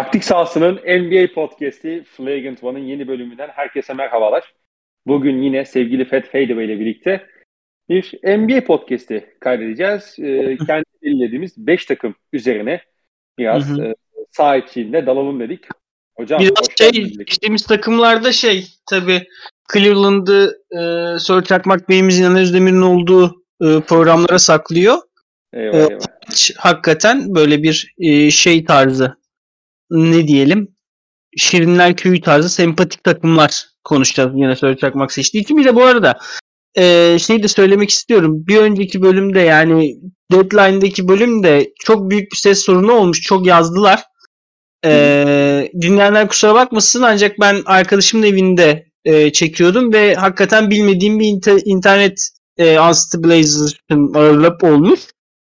Taktik sahasının NBA podcast'i Flagrant One'ın yeni bölümünden herkese merhabalar. Bugün yine sevgili Fed Fadeaway ile birlikte bir NBA podcast'i kaydedeceğiz. Ee, kendi belirlediğimiz 5 takım üzerine biraz hı hı. E, sağ içinde dalalım dedik. Hocam biraz şey geçtiğimiz takımlarda şey tabi Cleveland'ı e, Sör Çakmak Bey'imizin Yanar Özdemir'in olduğu e, programlara saklıyor. Eyvallah, e, eyvallah. Hakikaten böyle bir e, şey tarzı ne diyelim Şirinler Köyü tarzı sempatik takımlar konuşacağız yine Söyle Çakmak seçtiği için. Bir de bu arada e, şey de söylemek istiyorum. Bir önceki bölümde yani Deadline'daki bölümde çok büyük bir ses sorunu olmuş. Çok yazdılar. E, dinleyenler kusura bakmasın ancak ben arkadaşımın evinde e, çekiyordum ve hakikaten bilmediğim bir inter- internet e, Unstabilization olmuş.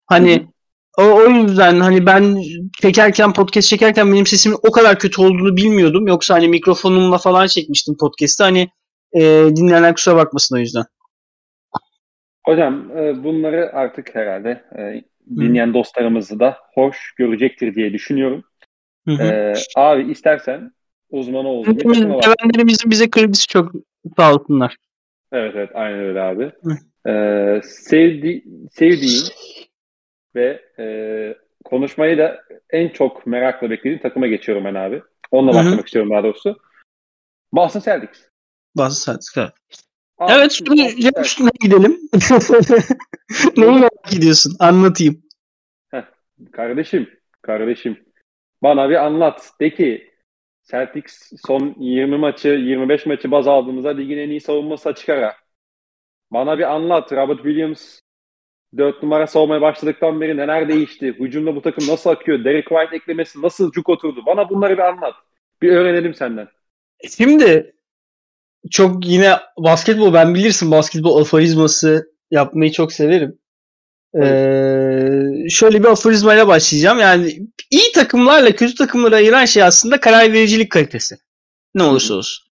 Hani. O, o yüzden hani ben çekerken podcast çekerken benim sesimin o kadar kötü olduğunu bilmiyordum. Yoksa hani mikrofonumla falan çekmiştim podcast'ı. Hani e, dinleyenler kusura bakmasın o yüzden. Hocam e, bunları artık herhalde e, dinleyen Hı. dostlarımızı da hoş görecektir diye düşünüyorum. Hı hı. E, abi istersen uzmanı olduğunu Sevenlerimizin bize kredisi çok sağ olsunlar. Evet evet aynen öyle abi. Ee, sevdi, sevdiğin ve e, konuşmayı da en çok merakla beklediğim takıma geçiyorum ben abi. Onunla Hı-hı. başlamak istiyorum daha doğrusu. Boston Celtics. Boston Celtics evet. Abi, evet şimdi üstüne gidelim. Neyi merak ediyorsun? Anlatayım. Heh, kardeşim, kardeşim. Bana bir anlat. De ki Celtics son 20 maçı, 25 maçı baz aldığımızda ligin en iyi savunması açık ara. Bana bir anlat. Robert Williams 4 numara savunmaya başladıktan beri neler değişti? Hücumda bu takım nasıl akıyor? Derek White eklemesi nasıl cuk oturdu? Bana bunları bir anlat. Bir öğrenelim senden. Şimdi çok yine basketbol ben bilirsin basketbol aforizması yapmayı çok severim. Ee, şöyle bir aforizmayla başlayacağım. Yani iyi takımlarla kötü takımları ayıran şey aslında karar vericilik kalitesi. Ne olursa olsun.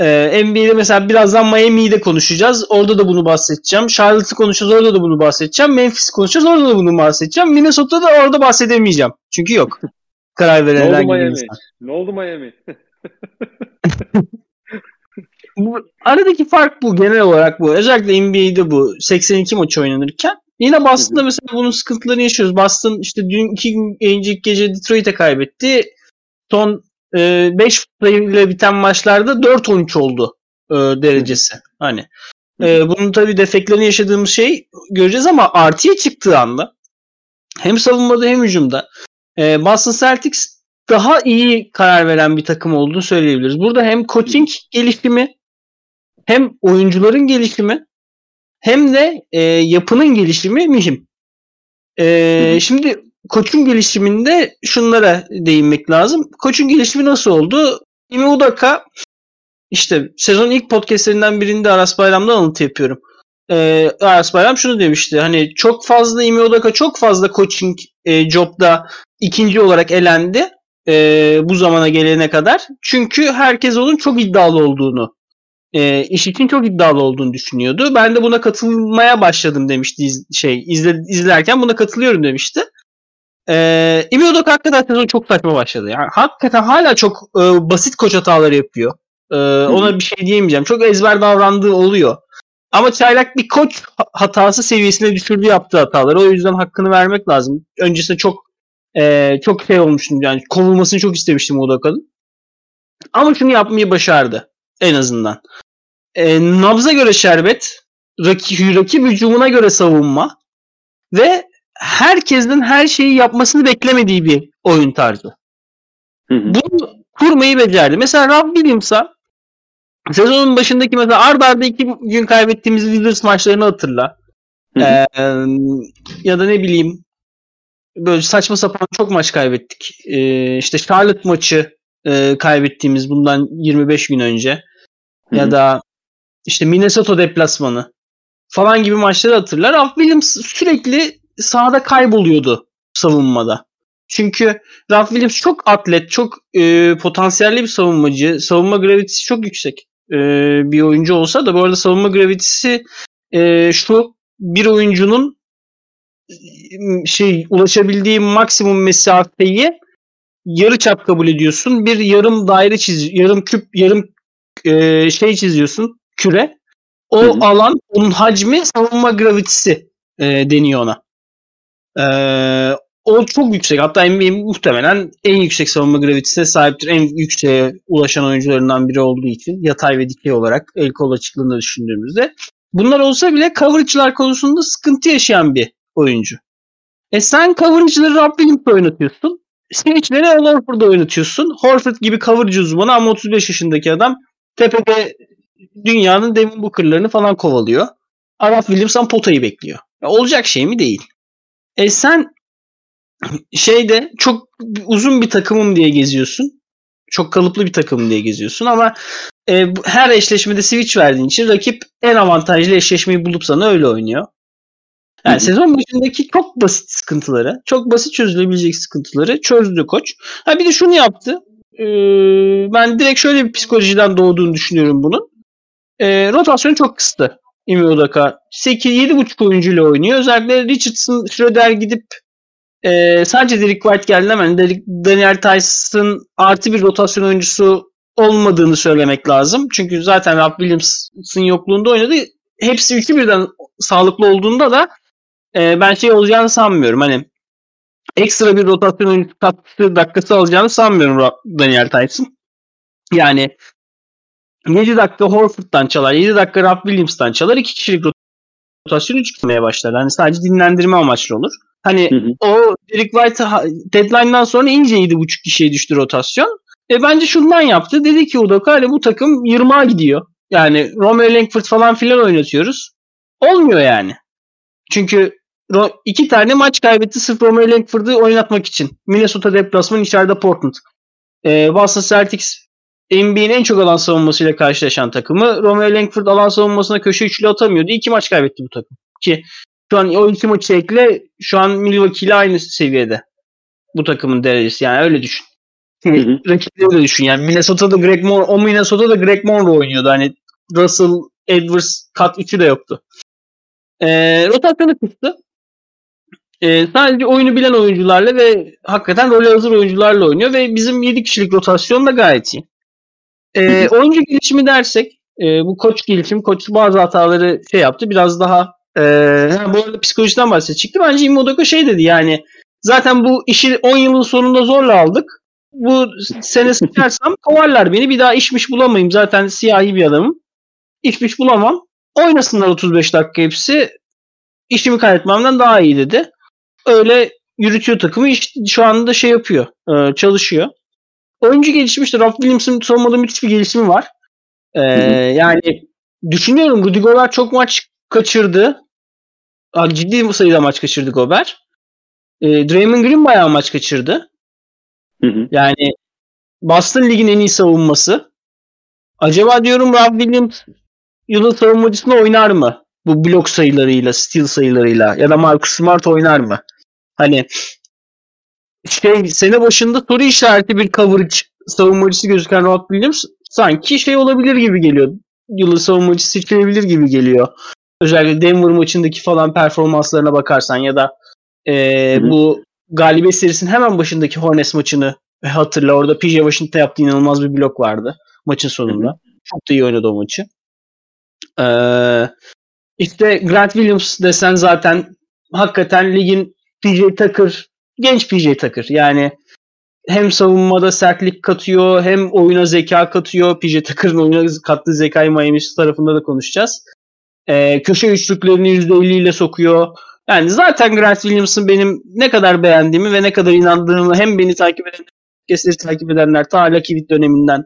Ee, NBA'de mesela birazdan Miami'yi de konuşacağız. Orada da bunu bahsedeceğim. Charlotte'ı konuşacağız. Orada da bunu bahsedeceğim. Memphis'i konuşacağız. Orada da bunu bahsedeceğim. Minnesota'da orada bahsedemeyeceğim. Çünkü yok. Karar veren Ne oldu Miami? Insan. Ne oldu Miami? bu, aradaki fark bu genel olarak bu. Özellikle NBA'de bu 82 maç oynanırken Yine Boston'da mesela bunun sıkıntılarını yaşıyoruz. Boston işte dün iki gün önceki gece Detroit'e kaybetti. Son 5 e, sayıyla biten maçlarda 4-13 oldu e, derecesi. Hani e, bunun tabii defeklerini yaşadığımız şey göreceğiz ama artıya çıktığı anda hem savunmada hem hücumda e, Boston Celtics daha iyi karar veren bir takım olduğunu söyleyebiliriz. Burada hem coaching gelişimi hem oyuncuların gelişimi hem de e, yapının gelişimi mühim. E, şimdi koçun gelişiminde şunlara değinmek lazım. Koçun gelişimi nasıl oldu? Imi Udaka işte sezon ilk podcastlerinden birinde Aras Bayram'dan alıntı yapıyorum. Ee, Aras Bayram şunu demişti. Hani çok fazla Imi Udaka çok fazla coaching e, jobda ikinci olarak elendi e, bu zamana gelene kadar. Çünkü herkes onun çok iddialı olduğunu e, iş için çok iddialı olduğunu düşünüyordu. Ben de buna katılmaya başladım demişti iz, şey izle, izlerken buna katılıyorum demişti. Ee, Imi Udoka hakikaten sezon çok saçma başladı. Yani hakikaten hala çok e, basit koç hataları yapıyor. E, ona bir şey diyemeyeceğim. Çok ezber davrandığı oluyor. Ama çaylak bir koç hatası seviyesine düşürdü yaptığı hataları. O yüzden hakkını vermek lazım. Öncesinde çok e, çok şey olmuştum yani kovulmasını çok istemiştim Udoka'nın. Ama şunu yapmayı başardı en azından. E, nabza göre şerbet, rakip, rakip hücumuna göre savunma ve herkesin her şeyi yapmasını beklemediği bir oyun tarzı. Hı hı. Bunu kurmayı becerdi. Mesela Rob Williams'a sezonun başındaki mesela arda arda iki gün kaybettiğimiz Wizards maçlarını hatırla. Hı. Ee, ya da ne bileyim böyle saçma sapan çok maç kaybettik. Ee, işte Charlotte maçı e, kaybettiğimiz bundan 25 gün önce. Ya da işte Minnesota deplasmanı falan gibi maçları hatırlar. Rob Williams sürekli sahada kayboluyordu savunmada. Çünkü Ralph Williams çok atlet, çok e, potansiyelli bir savunmacı. Savunma gravitesi çok yüksek e, bir oyuncu olsa da bu arada savunma gravitesi e, şu bir oyuncunun şey ulaşabildiği maksimum mesafeyi yarı çap kabul ediyorsun. Bir yarım daire çiz, yarım küp, yarım e, şey çiziyorsun, küre. O Hı hı. alan, onun hacmi savunma gravitisi e, deniyor ona. E, o çok yüksek. Hatta NBA muhtemelen en yüksek savunma gravitisine sahiptir. En yükseğe ulaşan oyuncularından biri olduğu için yatay ve dikey olarak el kol açıklığında düşündüğümüzde. Bunlar olsa bile coverage'lar konusunda sıkıntı yaşayan bir oyuncu. E sen coverage'ları Williams'la oynatıyorsun. Switch'leri Al Horford'da oynatıyorsun. Horford gibi coverage uzmanı ama 35 yaşındaki adam tepede dünyanın Devin Booker'larını falan kovalıyor. Araf Williams'tan potayı bekliyor. Ya olacak şey mi değil. E sen şeyde çok uzun bir takımım diye geziyorsun. Çok kalıplı bir takım diye geziyorsun ama e, her eşleşmede switch verdiğin için rakip en avantajlı eşleşmeyi bulup sana öyle oynuyor. Yani sezon başındaki çok basit sıkıntıları, çok basit çözülebilecek sıkıntıları çözdü koç. Ha bir de şunu yaptı. Ee, ben direkt şöyle bir psikolojiden doğduğunu düşünüyorum bunun. Ee, rotasyonu çok kıstı. Imi Udaka. 8 7.5 oyuncuyla oynuyor. Özellikle Richardson, Schroeder gidip e, sadece Derek White geldi hemen Daniel Tyson artı bir rotasyon oyuncusu olmadığını söylemek lazım. Çünkü zaten Rob Williams'ın yokluğunda oynadı. Hepsi üçü birden sağlıklı olduğunda da e, ben şey olacağını sanmıyorum. Hani ekstra bir rotasyon oyuncusu katkısı dakikası alacağını sanmıyorum Daniel Tyson. Yani 7 dakika Horford'dan çalar, 7 dakika Rob Williams'tan çalar, 2 kişilik rotasyon 3 gitmeye başlar. Hani sadece dinlendirme amaçlı olur. Hani Hı hı. o Derek White deadline'dan sonra ince 7.5 kişiye düştü rotasyon. E bence şundan yaptı. Dedi ki Udoka hani bu takım 20'a gidiyor. Yani Romeo Langford falan filan oynatıyoruz. Olmuyor yani. Çünkü iki tane maç kaybetti sırf Romeo Langford'u oynatmak için. Minnesota deplasman içeride Portland. Ee, Boston Celtics NBA'nin en çok alan savunmasıyla karşılaşan takımı. Romeo Langford alan savunmasına köşe üçlü atamıyordu. İki maç kaybetti bu takım. Ki şu an o iki maçı ekle şu an Milwaukee ile aynı seviyede. Bu takımın derecesi. Yani öyle düşün. Rakipleri de düşün. Yani Minnesota'da Greg Mon o Minnesota'da Greg Monroe oynuyordu. Hani Russell, Edwards kat üçü de yoktu. Ee, rotasyonu kıstı. Ee, sadece oyunu bilen oyuncularla ve hakikaten role hazır oyuncularla oynuyor ve bizim 7 kişilik rotasyon da gayet iyi. Ee, oyuncu gelişimi dersek e, bu koç gelişimi koç bazı hataları şey yaptı biraz daha e, ha, bu arada psikolojiden bahsedecekti. Bence Imodoko şey dedi yani zaten bu işi 10 yılın sonunda zorla aldık. Bu sene sıçarsam kovarlar beni bir daha işmiş bulamayayım. Zaten siyahi bir adamım. İşmiş bulamam. Oynasınlar 35 dakika hepsi. İşimi kaybetmemden daha iyi dedi. Öyle yürütüyor takımı. İş, şu anda şey yapıyor. e, çalışıyor. Oyuncu gelişimi işte Rob Williams'ın savunmada müthiş bir gelişimi var. E, yani düşünüyorum Rudy Gobert çok maç kaçırdı. Ha, Ciddi sayıda maç kaçırdı Gobert. E, Draymond Green bayağı maç kaçırdı. Hı hı. Yani Boston Lig'in en iyi savunması. Acaba diyorum Rob Williams yılın savunmacısına oynar mı? Bu blok sayılarıyla, steal sayılarıyla ya da Marcus Smart oynar mı? Hani şey sene başında soru işareti bir coverage savunmacısı gözüken Rob Williams sanki şey olabilir gibi geliyor. Yılın savunmacısı seçilebilir gibi geliyor. Özellikle Denver maçındaki falan performanslarına bakarsan ya da e, bu galibiyet serisinin hemen başındaki Hornets maçını hatırla. Orada PJ Washington yaptığı inanılmaz bir blok vardı maçın sonunda. Çok da iyi oynadı o maçı. Ee, işte Grant Williams desen zaten hakikaten ligin PJ Tucker, genç PJ Tucker. Yani hem savunmada sertlik katıyor hem oyuna zeka katıyor. PJ Tucker'ın oyuna kattığı zekayı Miami tarafında da konuşacağız. Ee, köşe üçlüklerini %50 ile sokuyor. Yani zaten Grant Williams'ın benim ne kadar beğendiğimi ve ne kadar inandığımı hem beni takip eden podcastleri takip edenler ta Lucky döneminden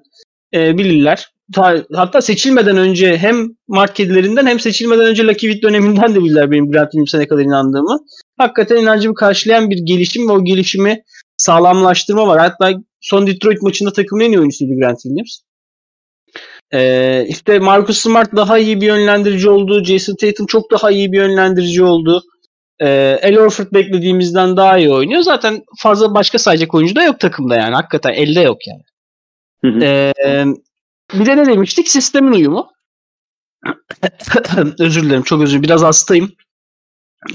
e, bilirler. Ta, hatta seçilmeden önce hem Mart kedilerinden hem seçilmeden önce Lucky Witt döneminden de bilirler benim Grant Williams'a ne kadar inandığımı. Hakikaten inancımı karşılayan bir gelişim ve o gelişimi sağlamlaştırma var. Hatta son Detroit maçında takımın en iyi oyuncusuydu Grant Williams. Ee, işte Marcus Smart daha iyi bir yönlendirici oldu. Jason Tatum çok daha iyi bir yönlendirici oldu. Ee, El Horford beklediğimizden daha iyi oynuyor. Zaten fazla başka sayacak oyuncu da yok takımda yani. Hakikaten elde yok yani. Hı hı. Ee, bir de ne demiştik? Sistemin uyumu. özür dilerim. Çok özür. Biraz hastayım.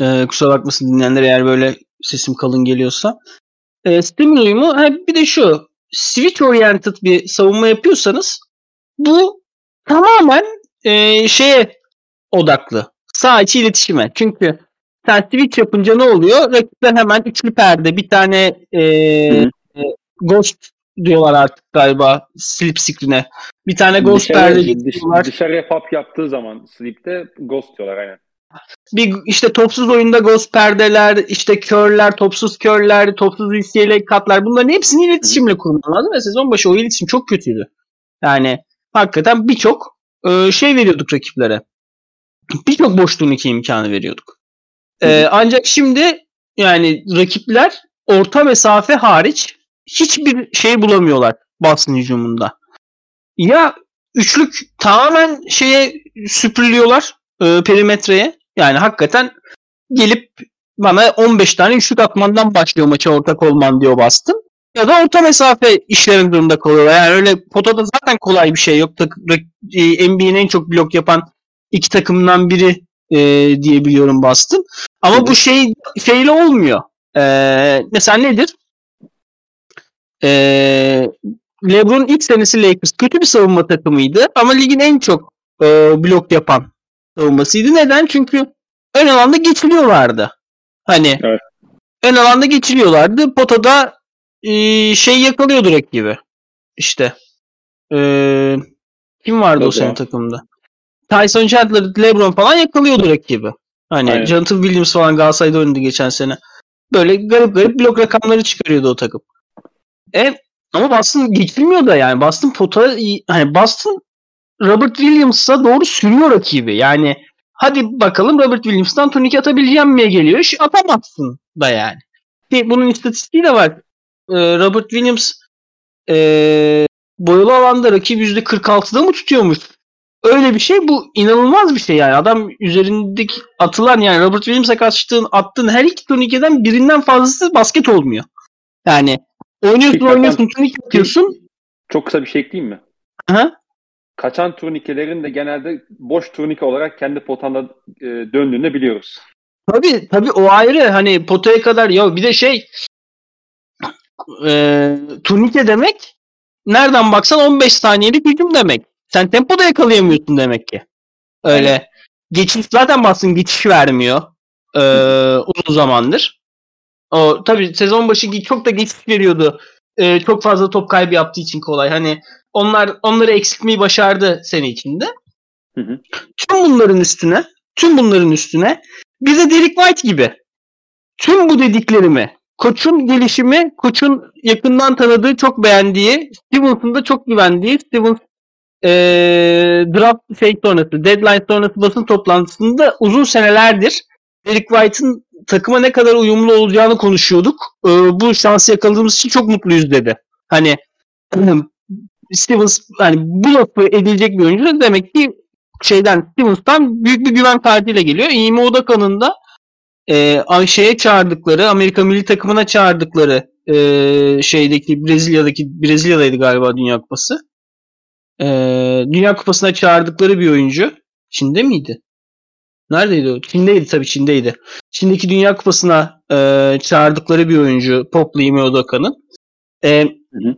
Ee, kusura bakmasın dinleyenler eğer böyle sesim kalın geliyorsa. E, Steam'in uyumu ha, bir de şu. Switch oriented bir savunma yapıyorsanız bu tamamen e, şeye odaklı. Sağ içi iletişime. Çünkü sen switch yapınca ne oluyor? Rakipler hemen üçlü perde bir tane e, e, ghost diyorlar artık galiba slip screen'e. Bir tane ghost perde Dışarı, dış, getiriyorlar. dışarıya pop yaptığı zaman Sleep'te Ghost diyorlar aynen. bir işte topsuz oyunda ghost perdeler, işte körler, topsuz körler, topsuz UCLA katlar bunların hepsini iletişimle kurman lazım ve sezon başı o iletişim çok kötüydü. Yani hakikaten birçok e, şey veriyorduk rakiplere. Birçok boş turnike imkanı veriyorduk. E, ancak şimdi yani rakipler orta mesafe hariç hiçbir şey bulamıyorlar Boston hücumunda. Ya üçlük tamamen şeye süpürülüyorlar e, perimetreye. Yani hakikaten gelip bana 15 tane üçlük atmandan başlıyor maça ortak olman diyor Boston. Ya da orta mesafe işlerin durumunda kalıyorlar. Yani öyle potada zaten kolay bir şey yok. E, NBA'nin en çok blok yapan iki takımından biri e, diyebiliyorum Boston. Ama hı. bu şey şeyle olmuyor. E, mesela nedir? E, LeBron ilk senesi Lakers kötü bir savunma takımıydı ama ligin en çok e, blok yapan savunmasıydı. Neden? Çünkü ön alanda geçiliyorlardı. Hani Evet. ön alanda geçiliyorlardı. Potada e, şey yakalıyordu rakibi. İşte e, kim vardı o LeBron. sene takımda? Tyson Chandler, LeBron falan yakalıyordu rakibi. Hani Aynen. Jonathan Williams falan Galatasaray'da oynadı geçen sene. Böyle garip garip blok rakamları çıkarıyordu o takım. E, ama Boston geçilmiyor da yani. Boston pota hani Boston Robert Williams'a doğru sürüyor rakibi. Yani hadi bakalım Robert Williams'tan turnike atabileceğim miye geliyor. İş atamazsın da yani. Ki bunun istatistiği de var. Ee, Robert Williams ee, boyalı alanda rakip %46'da mı tutuyormuş? Öyle bir şey bu inanılmaz bir şey yani. Adam üzerindeki atılan yani Robert Williams'a karşıtığın attığın her iki turnikeden birinden fazlası basket olmuyor. Yani oynuyorsun Kaçan- oynuyorsun turnike atıyorsun. Çok kısa bir şey ekleyeyim mi? Aha. Kaçan turnikelerin de genelde boş turnike olarak kendi potanda e, döndüğünü biliyoruz. Tabii tabii o ayrı hani potaya kadar ya bir de şey e, turnike demek nereden baksan 15 saniyelik hücum demek. Sen tempoda yakalayamıyorsun demek ki. Öyle geçiş zaten basın geçiş vermiyor e, uzun zamandır. O tabii sezon başı çok da geçiş veriyordu. E, çok fazla top kaybı yaptığı için kolay. Hani onlar onları eksiltmeyi başardı sene içinde. Hı hı. Tüm bunların üstüne, tüm bunların üstüne bir de Derek White gibi. Tüm bu dediklerimi, koçun gelişimi, koçun yakından tanıdığı, çok beğendiği, Stevens'ın da çok güvendiği, Stevens eee draft şey sonrası, deadline sonrası basın toplantısında uzun senelerdir Derek White'ın takıma ne kadar uyumlu olacağını konuşuyorduk. Eee, bu şansı yakaladığımız için çok mutluyuz dedi. Hani Stevens hani bu lafı edilecek bir oyuncu demek ki şeyden Stevens'tan büyük bir güven kartıyla geliyor. Ime Odaka'nın da e, şeye çağırdıkları, Amerika milli takımına çağırdıkları e, şeydeki Brezilya'daki Brezilya'daydı galiba Dünya Kupası. E, Dünya Kupası'na çağırdıkları bir oyuncu. Çin'de miydi? Neredeydi o? Çin'deydi tabii Çin'deydi. Çin'deki Dünya Kupası'na e, çağırdıkları bir oyuncu Poplu Ime Odaka'nın. E, hı.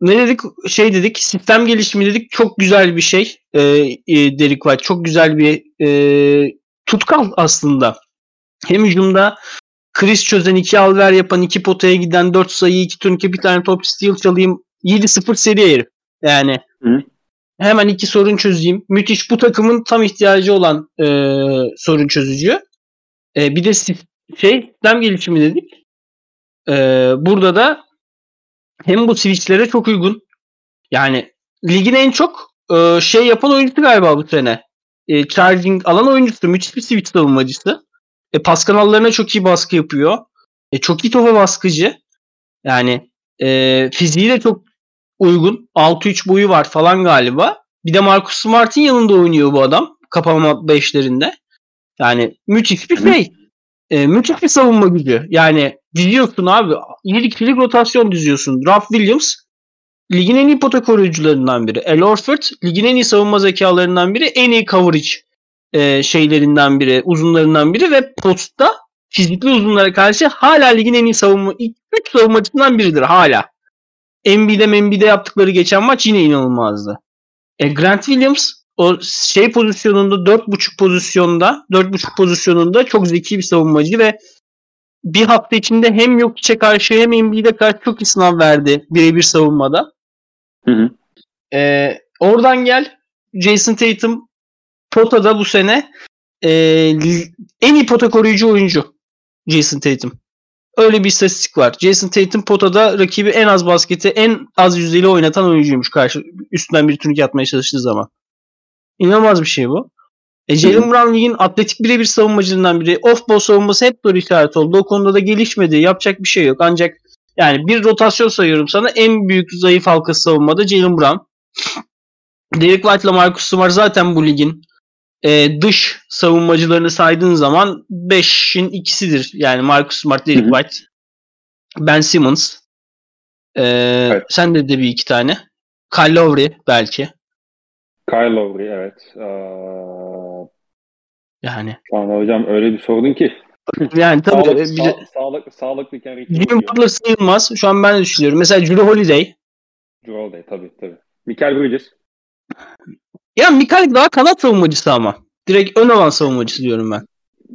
ne dedik? Şey dedik. Sistem gelişimi dedik. Çok güzel bir şey. E, e, Derek White. Çok güzel bir e, tutkal aslında. Hem hücumda Chris çözen, iki alver yapan, iki potaya giden, dört sayı, iki turnike, bir tane top steal çalayım. 7-0 seri herif. Yani Hı. Hemen iki sorun çözeyim. Müthiş. Bu takımın tam ihtiyacı olan e, sorun çözücü. E, bir de şey sistem gelişimi dedik. E, burada da hem bu switchlere çok uygun. Yani ligin en çok e, şey yapan oyuncusu galiba bu sene. E, charging alan oyuncusu. Müthiş bir switch savunmacısı. E, pas kanallarına çok iyi baskı yapıyor. E, çok iyi topa baskıcı. Yani e, fiziği de çok uygun. 6-3 boyu var falan galiba. Bir de Marcus Smart'in yanında oynuyor bu adam. Kapama beşlerinde. Yani müthiş bir şey. E, müthiş bir savunma gücü. Yani diziyorsun abi. 7 kişilik rotasyon diziyorsun. Ralph Williams ligin en iyi pota koruyucularından biri. El Horford ligin en iyi savunma zekalarından biri. En iyi coverage e, şeylerinden biri, uzunlarından biri ve postta fizikli uzunlara karşı hala ligin en iyi savunma, ilk 3 savunmacısından biridir hala. Embiid'e Membiid'e yaptıkları geçen maç yine inanılmazdı. E, Grant Williams o şey pozisyonunda 4.5 pozisyonda 4.5 pozisyonunda çok zeki bir savunmacı ve bir hafta içinde hem Jokic'e karşı hem Embiid'e karşı çok iyi sınav verdi birebir savunmada. Hı hı. Ee, oradan gel Jason Tatum potada bu sene e, en iyi pota koruyucu oyuncu Jason Tatum. Öyle bir istatistik var. Jason Tatum potada rakibi en az basketi en az yüzdeyle oynatan oyuncuymuş karşı üstünden bir turnike atmaya çalıştığı zaman. İnanılmaz bir şey bu. E, Jalen Brown ligin atletik birebir savunmacılığından biri. Off-ball savunması hep soru işareti oldu. O konuda da gelişmedi. Yapacak bir şey yok. Ancak yani bir rotasyon sayıyorum sana. En büyük zayıf halkası savunmada Jalen Brown. Derek White ile Marcus Smart zaten bu ligin e, dış savunmacılarını saydığın zaman 5'in ikisidir. Yani Marcus Smart, Derek White, Ben Simmons. E, evet. Sen de de bir iki tane. Kyle Lowry belki. Kyle Lowry evet. Ee, yani. Tamam hocam öyle bir sordun ki. Yani tabii sağlık, bir de, sağlık, sağlıklıyken Jimmy Butler sayılmaz. Şu an ben de düşünüyorum. Mesela Drew Holiday. Drew Holiday tabii tabii. Michael Bridges. Ya Michael daha kanat savunmacısı ama. Direkt ön alan savunmacısı diyorum ben.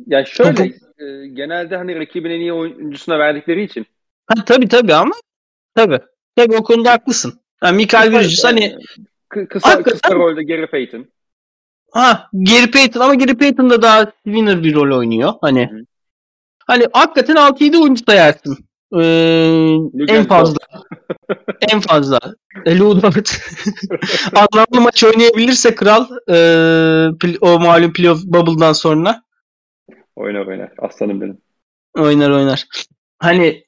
Ya şöyle e, genelde hani rakibin en iyi oyuncusuna verdikleri için. Ha, tabii tabii ama tabii. Tabii o konuda haklısın. Yani Michael Bridges hani kısa, kısa rolde Gary Payton. Ha Gary Payton ama Gary Payton da daha winner bir rol oynuyor. Hani Hı. hani hakikaten 6-7 oyuncu sayarsın. Ee, en fazla. en fazla. Lou Dort. Anlamlı maç oynayabilirse kral e, o malum playoff bubble'dan sonra. Oynar oynar. Aslanım benim. Oynar oynar. Hani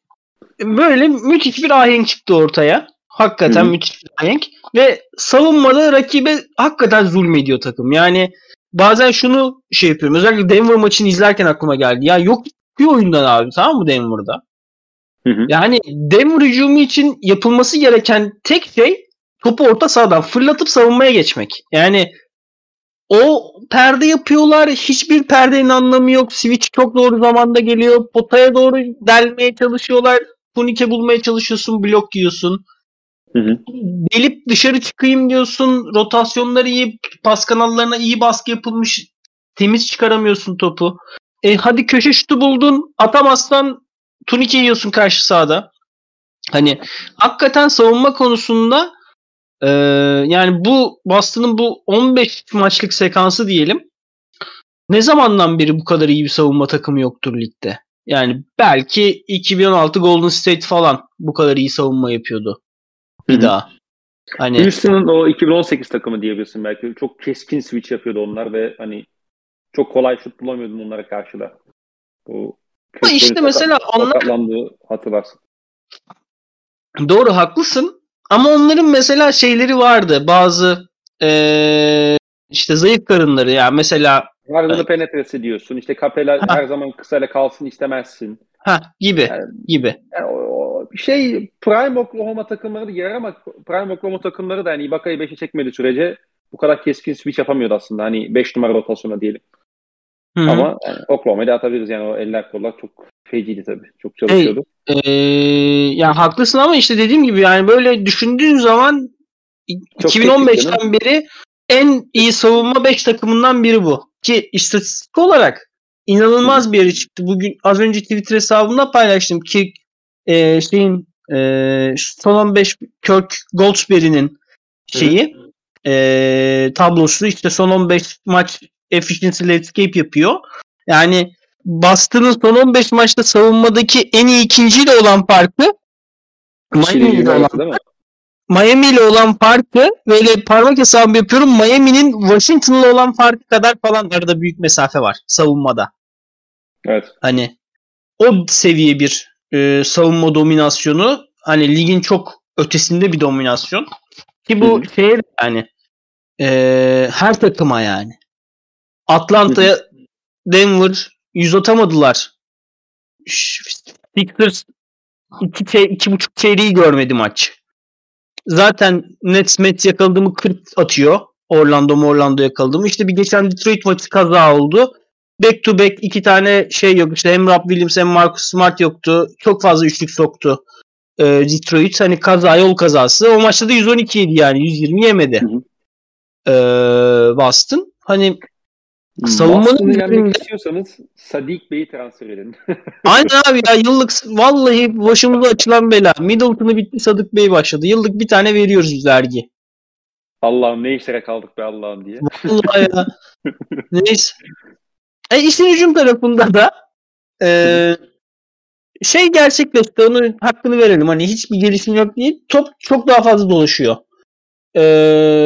böyle müthiş bir ahenk çıktı ortaya. Hakikaten Hı-hı. müthiş bir ahenk. Ve savunmada rakibe hakikaten zulmediyor takım. Yani bazen şunu şey yapıyorum. Özellikle Denver maçını izlerken aklıma geldi. Ya yok bir oyundan abi tamam mı Denver'da? Hı hı. Yani Denver hücumu için yapılması gereken tek şey topu orta sahadan fırlatıp savunmaya geçmek. Yani o perde yapıyorlar. Hiçbir perdenin anlamı yok. Switch çok doğru zamanda geliyor. Potaya doğru delmeye çalışıyorlar. Punike bulmaya çalışıyorsun. Blok yiyorsun. Hı hı. Delip dışarı çıkayım diyorsun. Rotasyonları iyi. Pas kanallarına iyi baskı yapılmış. Temiz çıkaramıyorsun topu. E, hadi köşe şutu buldun. Atamazsan turnike yiyorsun karşı sahada. Hani hakikaten savunma konusunda e, yani bu Boston'ın bu 15 maçlık sekansı diyelim. Ne zamandan beri bu kadar iyi bir savunma takımı yoktur ligde? Yani belki 2016 Golden State falan bu kadar iyi savunma yapıyordu. Bir Hı-hı. daha. Hani Houston'ın o 2018 takımı diyebilirsin belki. Çok keskin switch yapıyordu onlar ve hani çok kolay şut bulamıyordun onlara karşı da. Bu ama işte mesela onlar hatırlarsın. Doğru haklısın. Ama onların mesela şeyleri vardı. Bazı ee, işte zayıf karınları yani mesela Harden'ı penetresi diyorsun. İşte Capela ha. her zaman kısayla kalsın istemezsin. Ha gibi yani, gibi. Yani o, şey Prime Oklahoma takımları da girer ama Prime Oklahoma takımları da yani Ibaka'yı 5'e çekmedi sürece bu kadar keskin switch yapamıyordu aslında. Hani 5 numara rotasyona diyelim. Hı-hı. Ama yani Oklahoma'yı da atabiliriz. Yani o eller kollar çok feciydi tabii. Çok çalışıyordu. Hey, ee, yani haklısın ama işte dediğim gibi yani böyle düşündüğün zaman çok 2015'ten beri en iyi savunma 5 takımından biri bu. Ki istatistik olarak inanılmaz bir yere çıktı. Bugün az önce Twitter hesabımda paylaştım ki e, şeyin e, son 15 Kirk Goldsberry'nin şeyi e, tablosu işte son 15 maç efficiency landscape yapıyor. Yani Boston'ın son 15 maçta savunmadaki en iyi ikinciyle olan farkı Miami ile olan Miami ile olan farkı böyle parmak hesabı yapıyorum. Miami'nin Washington'la olan farkı kadar falan arada büyük mesafe var savunmada. Evet. Hani o seviye bir e, savunma dominasyonu hani ligin çok ötesinde bir dominasyon. Ki bu şey yani e, her takıma yani. Atlanta'ya Denver yüz atamadılar. Sixers iki, çey- iki buçuk çeyreği görmedi maç. Zaten Nets Mets yakaladığımı 40 atıyor. Orlando mu Orlando yakaladı İşte bir geçen Detroit maçı kaza oldu. back to back iki tane şey yok. İşte hem Rob Williams hem Marcus Smart yoktu. Çok fazla üçlük soktu e, Detroit. Hani kaza yol kazası. O maçta da 112 yedi yani. 120 yemedi. Hı hı. E, Boston. Hani Savunmanın Boston'ı yenmek üzerinde- istiyorsanız Sadik Bey'i transfer edin. Aynen abi ya yıllık vallahi başımıza açılan bela. Middleton'ı bitti Sadık Bey başladı. Yıllık bir tane veriyoruz biz vergi. Allah'ım ne işlere kaldık be Allah'ım diye. Vallahi ya. Neyse. E işin hücum tarafında da e, şey gerçekleşti. Onun hakkını verelim. Hani hiçbir gelişim yok değil. Top çok daha fazla dolaşıyor. E,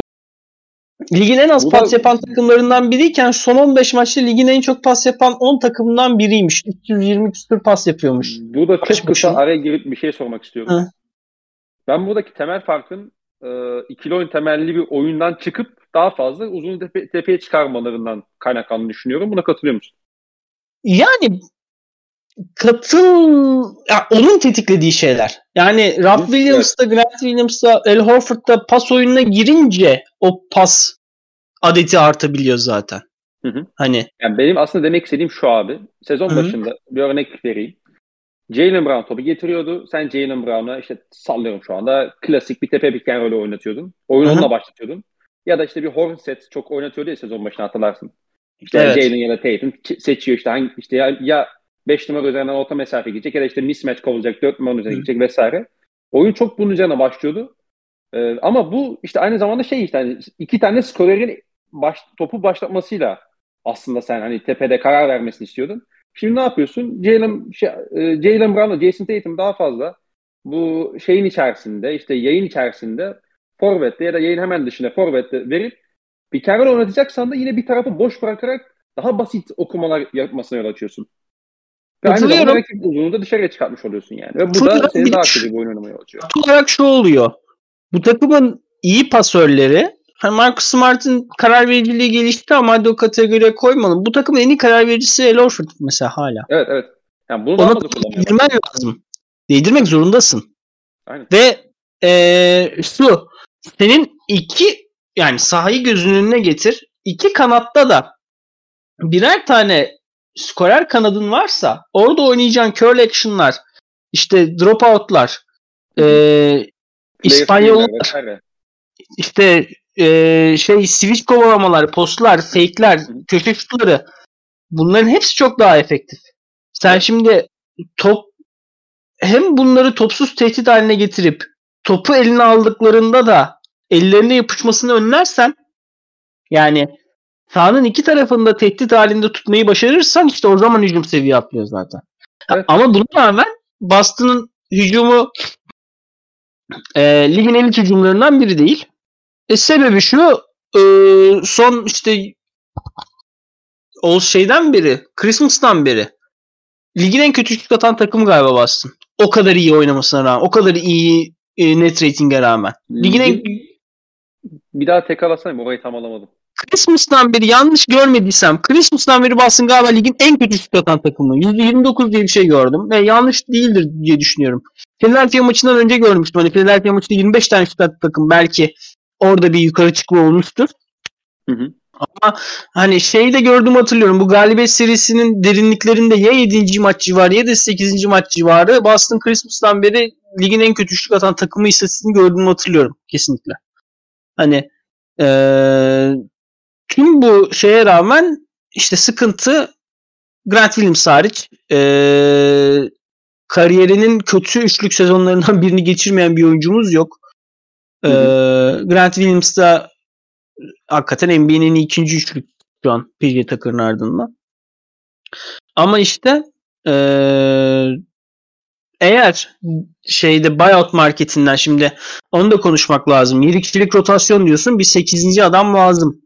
ligin en az Bu da- pas yapan takımlarından biriyken son 15 maçta ligin en çok pas yapan 10 takımından biriymiş. 320 küsur pas yapıyormuş. Burada Baş çok kısa araya girip bir şey sormak istiyorum. Hı. Ben buradaki temel farkın e, ikili oyun temelli bir oyundan çıkıp daha fazla uzun tepe, tepeye çıkarmalarından kaynaklandığını düşünüyorum. Buna katılıyor musun? Yani katıl ya onun tetiklediği şeyler. Yani Rob Evet. Williams'da, Grant Williams'da, El Horford'da pas oyununa girince o pas adeti artabiliyor zaten. Hı hı. Hani Yani benim aslında demek istediğim şu abi. Sezon Hı hı. başında bir örnek vereyim. Jalen Brown topu getiriyordu. Sen Jalen Brown'a işte sallıyorum şu anda klasik bir tepe pick and roll oynatıyordun. Oyunu Hı hı. onunla başlatıyordun. Ya da işte bir Hornets çok oynatıyordu ya sezon başına hatırlarsın. İşte Evet. Jalen ya da Tatum seçiyor işte hangi işte ya, ya 5 numara üzerinden orta mesafe gidecek ya da işte mismatch kovulacak 4 numara üzerine gidecek vesaire. Oyun çok bunun üzerine başlıyordu. Ee, ama bu işte aynı zamanda şey işte hani iki tane skorerin baş, topu başlatmasıyla aslında sen hani tepede karar vermesini istiyordun. Şimdi ne yapıyorsun? Jalen, şey, e, Jalen Brown'la Jason Tatum daha fazla bu şeyin içerisinde işte yayın içerisinde forvette ya da yayın hemen dışında forvette verip bir kere oynatacaksan da yine bir tarafı boş bırakarak daha basit okumalar yapmasına yol açıyorsun. Aynı Katılıyorum. rakip uzunluğu da dışarıya çıkartmış oluyorsun yani. Ve bu Şurada da senin bir- daha akıllı bir oyun oynamaya açıyor. Olarak şu oluyor. Bu takımın iyi pasörleri hani Marcus Smart'ın karar vericiliği gelişti ama hadi o kategoriye koymalım. Bu takımın en iyi karar vericisi El Horford mesela hala. Evet evet. Yani bunu daha Ona fazla değdirmen lazım. Değdirmek zorundasın. Aynen. Ve eee şu senin iki yani sahayı gözünün önüne getir. İki kanatta da birer tane skorer kanadın varsa orada oynayacağın curl action'lar işte dropout'lar eee İspanyollar işte eee, şey switch kovalamalar, postlar, fake'ler, köşe şutları bunların hepsi çok daha efektif. Sen şimdi top hem bunları topsuz tehdit haline getirip topu eline aldıklarında da ellerine yapışmasını önlersen yani sahanın iki tarafında tehdit halinde tutmayı başarırsan işte o zaman hücum seviye atlıyor zaten. Evet. Ama buna rağmen Boston'ın hücumu e, ligin en iyi hücumlarından biri değil. E, sebebi şu e, son işte o şeyden beri Christmas'tan beri ligin en kötü şut atan takımı galiba Boston. O kadar iyi oynamasına rağmen. O kadar iyi e, net rating'e rağmen. Ligin en Bir, daha tekrar alsana orayı tam alamadım. Christmas'tan beri yanlış görmediysem Christmas'tan beri Boston galiba ligin en kötü şut atan takımı. %29 diye bir şey gördüm ve yanlış değildir diye düşünüyorum. Philadelphia maçından önce görmüştüm. Hani Philadelphia maçında 25 tane şut attı takım. Belki orada bir yukarı çıkma olmuştur. Hı hı. Hani şeyi de gördüm hatırlıyorum. Bu galibiyet serisinin derinliklerinde ya 7. maç civarı ya da 8. maç civarı Boston Christmas'tan beri ligin en kötü şut atan takımı istatistiğini gördüğümü hatırlıyorum. Kesinlikle. Hani eee, tüm bu şeye rağmen işte sıkıntı Grant Williams hariç eee, kariyerinin kötü üçlük sezonlarından birini geçirmeyen bir oyuncumuz yok. Eee, Grant Williams da hakikaten NBA'nin ikinci üçlük şu an PJ Tucker'ın ardından. Ama işte eee, eğer şeyde buyout marketinden şimdi onu da konuşmak lazım. 7 kişilik rotasyon diyorsun. Bir 8. adam lazım.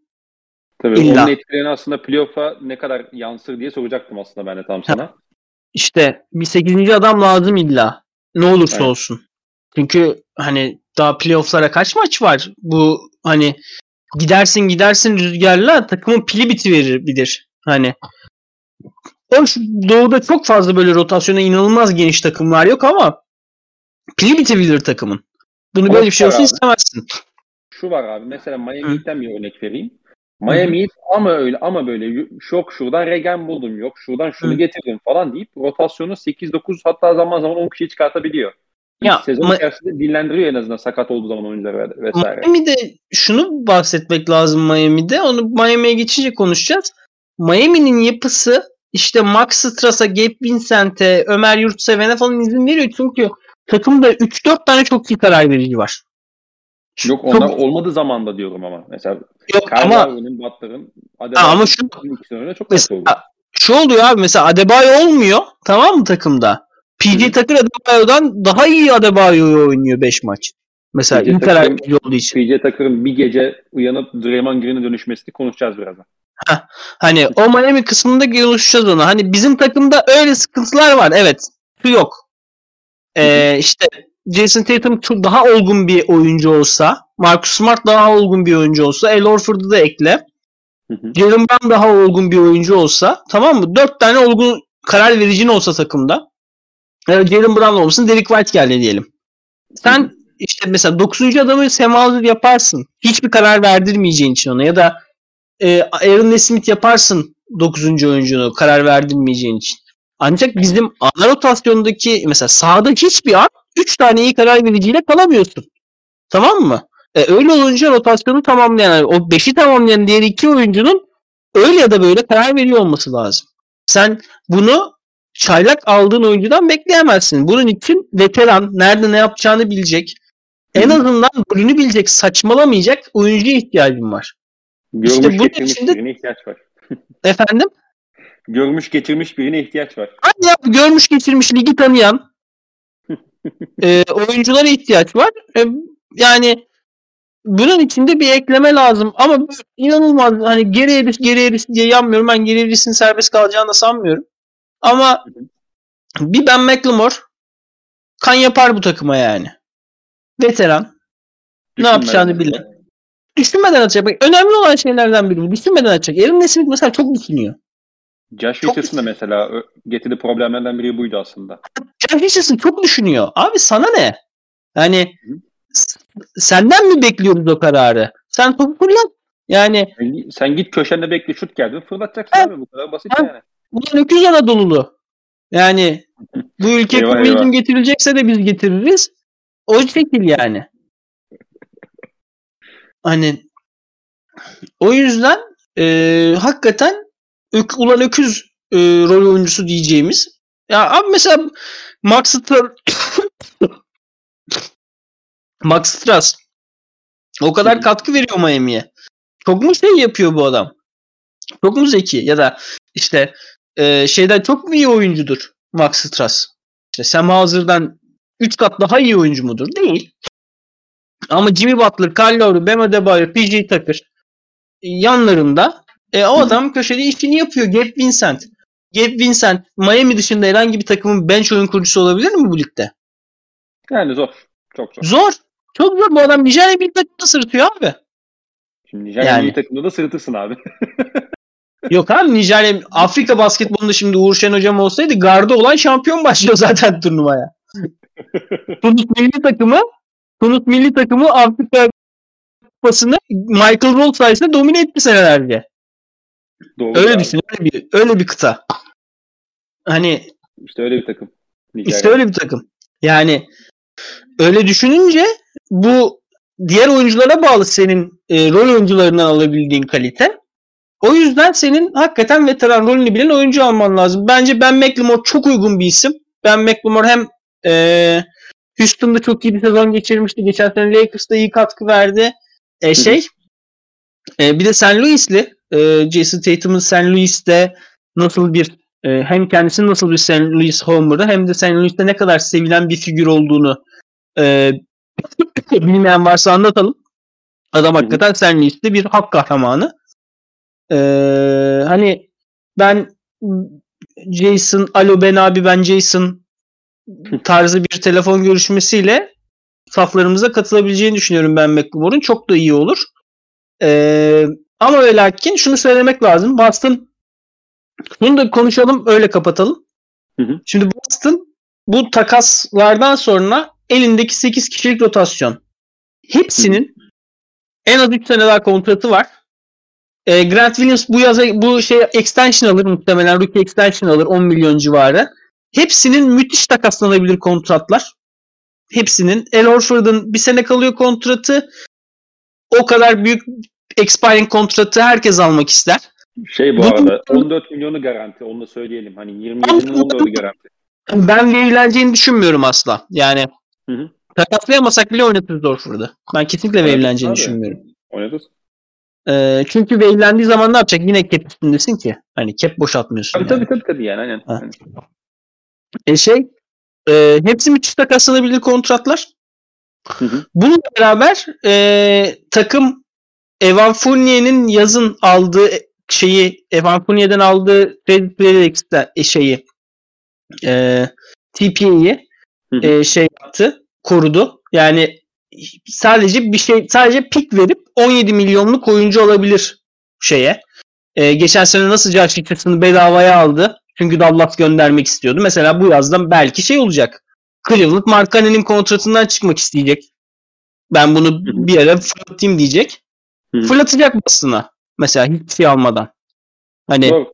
Tabii İlla. onun etkilerini aslında playoff'a ne kadar yansır diye soracaktım aslında ben de tam sana. İşte bir 8. adam lazım illa. Ne olursa Evet. olsun. Çünkü hani daha playoff'lara kaç maç var? Bu hani gidersin gidersin rüzgarla takımın pili bitiverir bilir. Hani o doğuda çok fazla böyle rotasyona inanılmaz geniş takımlar yok ama pili bitebilir takımın. Bunu Ama böyle bir şey olsun abi. istemezsin. Şu var abi mesela Miami Hı. Heat'ten bir örnek vereyim. Miami'yi ama öyle ama böyle şok şuradan regen buldum yok şuradan şunu Hı. getirdim falan deyip rotasyonu 8-9 hatta zaman zaman 10 kişi çıkartabiliyor. Ya, Sezon Ma- içerisinde dinlendiriyor en azından sakat olduğu zaman oyuncuları ve- vesaire. Miami'de şunu bahsetmek lazım Miami'de. Onu Miami'ye geçince konuşacağız. Miami'nin yapısı işte Max Strass'a, Gabe Vincent'e, Ömer Yurtseven'e falan izin veriyor. Çünkü takımda 3-4 tane çok iyi karar verici var. Yok onlar olmadığı zaman da diyorum ama. Mesela Yok ama Butler'ın, Ha, ama şu ikisinin çok mesela şu oluyor abi mesela Adebayo olmuyor tamam mı takımda? PJ. Tucker Adebayo'dan daha iyi Adebayo'yu oynuyor 5 maç. Mesela verici olduğu için. PJ Tucker'ın bir gece uyanıp Draymond Green'e dönüşmesini konuşacağız birazdan. Hani o Miami kısmında konuşacağız onu. Hani bizim takımda öyle sıkıntılar var. Evet. Yok. Ee, işte Jason Tatum çok daha olgun bir oyuncu olsa, Marcus Smart daha olgun bir oyuncu olsa, El Horford'u da ekle. Jalen Brown daha olgun bir oyuncu olsa, tamam mı? Dört tane olgun karar vericin olsa takımda. Evet, Jalen Brown olmasın, Derek White geldi diyelim. Sen işte mesela 9. adamı semazır yaparsın. Hiçbir karar verdirmeyeceğin için ona ya da e, Aaron Nesmith yaparsın 9. oyuncunu karar verdirmeyeceğin için. Ancak bizim ana rotasyondaki mesela sahada hiçbir an 3 tane iyi karar vericiyle kalamıyorsun. Tamam mı? E, öyle olunca rotasyonu tamamlayan o 5'i tamamlayan diğer iki oyuncunun öyle ya da böyle karar veriyor olması lazım. Sen bunu çaylak aldığın oyuncudan bekleyemezsin. Bunun için veteran, nerede ne yapacağını bilecek, en hı. azından rolünü bilecek, saçmalamayacak oyuncuya ihtiyacın var. Görmüş İşte bunun geçirmiş içinde- birine ihtiyaç var. Efendim? Görmüş geçirmiş birine ihtiyaç var. Hani ya görmüş geçirmiş ligi tanıyan e, oyunculara ihtiyaç var. E, yani bunun içinde bir ekleme lazım ama inanılmaz hani geri eris geri eris diye yanmıyorum. Ben geri erisin serbest kalacağını da sanmıyorum. Ama bir Ben McLemore kan yapar bu takıma yani. Veteran. Ne yapacağını bilen. Düşünmeden atacak. Bak, önemli olan şeylerden biri bu. Düşünmeden atacak. Aaron Nesmith mesela çok düşünüyor. Josh Richardson da mesela getirdiği problemlerden biri buydu aslında. Jeff Richardson çok düşünüyor. Abi sana ne? Yani Hı. senden mi bekliyoruz o kararı? Sen topu fırlat. Yani Sen- git köşende bekle şut geldi fırlatacaksın abi bu kadar basit Evet. yani. ulan öküz Anadolu'lu. Yani bu ülke komünizm getirilecekse de biz getiririz. O şekil yani. Hani o yüzden e, hakikaten ök, ulan öküz e, rol oyuncusu diyeceğimiz. Ya abi mesela Max Strass Max Strass o kadar katkı veriyor Miami'ye. Çok mu şey yapıyor bu adam? Çok mu zeki? Ya da işte e, şeyden çok mu iyi oyuncudur Max Strass? İşte Sam Hauser'dan 3 kat daha iyi oyuncu mudur? Değil. Ama Jimmy Butler, Kyle Lowry, Bam Adebayo, PJ Tucker yanlarında e, o adam köşede işini yapıyor. Gabe Vincent. Gabe Vincent Miami dışında herhangi bir takımın bench oyun kurucusu olabilir mi bu ligde? Yani zor. Çok zor. Zor. Çok zor. Bu adam Nijerya bir takımda sırıtıyor abi. Şimdi Nijerya Yani. milli takımda da sırıtırsın abi. Yok abi Nijerya Afrika basketbolunda şimdi Uğur Şen hocam olsaydı garda olan şampiyon başlıyor zaten turnuvaya. Tunus milli takımı Tunus milli takımı Afrika kupasını Michael Roll sayesinde domine etti senelerce. Doğru Öyle abi. düşün. Öyle bir, öyle bir kıta. Hani İşte öyle bir takım. Nijerya. işte öyle bir takım. Yani öyle düşününce bu diğer oyunculara bağlı senin e, rol oyuncularından alabildiğin kalite. O yüzden senin hakikaten veteran rolünü bilen oyuncu alman lazım. Bence Ben McLemore çok uygun bir isim. Ben McLemore hem e, Houston'da çok iyi bir sezon geçirmişti. Geçen sene Lakers'ta iyi katkı verdi. E, şey e, bir de St. Louis'li. E, Jason Tatum'un St. Louis'te nasıl bir e, hem kendisi nasıl bir St. Louis homer'ı hem de St. Louis'te ne kadar sevilen bir figür olduğunu e, bilmeyen varsa anlatalım. Adam hakikaten St. Louis'te bir hak kahramanı. E, hani ben Jason, alo ben abi ben Jason tarzı bir telefon görüşmesiyle saflarımıza katılabileceğini düşünüyorum ben McLemore'un. Çok da iyi olur. Ee, ama ve lakin şunu söylemek lazım. Boston bunu da konuşalım öyle kapatalım. Hı hı. Şimdi Boston bu takaslardan sonra elindeki 8 kişilik rotasyon. Hepsinin en az 3 sene daha kontratı var. E, Grant Williams bu yaza bu şey extension alır muhtemelen rookie extension alır 10 milyon civarı. Hepsinin müthiş takaslanabilir kontratlar. Hepsinin. El Horford'un bir sene kalıyor kontratı. O kadar büyük expiring kontratı herkes almak ister. Şey bu arada 14 milyonu garanti onu da söyleyelim. Hani 27'nin 14'ü garanti. Ben wave'leneceğini düşünmüyorum asla. Yani Hı hı. takaslayamasak bile oynatırız Horford'u. Ben kesinlikle wave'leneceğini Abi, düşünmüyorum. Oynatırız. Ee, çünkü wave'lendiği zaman ne yapacak? Yine cap üstündesin ki. Hani cap boşaltmıyorsun. Tabii yani. tabii tabii tabii yani aynen. Ha. Hani E şey e, hepsi müthiş takaslanabilir kontratlar. Hı hı. Bununla beraber e, takım Evan Fournier'in yazın aldığı şeyi Evan Fournier'den aldığı Credit Player'de e, şeyi e, hı. e, şey yaptı, korudu. Yani sadece bir şey sadece pik verip 17 milyonluk oyuncu alabilir şeye. E, geçen sene nasıl Josh Richardson'ı bedavaya aldı. Çünkü Dallas göndermek istiyordu. Mesela bu yazdan belki şey olacak. Cleveland Markkanen'in kontratından çıkmak isteyecek. Ben bunu bir ara fırlatayım diyecek. Hı. Fırlatacak Boston'a. Mesela hiçbir şey almadan. Hani Doğru.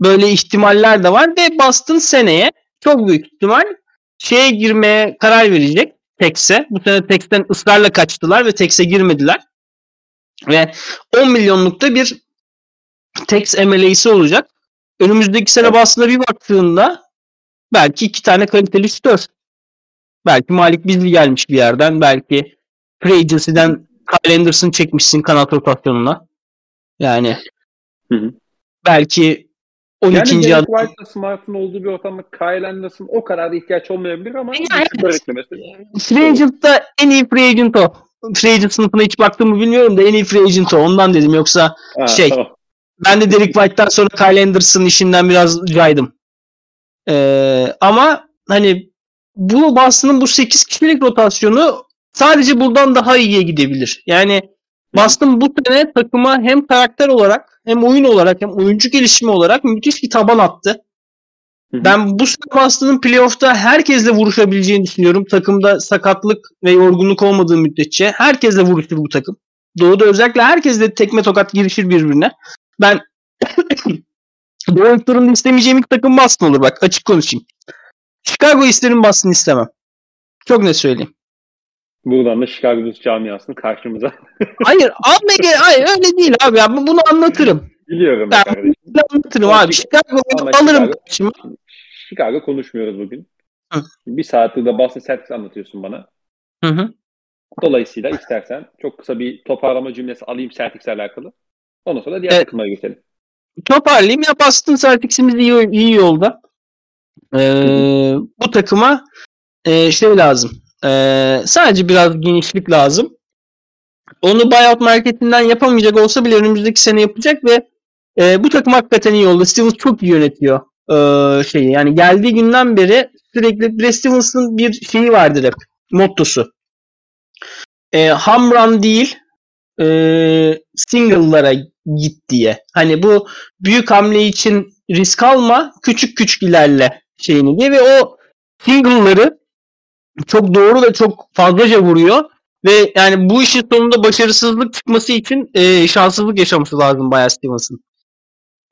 böyle ihtimaller de var ve Boston seneye çok büyük ihtimal şeye girmeye karar verecek Tex'e. Bu sene Tex'ten ısrarla kaçtılar ve Tex'e girmediler. Ve 10 milyonlukta bir Tex MLA'si olacak. Önümüzdeki sene Boston'a bir baktığında belki iki tane kaliteli şütör. Belki Malik Bizli gelmiş bir yerden. Belki Free Agency'den Kyle Anderson çekmişsin kanat rotasyonuna. Yani Hı hı. belki 12. Yani Derek. White'la Smart'ın olduğu bir ortamda Kyle Anderson o kadar da ihtiyaç olmayabilir ama. Free Agent'ta en iyi free agent o. Free agent sınıfına hiç baktığımı bilmiyorum da en iyi free agent o. Ondan dedim yoksa Ha, Şey, tamam. ben de Derek White'tan sonra Kyle Anderson işinden biraz caydım. Ee, ama hani bu Boston'ın bu 8 kişilik rotasyonu sadece buradan daha iyiye gidebilir. Yani Boston bu sene takıma hem karakter olarak hem oyun olarak hem oyuncu gelişimi olarak müthiş bir taban attı. Ben bu sene Boston'ın playoff'ta herkesle vuruşabileceğini düşünüyorum. Takımda sakatlık ve yorgunluk olmadığı müddetçe herkesle vuruşur bu takım. Doğu'da özellikle herkesle tekme tokat girişir birbirine. Ben Doğu turunda istemeyeceğim ilk takım Boston olur bak açık konuşayım. Chicago isterim Boston istemem. Çok ne söyleyeyim. Buradan da Chicago Bulls camiasını karşımıza. Hayır almaya hayır öyle değil abi. ya. Bunu anlatırım. Biliyorum Ben- kardeşim. Anlatırım Ama abi. Chicago'yu alırım Chicago- karşıma. Chicago konuşmuyoruz bugün. Hı. Bir saattir de Boston Celtics anlatıyorsun bana. Hı hı. Dolayısıyla istersen çok kısa bir toparlama cümlesi alayım Celtics'le alakalı. Ondan sonra diğer Evet. takımlara geçelim. Toparlayayım ya Boston Celtics'imiz iyi, iyi yolda. Ee, bu takıma e, şey lazım. Ee, sadece biraz genişlik lazım. Onu buyout marketinden yapamayacak olsa bile önümüzdeki sene yapacak ve e, bu takım hakikaten iyi oldu. Stevens çok iyi yönetiyor e, şeyi. Yani geldiği günden beri sürekli Brad Stevens'ın bir şeyi vardır hep. Mottosu. E, ham run değil e, single'lara git diye. Hani bu büyük hamle için risk alma, küçük küçük ilerle şeyini diye ve o single'ları çok doğru ve çok fazlaca vuruyor ve yani bu işin sonunda başarısızlık çıkması için e, şanssızlık yaşaması lazım bayağı Stevens'ın.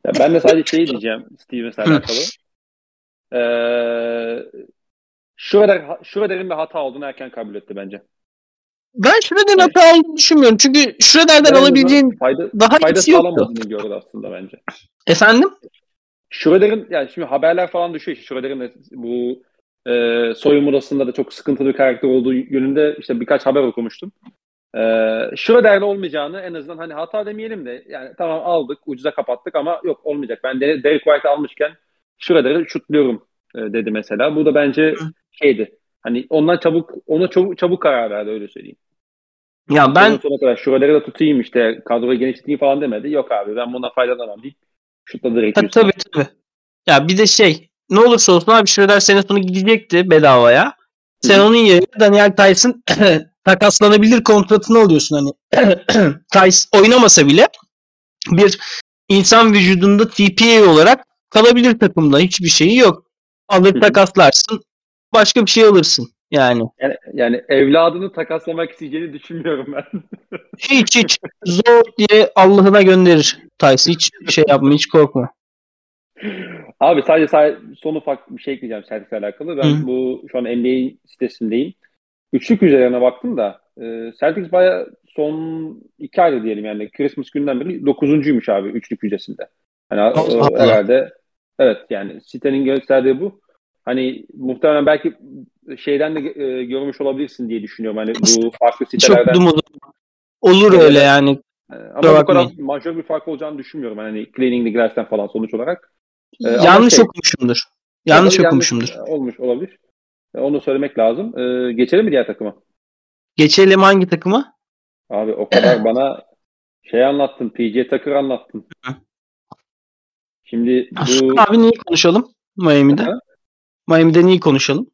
Ya ben de sadece şey diyeceğim Stevens'le alakalı. Ee, Schroeder, Schroeder'in bir hata olduğunu erken kabul etti bence. Ben Schroeder'in hata olduğunu düşünmüyorum. Çünkü Schroeder'den alabileceğin fayda, daha fayda iyisi yoktu. sağlamadığını gördü aslında bence. Efendim? Schroeder'in yani şimdi haberler falan düşüyor Schroeder'in de bu e, soyunma odasında da çok sıkıntılı bir karakter olduğu yönünde işte birkaç haber okumuştum. E, Schroeder'le olmayacağını en azından hani hata demeyelim de yani tamam aldık ucuza kapattık ama yok olmayacak. Ben de Derek White almışken Schroeder'i şutluyorum e, dedi mesela. Bu da bence şeydi. Hani ondan çabuk ona çabuk, çabuk karar verdi öyle söyleyeyim. Ya Ben sonuna kadar Schroeder'i de tutayım işte kadroyu genişleteyim falan demedi. Yok abi ben bundan faydalanamam deyip şutladı direkt. tabii tabii tabii. Ya bir de şey ne olursa olsun abi Schroeder sene sonu gidecekti bedavaya. Sen Hı onun yerine Daniel Tyson takaslanabilir kontratını alıyorsun hani. Tyson oynamasa bile bir insan vücudunda TPA olarak kalabilir takımda. Hiçbir şeyi yok. Alır hı. takaslarsın. Başka bir şey alırsın. Yani. Yani, yani evladını takaslamak isteyeceğini düşünmüyorum ben. Hiç hiç zor diye Allah'ına gönderir Tyson. Hiç şey yapma hiç korkma. Abi sadece, sadece son ufak bir şey ekleyeceğim Celtics'le alakalı. Ben Hı. bu şu an NBA sitesindeyim. Üçlük üzerine baktım da e, Celtics baya son iki ayda diyelim yani Christmas günden beri dokuzuncuymuş abi üçlük yüzdesinde. Hani Allah e, herhalde evet yani sitenin gösterdiği bu. Hani muhtemelen belki şeyden de e, görmüş olabilirsin diye düşünüyorum. Hani bu farklı sitelerden. okudum olur. Olur öyle yani. E, Ama bu kadar majör bir fark olacağını düşünmüyorum. Hani Cleaning the Glass'ten falan sonuç olarak. Ee, yanlış şey- okumuşumdur. Yanlış okumuşumdur. olmuş olabilir. E, Onu söylemek lazım. Ee, geçelim mi diğer takıma? Geçelim hangi takıma? Abi o kadar bana şey anlattın. PJ Tucker anlattın. Şimdi bu Abi neyi konuşalım Miami'de? Miami'de neyi konuşalım?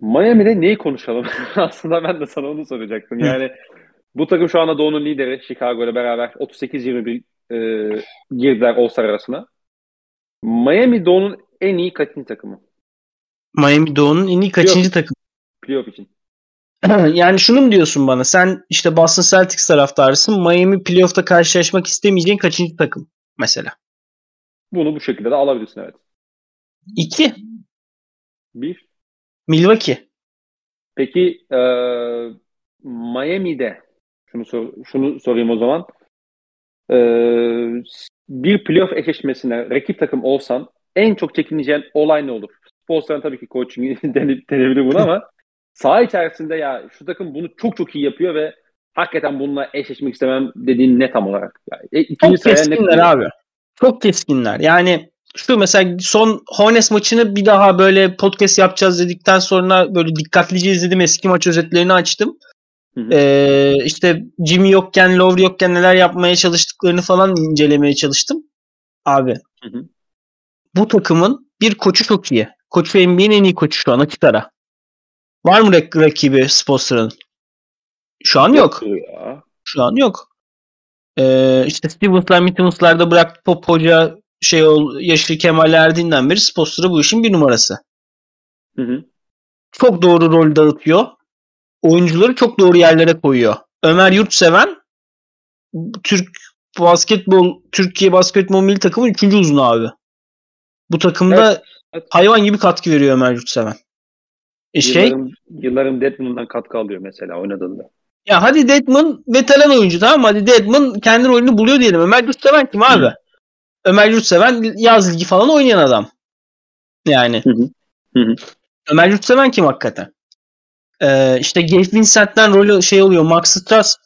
Miami'de neyi konuşalım? Aslında ben de sana onu soracaktım. Yani bu takım şu anda Doğu'nun lideri Chicago ile beraber 38-21 e, girdiler All-Star arasına. Miami Doğu'nun en iyi kaçıncı takımı? Miami Doğu'nun en iyi kaçıncı takımı? Playoff için. yani şunu mu diyorsun bana? Sen işte Boston Celtics taraftarısın. Miami playoff'ta karşılaşmak istemeyeceğin kaçıncı takım mesela? Bunu bu şekilde de alabilirsin evet. İki. Bir. Milwaukee. Peki e, Miami'de şunu sor, şunu sorayım o zaman. E, bir playoff eşleşmesine rakip takım olsan en çok çekineceğin olay ne olur? Sports'tan tabii ki coaching denebilir bunu ama saha içerisinde ya şu takım bunu çok çok iyi yapıyor ve hakikaten bununla eşleşmek istemem dediğin ne tam olarak? Yani, e, ikinci Çok ne keskinler koyuyorsun? abi. Çok keskinler. Yani şu mesela son Hornets maçını bir daha böyle podcast yapacağız dedikten sonra böyle dikkatlice izledim. Eski maç özetlerini açtım. Hı hı. Ee, işte Jimmy yokken, Lowry yokken neler yapmaya çalıştıklarını falan incelemeye çalıştım. Abi Hı hı. bu takımın bir koçu çok iyi. Koçu NBA'nin en iyi koçu şu an açık ara. Var mı rak- rakibi Spoelstra'nın? Şu an yok. Ya. Şu an yok. Ee, işte Stevens'lar, Mittens'larda bırak Pop Hoca şey ol, Yaşlı Kemal Erdin'den beri Spoelstra bu işin bir numarası. Hı hı. Çok doğru rol dağıtıyor. Oyuncuları çok doğru yerlere koyuyor. Ömer Yurtseven Türk basketbol Türkiye basketbol milli takımın üçüncü uzunu abi. Bu takımda evet. hayvan gibi katkı veriyor Ömer Yurtseven. E şey yılların Deadman'dan katkı alıyor mesela oynadığında. ya hadi Deadman veteran oyuncu tamam mı? Hadi Deadman kendi rolünü buluyor diyelim. Ömer Yurtseven kim abi? Ömer Yurtseven yaz ligi falan oynayan adam. Yani. Hı hı. Hı hı. Ömer Yurtseven kim hakikaten? Ee, işte Gabe Vincent'ten rolü şey oluyor. Max Strass.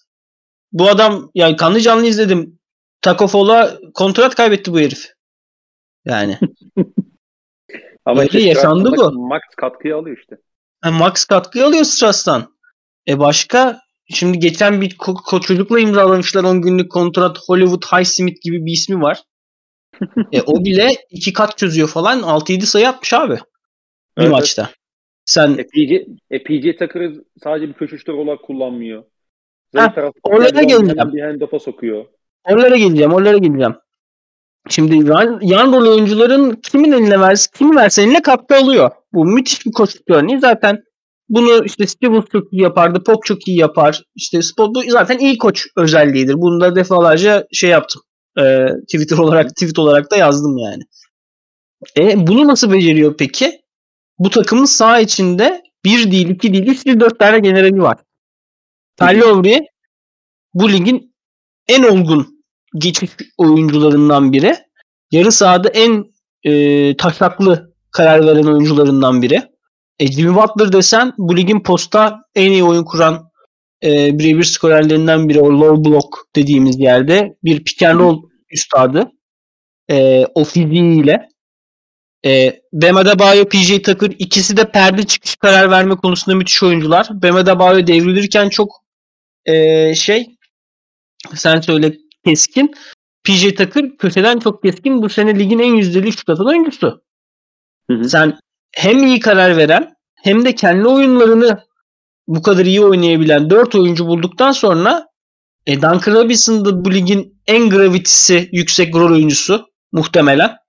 Bu adam yani kanlı canlı izledim. Taco Fall'a kontrat kaybetti bu herif. Yani. Ama işte yaşandı bu. Max katkıyı alıyor işte. Ha, Max katkı alıyor Strass'tan. E başka şimdi geçen bir ko- ko- çocukla imzalamışlar 10 günlük kontrat Hollywood Highsmith gibi bir ismi var. e, o bile iki kat çözüyor falan 6-7 sayı atmış abi. Bir Evet, maçta. Sen E, PJ, e, PJ Tucker'ı sadece bir köşe şutör olarak kullanmıyor. Ha, oraya geleceğim. bir handoff'a sokuyor. Oralara geleceğim, oralara geleceğim. Şimdi yan, yan rol oyuncuların kimin eline verse, kimi verse eline katkı alıyor. Bu müthiş bir koçluk örneği. Zaten bunu işte Stevens çok iyi yapardı, Pop çok iyi yapar. İşte Spot bu zaten iyi koç özelliğidir. Bunu da defalarca şey yaptım. Ee, Twitter olarak tweet olarak da yazdım yani. E bunu nasıl beceriyor peki? Bu takımın sağ içinde bir değil, iki değil, üç değil, dört tane generali var. Lowry bu ligin en olgun geçiş oyuncularından biri. Yarı sahada en e, taşaklı karar veren oyuncularından biri. E, Jimmy Butler desen bu ligin posta en iyi oyun kuran e, birebir skorerlerinden biri. O low block dediğimiz yerde bir pick and roll üstadı. E, o fiziğiyle. E, Bam Adebayo, PJ Tucker ikisi de perde çıkış karar verme konusunda müthiş oyuncular. Bam Adebayo devrilirken çok e, şey sen söyle keskin. PJ Tucker köşeden çok keskin. Bu sene ligin en yüzdeli şut atan oyuncusu. Hı hı. Sen hem iyi karar veren hem de kendi oyunlarını bu kadar iyi oynayabilen 4 oyuncu bulduktan sonra e, Duncan Robinson da bu ligin en gravitisi yüksek rol oyuncusu muhtemelen.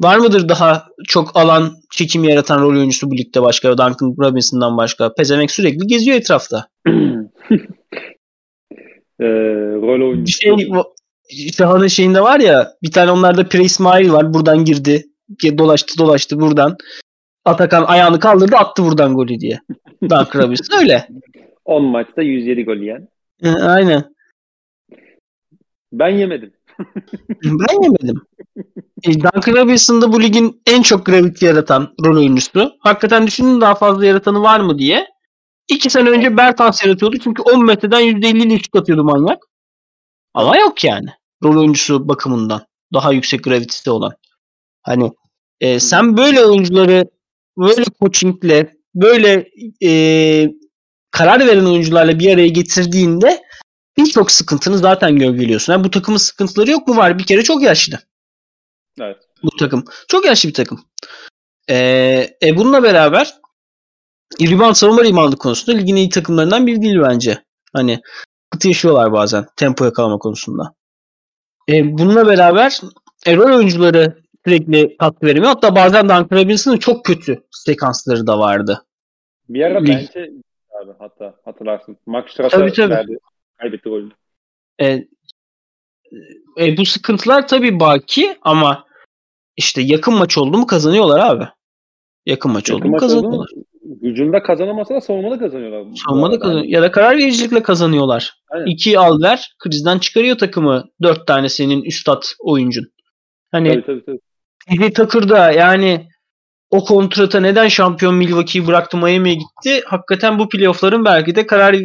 Var mıdır daha çok alan çekim yaratan rol oyuncusu bu ligde başka Duncan Robinson'dan başka? Pezemek sürekli geziyor etrafta. Ee, rol oyuncusu. Şey Şahan'ın şeyinde var ya bir tane onlarda Pre İsmail var. Buradan girdi. Dolaştı dolaştı buradan. Atakan ayağını kaldırdı attı buradan golü diye. Duncan Robinson öyle. 10 maçta 107 gol yiyen. Hı, Aynen. Ben yemedim. Ben yemedim. E, Duncan Robinson bu ligin en çok gravity yaratan rol oyuncusu. Hakikaten düşünün daha fazla yaratanı var mı diye. İki sene önce Bertans yaratıyordu çünkü 10 metreden %50 ile şut atıyordu manyak. Ama yok yani. Rol oyuncusu bakımından. Daha yüksek gravitesi olan. Hani e, sen böyle oyuncuları böyle coachingle böyle e, karar veren oyuncularla bir araya getirdiğinde birçok sıkıntını zaten gölgeliyorsun. Yani bu takımın sıkıntıları yok mu? Var. Bir kere çok yaşlı Evet. bu takım. Çok yaşlı bir takım. Ee, e bununla beraber rebound savunma reboundu konusunda ligin iyi takımlarından biri değil bence. Hani sıkıntı yaşıyorlar bazen tempo yakalama konusunda. E, bununla beraber e, rol oyuncuları sürekli katkı veremiyor. Hatta bazen Duncan Robinson'ın çok kötü sekansları da vardı. Bir ara bence abi hatta hatırlarsın. Max Stras'a Tabii, tabii. verdi. Kaybetti golünü. E, e, bu sıkıntılar tabii baki ama işte yakın maç oldu mu kazanıyorlar abi. Yakın maç oldu Yakın oldu mu? kazanıyorlar. Hücumda kazanamasa da savunmada kazanıyorlar. Savunmada arada. kazan ya da karar vericilikle kazanıyorlar. Aynen. İki al ver krizden çıkarıyor takımı. Dört tane senin üstad oyuncun. Hani Tabii tabii tabii. Da yani o kontrata neden şampiyon Milwaukee'yi bıraktı Miami'ye gitti? Hakikaten bu playoff'ların belki de karar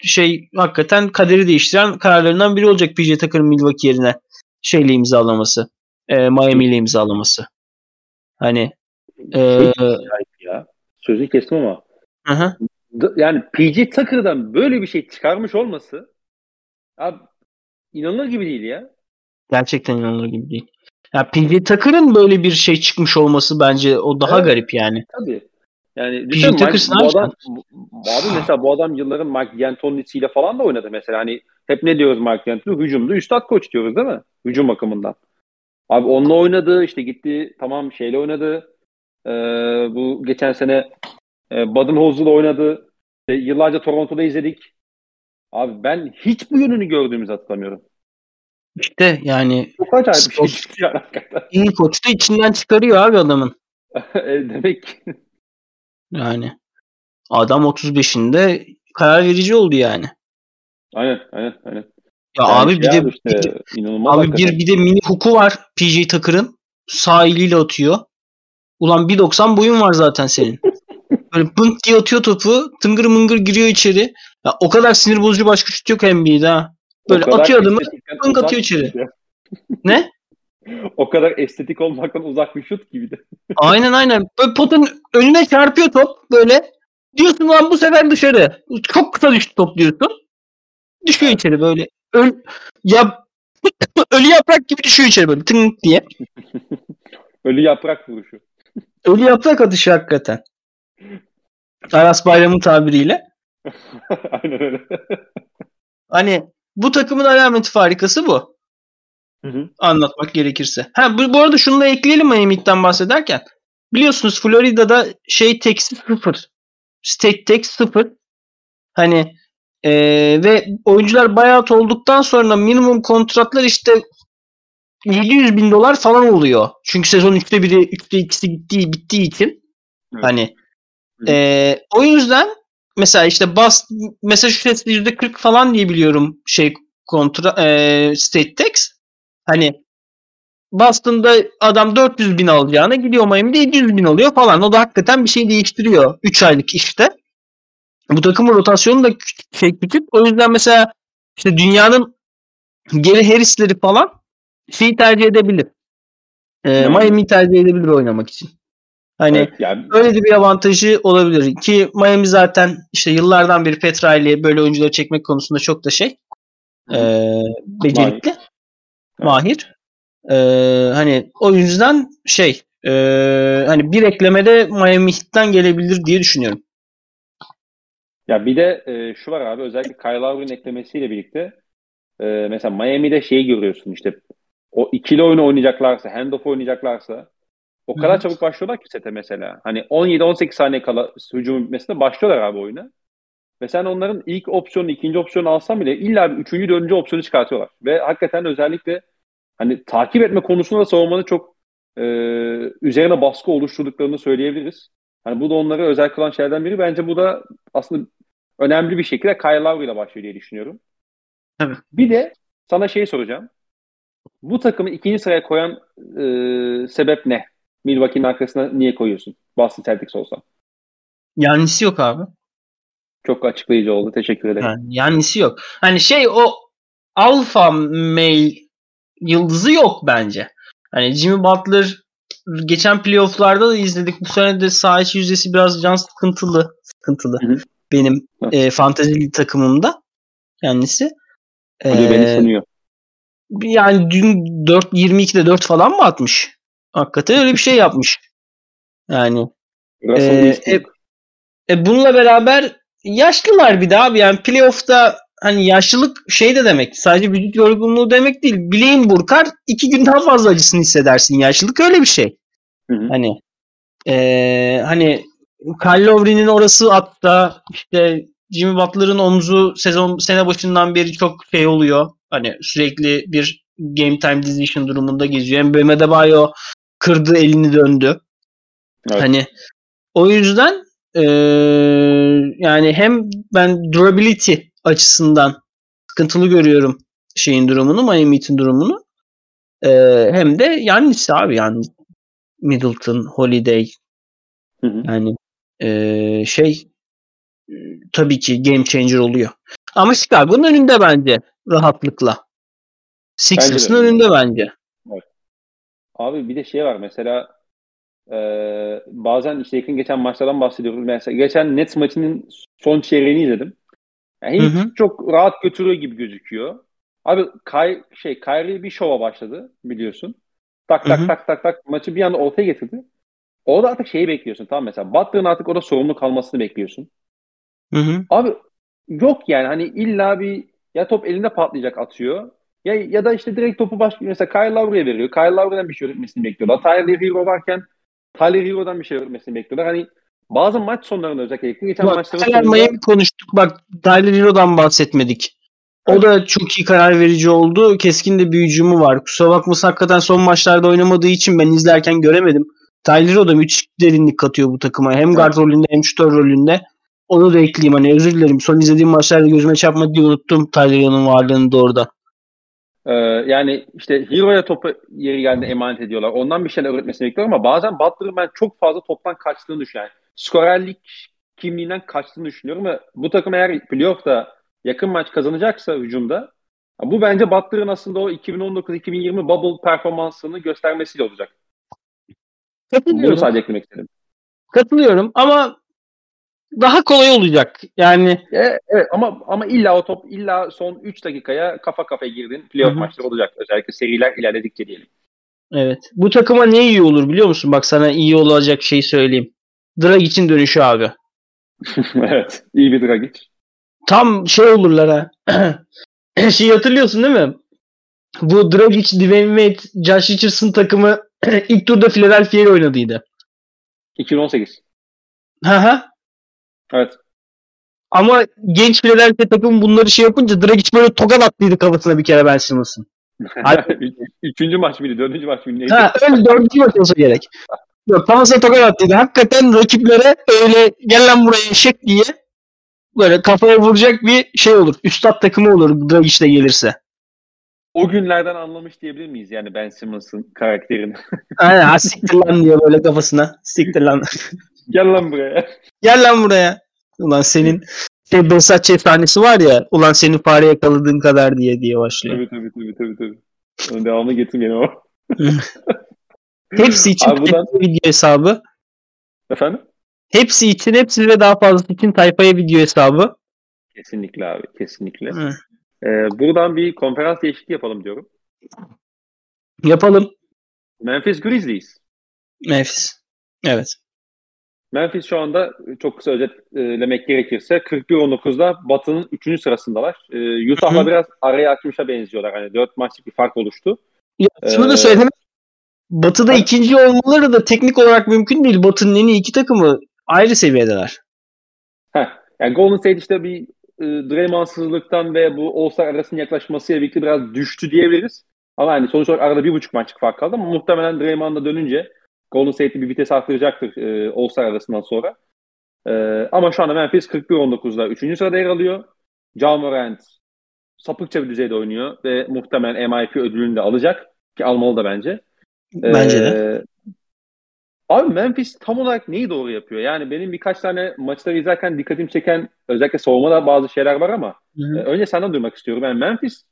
şey hakikaten kaderi değiştiren kararlarından biri olacak PJ Tucker'ın Milwaukee yerine şeyle imzalaması. E, Miami ile imzalaması. Hani e, Acayip ya. Sözünü kestim ama. hı hı. D- yani PG Tucker'dan böyle bir şey çıkarmış olması abi inanılır gibi değil ya. Gerçekten inanılır gibi değil. Ya PJ Tucker'ın böyle bir şey çıkmış olması bence o daha Evet. garip yani. Tabii. Yani PG düşünün Mike- bu adam bu- abi mesela bu adam yılların Mike D'Antoni'siyle falan da oynadı mesela. Hani hep ne diyoruz Mike D'Antoni? Hücumda üstad koç diyoruz değil mi? Hücum bakımından. Abi onunla oynadı işte gitti tamam şeyle oynadı. Ee, bu geçen sene e, Budenholzer'la oynadı. E, yıllarca Toronto'da izledik. Abi ben hiç bu yönünü gördüğümüzü hatırlamıyorum. İşte yani Çok acayip bir şey çıktı yani hakikaten. iyi koç da içinden çıkarıyor abi adamın. E, Demek ki Yani adam 35'inde karar verici oldu yani. aynen aynen aynen. Ya Yani abi şey bir de abi işte, inanılmaz abi bir bir de mini huku var PJ Tucker'ın. Sağ eliyle atıyor. Ulan 1.90 boyun var zaten senin. Böyle pınt diye atıyor topu. Tıngır mıngır giriyor içeri. Ya o kadar sinir bozucu başka şut yok NBA'de ha. Böyle atıyor adamı. pınk atıyor içeri. Ne? O kadar estetik olmaktan uzak bir şut gibi de. Aynen aynen. Böyle potun önüne çarpıyor top böyle. Diyorsun lan bu sefer dışarı. Çok kısa düştü top diyorsun. Düşüyor içeri böyle. Öl ya ölü yaprak gibi düşüyor içeri böyle tınk diye. Ölü yaprak vuruşu. Ölü yaprak atışı hakikaten. Aras Bayram'ın tabiriyle. Aynen öyle. Hani bu takımın alameti farikası bu. Hı hı. Anlatmak gerekirse. Ha bu, bu arada şunu da ekleyelim Miami Heat'ten bahsederken. Biliyorsunuz Florida'da şey teksi sıfır. State tax sıfır. Hani eee, ve oyuncular buyout olduktan sonra minimum kontratlar işte 700 bin dolar falan oluyor. Çünkü sezon 3'te 1'i 3'te 2'si gittiği bittiği için. Evet. Hani eee, o yüzden mesela işte Boston Massachusetts %40 falan diye biliyorum şey kontra eee, state tax. Hani Boston'da adam 400 bin alacağına gidiyor Miami'de 700 bin alıyor falan. O da hakikaten bir şey değiştiriyor 3 aylık işte. Bu takımın rotasyonu da küçük, şey küçük. O yüzden mesela işte dünyanın geri Harris'leri falan şeyi tercih edebilir. Ee, Miami. Miami'yi tercih edebilir oynamak için. Hani Evet, yani öyle de bir avantajı olabilir. Ki Miami zaten işte yıllardan beri Petra ile böyle oyuncuları çekmek konusunda çok da şey ee, becerikli. Mahir. Ee, hani o yüzden şey ee, hani bir eklemede Miami Heat'ten gelebilir diye düşünüyorum. Ya bir de e, şu var abi özellikle Kyle Lowry'nin eklemesiyle birlikte e, mesela Miami'de şeyi görüyorsun işte o ikili oyunu oynayacaklarsa, handoff oynayacaklarsa O kadar Hı. çabuk başlıyorlar ki sete mesela. Hani 17-18 saniye kala hücum bitmesine başlıyorlar abi oyuna. Ve sen onların ilk opsiyonu, ikinci opsiyonu alsan bile illa bir üçüncü, dördüncü opsiyonu çıkartıyorlar. Ve hakikaten özellikle hani takip etme konusunda da savunmanın çok e, üzerine baskı oluşturduklarını söyleyebiliriz. Hani bu da onları özel kılan şeylerden biri. Bence bu da aslında önemli bir şekilde Kyle Lowry ile başlıyor diye düşünüyorum. Tabii. Bir de sana şey soracağım. Bu takımı ikinci sıraya koyan e, sebep ne? Milwaukee'nin arkasına niye koyuyorsun? Boston Celtics olsa. Yanisi yok abi. Çok açıklayıcı oldu. Teşekkür ederim. Yani yanisi yok. Hani şey o alfa male yıldızı yok bence. Hani Jimmy Butler geçen playofflarda da izledik. Bu sene de saha içi yüzdesi biraz can sıkıntılı. Sıkıntılı. Hı hı. Benim Evet. e, fantezi takımımda kendisi. Hoca Ee, beni sanıyor. yani dün 4 22'de 4 falan mı atmış? Hakikaten öyle bir şey yapmış. Yani Ee, Westbrook. e, bununla beraber yaşlılar bir daha abi. Yani playoff'ta hani yaşlılık şey de demek. Sadece vücut yorgunluğu demek değil. Bileğin burkar iki gün daha fazla acısını hissedersin. Yaşlılık öyle bir şey. Hı hı. Hani eee hani Kyle Lowry'nin orası hatta işte Jimmy Butler'ın omzu sezon sene başından beri çok şey oluyor. Hani sürekli bir game time decision durumunda geziyor. Hem Bam Adebayo kırdı elini döndü. Evet. Hani o yüzden eee, yani hem ben durability açısından sıkıntılı görüyorum şeyin durumunu, Miami Heat'in durumunu. Eee, hem de Yannis abi yani Middleton, Holiday Hı hı. yani eee, şey e, tabii ki game changer oluyor. Ama Chicago'nun önünde bence rahatlıkla. Sixers'ın önünde bence. Abi bir de şey var mesela e, bazen işte yakın geçen maçlardan bahsediyoruz. Mesela geçen Nets maçının son çeyreğini izledim. Yani Hı hiç hı. çok rahat götürüyor gibi gözüküyor. Abi Kay, şey Kyrie bir şova başladı biliyorsun. Tak Hı tak hı. tak tak tak maçı bir anda ortaya getirdi. Orada artık şeyi bekliyorsun tamam mesela. Butler'ın artık orada sorumlu kalmasını bekliyorsun. Hı hı. Abi yok yani hani illa bir ya top elinde patlayacak atıyor. Ya, ya da işte direkt topu başka mesela Kyle Lowry'e veriyor. Kyle Lowry'den bir şey öğretmesini bekliyorlar. Tyler Hero varken Tyler Hero'dan bir şey öğretmesini bekliyorlar. Hani bazı maç sonlarında özellikle yakın geçen Bak maçların Tyler sonunda Miami konuştuk. Bak Tyler Hero'dan bahsetmedik. O da çok iyi karar verici oldu. Keskin de bir hücumu var. Kusura bakmasın hakikaten son maçlarda oynamadığı için ben izlerken göremedim. Tyler Hero da müthiş derinlik katıyor bu takıma. Hem guard rolünde hem şutör rolünde. Onu da ekleyeyim. Hani özür dilerim. Son izlediğim maçlarda gözüme çarpmadı diye unuttum Tyler Hero'nun varlığını da orada. Ee, yani işte Hero'ya topu yeri geldiğinde emanet ediyorlar. Ondan bir şeyler öğretmesini bekliyorum ama bazen Butler'ın ben çok fazla toptan kaçtığını düşünüyorum. Yani skorerlik kimliğinden kaçtığını düşünüyorum ve bu takım eğer playoff'ta yakın maç kazanacaksa hücumda bu bence Butler'ın aslında o 2019-2020 bubble performansını göstermesiyle olacak. Bunu Katılıyorum. sadece eklemek istedim. Katılıyorum ama daha kolay olacak. Yani E, evet ama ama illa o top illa son 3 dakikaya kafa kafaya girdin. Playoff Hı hı. maçları olacak. Özellikle seriler ilerledikçe diyelim. evet. Bu takıma ne iyi olur biliyor musun? Bak sana iyi olacak şey söyleyeyim. Drag için dönüşü abi. evet. İyi bir Dragic. Tam şey olurlar ha. şey hatırlıyorsun değil mi? Bu Dragic, Dwayne Wade, Josh Richardson takımı ilk turda Philadelphia ile oynadıydı. 2018. Hı hı. Evet. Ama genç Philadelphia takımı bunları şey yapınca Dragic böyle tokat attıydı kafasına bir kere Ben Simmons'ın. Üçüncü maç mıydı? Dördüncü maç mıydı? Neydi? Ha öyle dördüncü maç olsa gerek. Yok kafasına tokat attıydı. Hakikaten rakiplere öyle gel lan buraya eşek diye böyle kafaya vuracak bir şey olur. Üstad takımı olur Dragic de gelirse. O günlerden anlamış diyebilir miyiz yani Ben Simmons'ın karakterini? Aynen ha siktir lan diyor böyle kafasına. Siktir lan. Gel lan buraya. Gel lan buraya. Ulan senin şey Besat efsanesi var ya. Ulan seni fare yakaladığın kadar diye diye başlıyor. tabii tabii tabii tabii. tabii. Onun devamını getirmeyin ama. Hepsi için Abi buradan- tayfaya video hesabı. Efendim? Hepsi için hepsi ve daha fazlası için tayfaya video hesabı. Kesinlikle abi. Kesinlikle. Hı. Ee, buradan bir konferans değişikliği yapalım diyorum. Yapalım. Memphis Grizzlies. Nefis. Evet. Memphis şu anda çok kısa özetlemek gerekirse 41-19'da Batı'nın 3. sırasındalar. Ee, Utah'la biraz araya açmışa benziyorlar. Hani 4 maçlık bir fark oluştu. Ya, şunu Ee, da söylemek Batı'da Evet. ikinci olmaları da teknik olarak mümkün değil. Batı'nın en iyi iki takımı ayrı seviyedeler. Heh. Yani Golden State işte bir e, Draymond'sızlıktan ve bu All-Star arasının yaklaşmasıyla birlikte biraz düştü diyebiliriz. Ama hani sonuç olarak arada bir buçuk maçlık fark kaldı ama muhtemelen Draymond'a dönünce Golden State'i bir vites arttıracaktır e, All-Star arasından sonra. E, ama şu anda Memphis 41-19'da 3. sırada yer alıyor. Ja Morant sapıkça bir düzeyde oynuyor ve muhtemelen MIP ödülünü de alacak. Ki almalı da bence. Bence de. Abi Memphis tam olarak neyi doğru yapıyor? Yani benim birkaç tane maçları izlerken dikkatimi çeken özellikle savunmada bazı şeyler var ama Hı hı. e, önce senden duymak istiyorum. Yani Memphis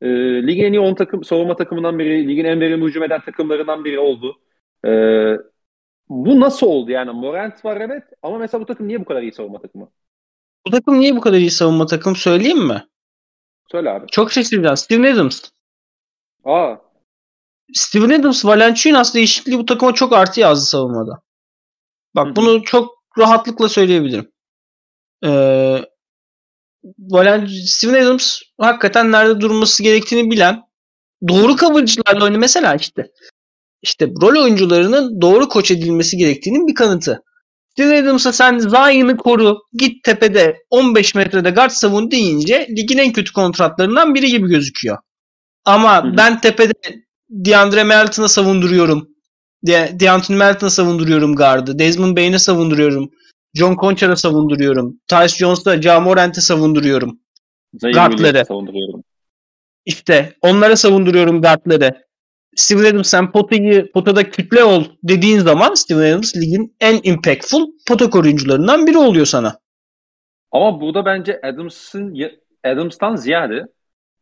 e, ligin en iyi 10 takım, savunma takımından biri, ligin en verimli hücum eden takımlarından biri oldu. E, bu nasıl oldu? Yani Morant var evet ama mesela bu takım niye bu kadar iyi savunma takımı? Bu takım niye bu kadar iyi savunma takım söyleyeyim mi? Söyle abi. Çok şaşıracağım. Steven Adams. Aa, Steven Adams Valanciunas değişikliği bu takıma çok artı yazdı savunmada. Bak bunu çok rahatlıkla söyleyebilirim. Ee, Valen Steven Adams hakikaten nerede durması gerektiğini bilen doğru coverage'larla oynuyor. Mesela işte işte rol oyuncularının doğru koç edilmesi gerektiğinin bir kanıtı. Steven Adams'a sen Zion'ı koru, git tepede 15 metrede guard savun deyince ligin en kötü kontratlarından biri gibi gözüküyor. Ama Hı hı. ben tepede DeAndre Melton'a savunduruyorum. De DeAndre Melton'a savunduruyorum guard'ı. Desmond Bain'e savunduruyorum. John Concha'ya savunduruyorum. Tyce Jones'la Ja Morant'e savunduruyorum. Zayn Guardları. Savunduruyorum. İşte onlara savunduruyorum guardları. Steven Adams sen potayı, potada kütle ol dediğin zaman Steven Adams ligin en impactful pota koruyucularından biri oluyor sana. Ama burada bence Adams'ın Adams'tan ziyade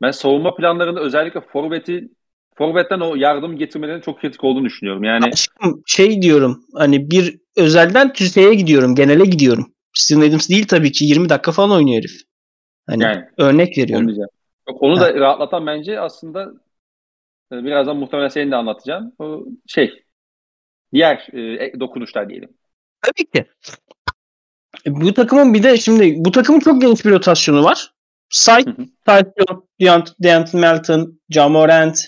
ben savunma planlarında özellikle forveti forvetten o yardım getirmelerinin çok kritik olduğunu düşünüyorum. Yani Aşkım şey diyorum hani bir özelden tüzeye gidiyorum genele gidiyorum. Steven Adams değil tabii ki 20 dakika falan oynuyor herif. Hani yani örnek onu veriyorum. diyeceğim. Yok, onu da rahatlatan bence aslında birazdan muhtemelen senin de anlatacağın o şey diğer e, dokunuşlar diyelim. Tabii ki. E, Bu takımın bir de şimdi bu takımın çok geniş bir rotasyonu var. Hı. Tyson, Deontay Melton, Ja Morant,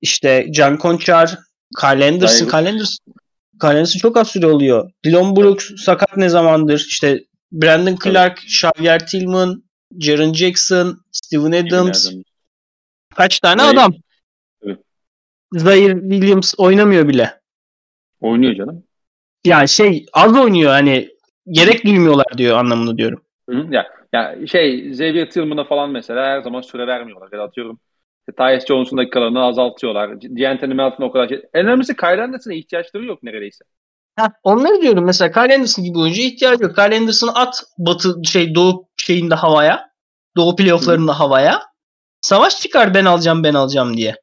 işte John Conchar, Kyle Anderson. Kyle Anderson, Kyle Anderson çok az süre oluyor. Dylan Brooks sakat ne zamandır? İşte Brandon Clark, Xavier Tillman, Jaren Jackson, Steven Adams. Kaç tane Zaire- adam? Zaire Williams oynamıyor bile. Oynuyor canım. Yani şey az oynuyor hani gerek duymuyorlar diyor anlamını diyorum. Hı. Ya, ya şey Xavier Tillman'a falan mesela her zaman süre vermiyorlar. Ya atıyorum Tyus Jones'un dakikalarını azaltıyorlar. D'Anthony Melton'a o kadar şey. En önemlisi Kyle Anderson'a ihtiyaçları yok neredeyse. Heh, onları diyorum mesela Kyle Anderson gibi oyuncuya ihtiyacı yok. Kyle Anderson'ı at batı şey doğu şeyinde havaya. Doğu playofflarında havaya. Savaş çıkar ben alacağım ben alacağım diye.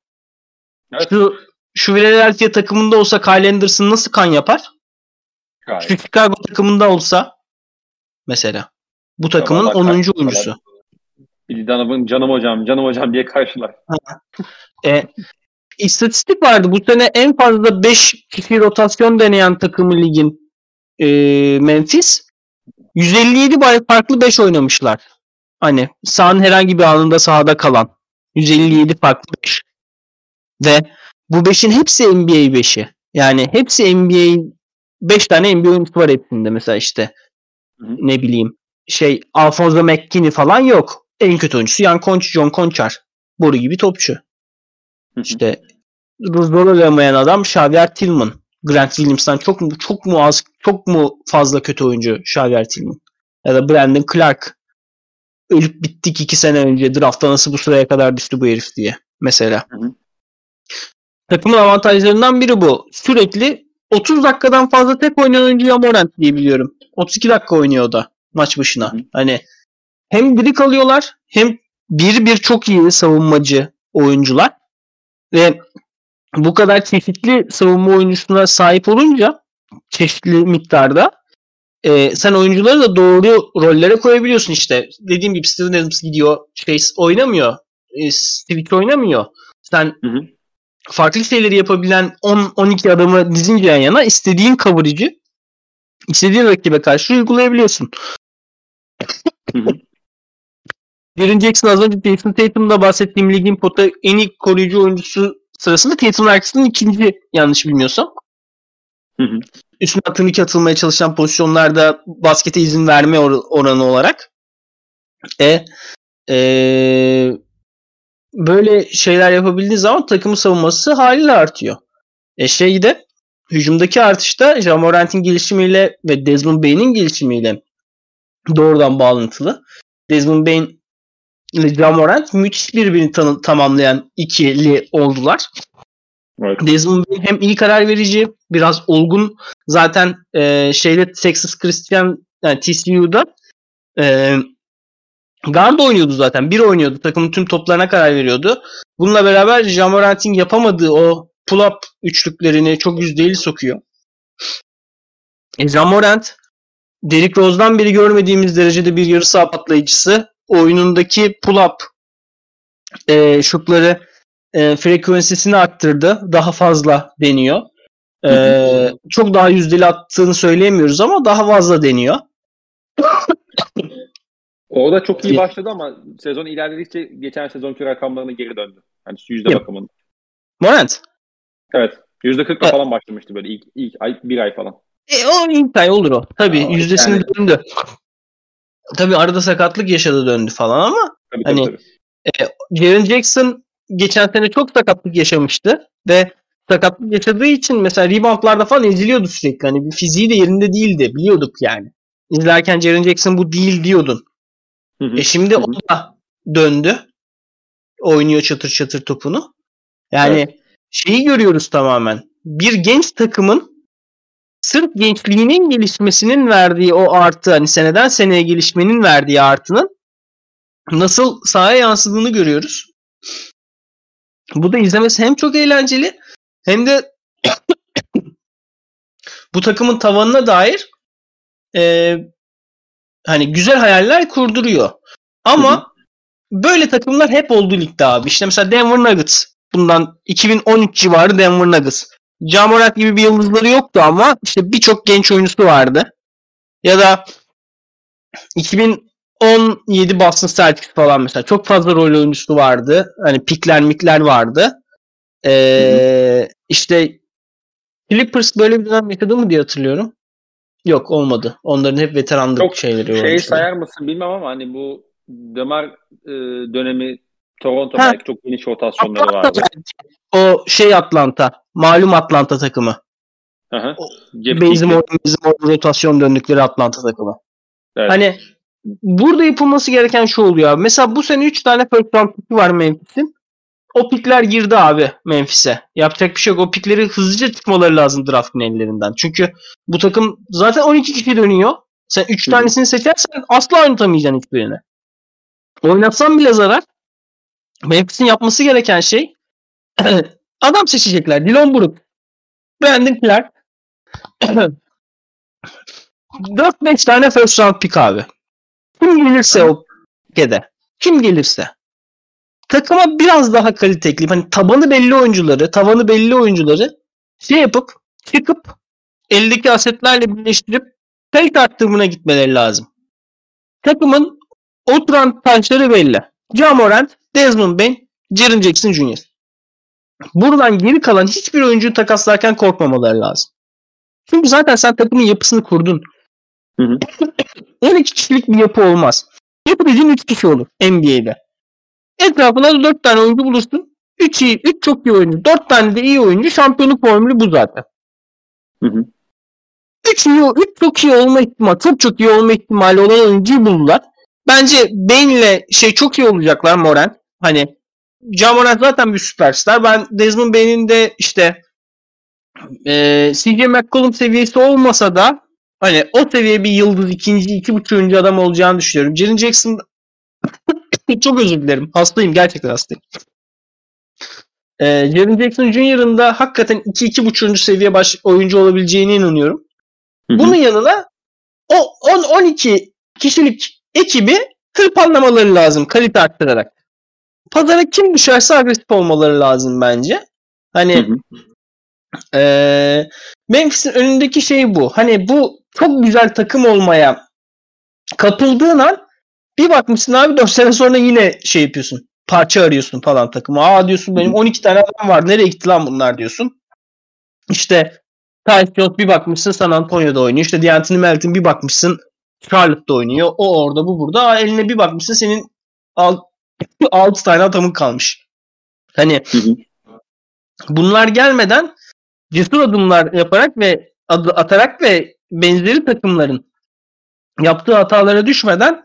Evet. Şu şu Philadelphia takımında olsa Kyle Anderson nasıl kan yapar? Gayet. Şu Chicago takımında olsa mesela. Bu takımın Vallahi 10. Kyle- oyuncusu. Donovan, canım hocam, canım hocam diye karşılar. E, istatistik vardı. Bu sene en fazla 5 kişi rotasyon deneyen takımı ligin e, Memphis. 157 bay- farklı 5 oynamışlar. Hani sahanın herhangi bir anında sahada kalan. 157 farklı 5. Ve bu 5'in hepsi NBA 5'i. Yani hepsi NBA 5 tane NBA oyuncusu var hepsinde mesela işte. Ne bileyim şey Alfonso McKinney falan yok. En kötü oyuncusu Jan Konç, John Conchar. Boru gibi topçu. İşte rol olamayan adam Xavier Tillman. Grant Williams'tan çok mu çok mu az çok mu fazla kötü oyuncu Xavier Tillman ya da Brandon Clark ölüp bittik iki sene önce draftta nasıl bu sıraya kadar düştü bu herif diye mesela. Hı hı. Takımın avantajlarından biri bu. Sürekli 30 dakikadan fazla tek oynayan oyuncu ya Morant diye biliyorum. 32 dakika oynuyor o da maç başına. Hı. Hani hem diri kalıyorlar hem bir bir çok iyi savunmacı oyuncular ve bu kadar çeşitli savunma oyuncusuna sahip olunca çeşitli miktarda e, sen oyuncuları da doğru rollere koyabiliyorsun işte. Dediğim gibi Steven Adams gidiyor şey oynamıyor. E, Switch oynamıyor. Sen Hı hı. Farklı şeyleri yapabilen 10-12 adamı dizince yan yana istediğin coverage'ı istediğin rakibe karşı uygulayabiliyorsun. Jaren Jackson az önce Jason Tatum'da bahsettiğim ligin pota en iyi koruyucu oyuncusu sırasında Tatum'un arkasının ikinci yanlış bilmiyorsam. Üstüne turnike atılmaya çalışan pozisyonlarda baskete izin verme or- oranı olarak. E, e, böyle şeyler yapabildiği zaman takımın savunması haliyle artıyor. E şeyde hücumdaki artışta Jamorant'in gelişimiyle ve Desmond Bain'in gelişimiyle doğrudan bağlantılı. Desmond Bain ile Jamorant müthiş birbirini tanı- tamamlayan ikili oldular. Evet. Desmond Bain hem iyi karar verici, biraz olgun. Zaten e, şeyde Texas Christian yani TCU'da e, guard oynuyordu zaten. Bir oynuyordu. Takımın tüm toplarına karar veriyordu. Bununla beraber Jamorant'in yapamadığı o pull-up üçlüklerini çok yüzdeli sokuyor. E, Jamorant Derrick Rose'dan beri görmediğimiz derecede bir yarı saha patlayıcısı. Oyunundaki pull-up e, şutları e, frekansisini arttırdı. Daha fazla deniyor. E, çok daha yüzdeli attığını söyleyemiyoruz ama daha fazla deniyor. Orada çok iyi başladı ama sezon ilerledikçe geçen sezonki rakamlarına geri döndü. Yani yüzde Kim? bakımında. Morant. Evet. Yüzde kırkla falan başlamıştı böyle ilk, ilk ay, bir ay falan. E, o imkan olur o. Tabii Aa, yüzdesini yani- döndü. Tabii arada sakatlık yaşadı döndü falan ama Tabii, tabii, Hani- tabii. Jaren Jackson geçen sene çok sakatlık yaşamıştı ve sakatlık yaşadığı için mesela reboundlarda falan eziliyordu sürekli. Hani bir fiziği de yerinde değildi. Biliyorduk yani. İzlerken Jaren Jackson bu değil diyordun. Hı hı. E şimdi Hı hı. o da döndü. Oynuyor çatır çatır topunu. Yani şeyi görüyoruz tamamen. Bir genç takımın sırf gençliğinin gelişmesinin verdiği o artı hani seneden seneye gelişmenin verdiği artının nasıl sahaya yansıdığını görüyoruz. Bu da izlemesi hem çok eğlenceli hem de bu takımın tavanına dair e, hani güzel hayaller kurduruyor. Ama Hı hı. böyle takımlar hep oldu ligde abi. İşte mesela Denver Nuggets. Bundan 2013 civarı Denver Nuggets. Jamorant gibi bir yıldızları yoktu ama işte birçok genç oyuncusu vardı. Ya da 2017 Boston Celtics falan mesela. Çok fazla rol oyuncusu vardı. Hani pikler mikler vardı. Ee, işte Clippers böyle bir dönem yaşadı mı diye hatırlıyorum. Yok olmadı. Onların hep veteranlık Çok şeyleri Şey olmuştu. sayar mısın bilmem ama hani bu Demar e, dönemi Toronto Ha. belki çok geniş rotasyonları Atlanta vardı. belki. O şey Atlanta. Malum Atlanta takımı. Bizim rotasyon döndükleri Atlanta takımı. Evet. Hani burada yapılması gereken şu oluyor abi. Mesela bu sene 3 tane first round var Memphis'in. O pikler girdi abi Memphis'e. Yapacak bir şey yok. O pikleri hızlıca çıkmaları lazım draftın ellerinden. Çünkü bu takım zaten 12 kişi dönüyor. Sen 3 Hı hı. tanesini seçersen asla oynatamayacaksın hiçbirini. Oynatsan bile zarar. Memphis'in yapması gereken şey adam seçecekler. Dylan Brook, Brandon Clark 4-5 tane first round pick abi. Kim gelirse o pikede. Kim gelirse. Takıma biraz daha kalite ekleyip hani tabanı belli oyuncuları, tavanı belli oyuncuları şey yapıp çıkıp eldeki asetlerle birleştirip kalite arttırımına gitmeleri lazım. Takımın oturan taşları belli. Ja Morant, Desmond Bain, Jaren Jackson Jr. Buradan geri kalan hiçbir oyuncuyu takaslarken korkmamaları lazım. Çünkü zaten sen takımın yapısını kurdun. Hı hı. 12 kişilik bir yapı olmaz. Yapı dediğin 3 kişi olur NBA'de. Etrafına da 4 tane oyuncu bulursun. 3 iyi, 3 çok iyi oyuncu. 4 tane de iyi oyuncu. Şampiyonluk formülü bu zaten. Hı hı. 3 iyi, 3 çok iyi olma ihtimali, çok çok iyi olma ihtimali olan oyuncuyu buldular. Bence Bain'le şey çok iyi olacaklar Morant. Hani Ja Morant zaten bir süperstar. Ben Desmond Bain'in de işte e, CJ McCollum seviyesi olmasa da hani o seviye bir yıldız ikinci iki buçuk oyuncu adam olacağını düşünüyorum. Jaren Jackson çok özür dilerim. Hastayım. Gerçekten hastayım. E, Jaren Jackson Jr.'ın da hakikaten iki iki buçuk seviye baş oyuncu olabileceğine inanıyorum. Bunun yanına o 10-12 kişilik ekibi hırpanlamaları lazım kalite arttırarak. Pazara kim düşerse agresif olmaları lazım bence. Hani Hı hı. eee Memphis'in önündeki şey bu. Hani bu çok güzel takım olmaya kapıldığın an bir bakmışsın abi 4 sene sonra yine şey yapıyorsun. parça arıyorsun falan takıma. Aa diyorsun benim 12 tane adam var. Nereye gitti lan bunlar diyorsun. İşte Tyus Jones bir bakmışsın San Antonio'da oynuyor. İşte D'Anthony Melton bir bakmışsın Charlotte'da oynuyor. O orada bu burada. Aa, eline bir bakmışsın senin 6 tane adamın kalmış. Hani bunlar gelmeden cesur adımlar yaparak ve atarak ve benzeri takımların yaptığı hatalara düşmeden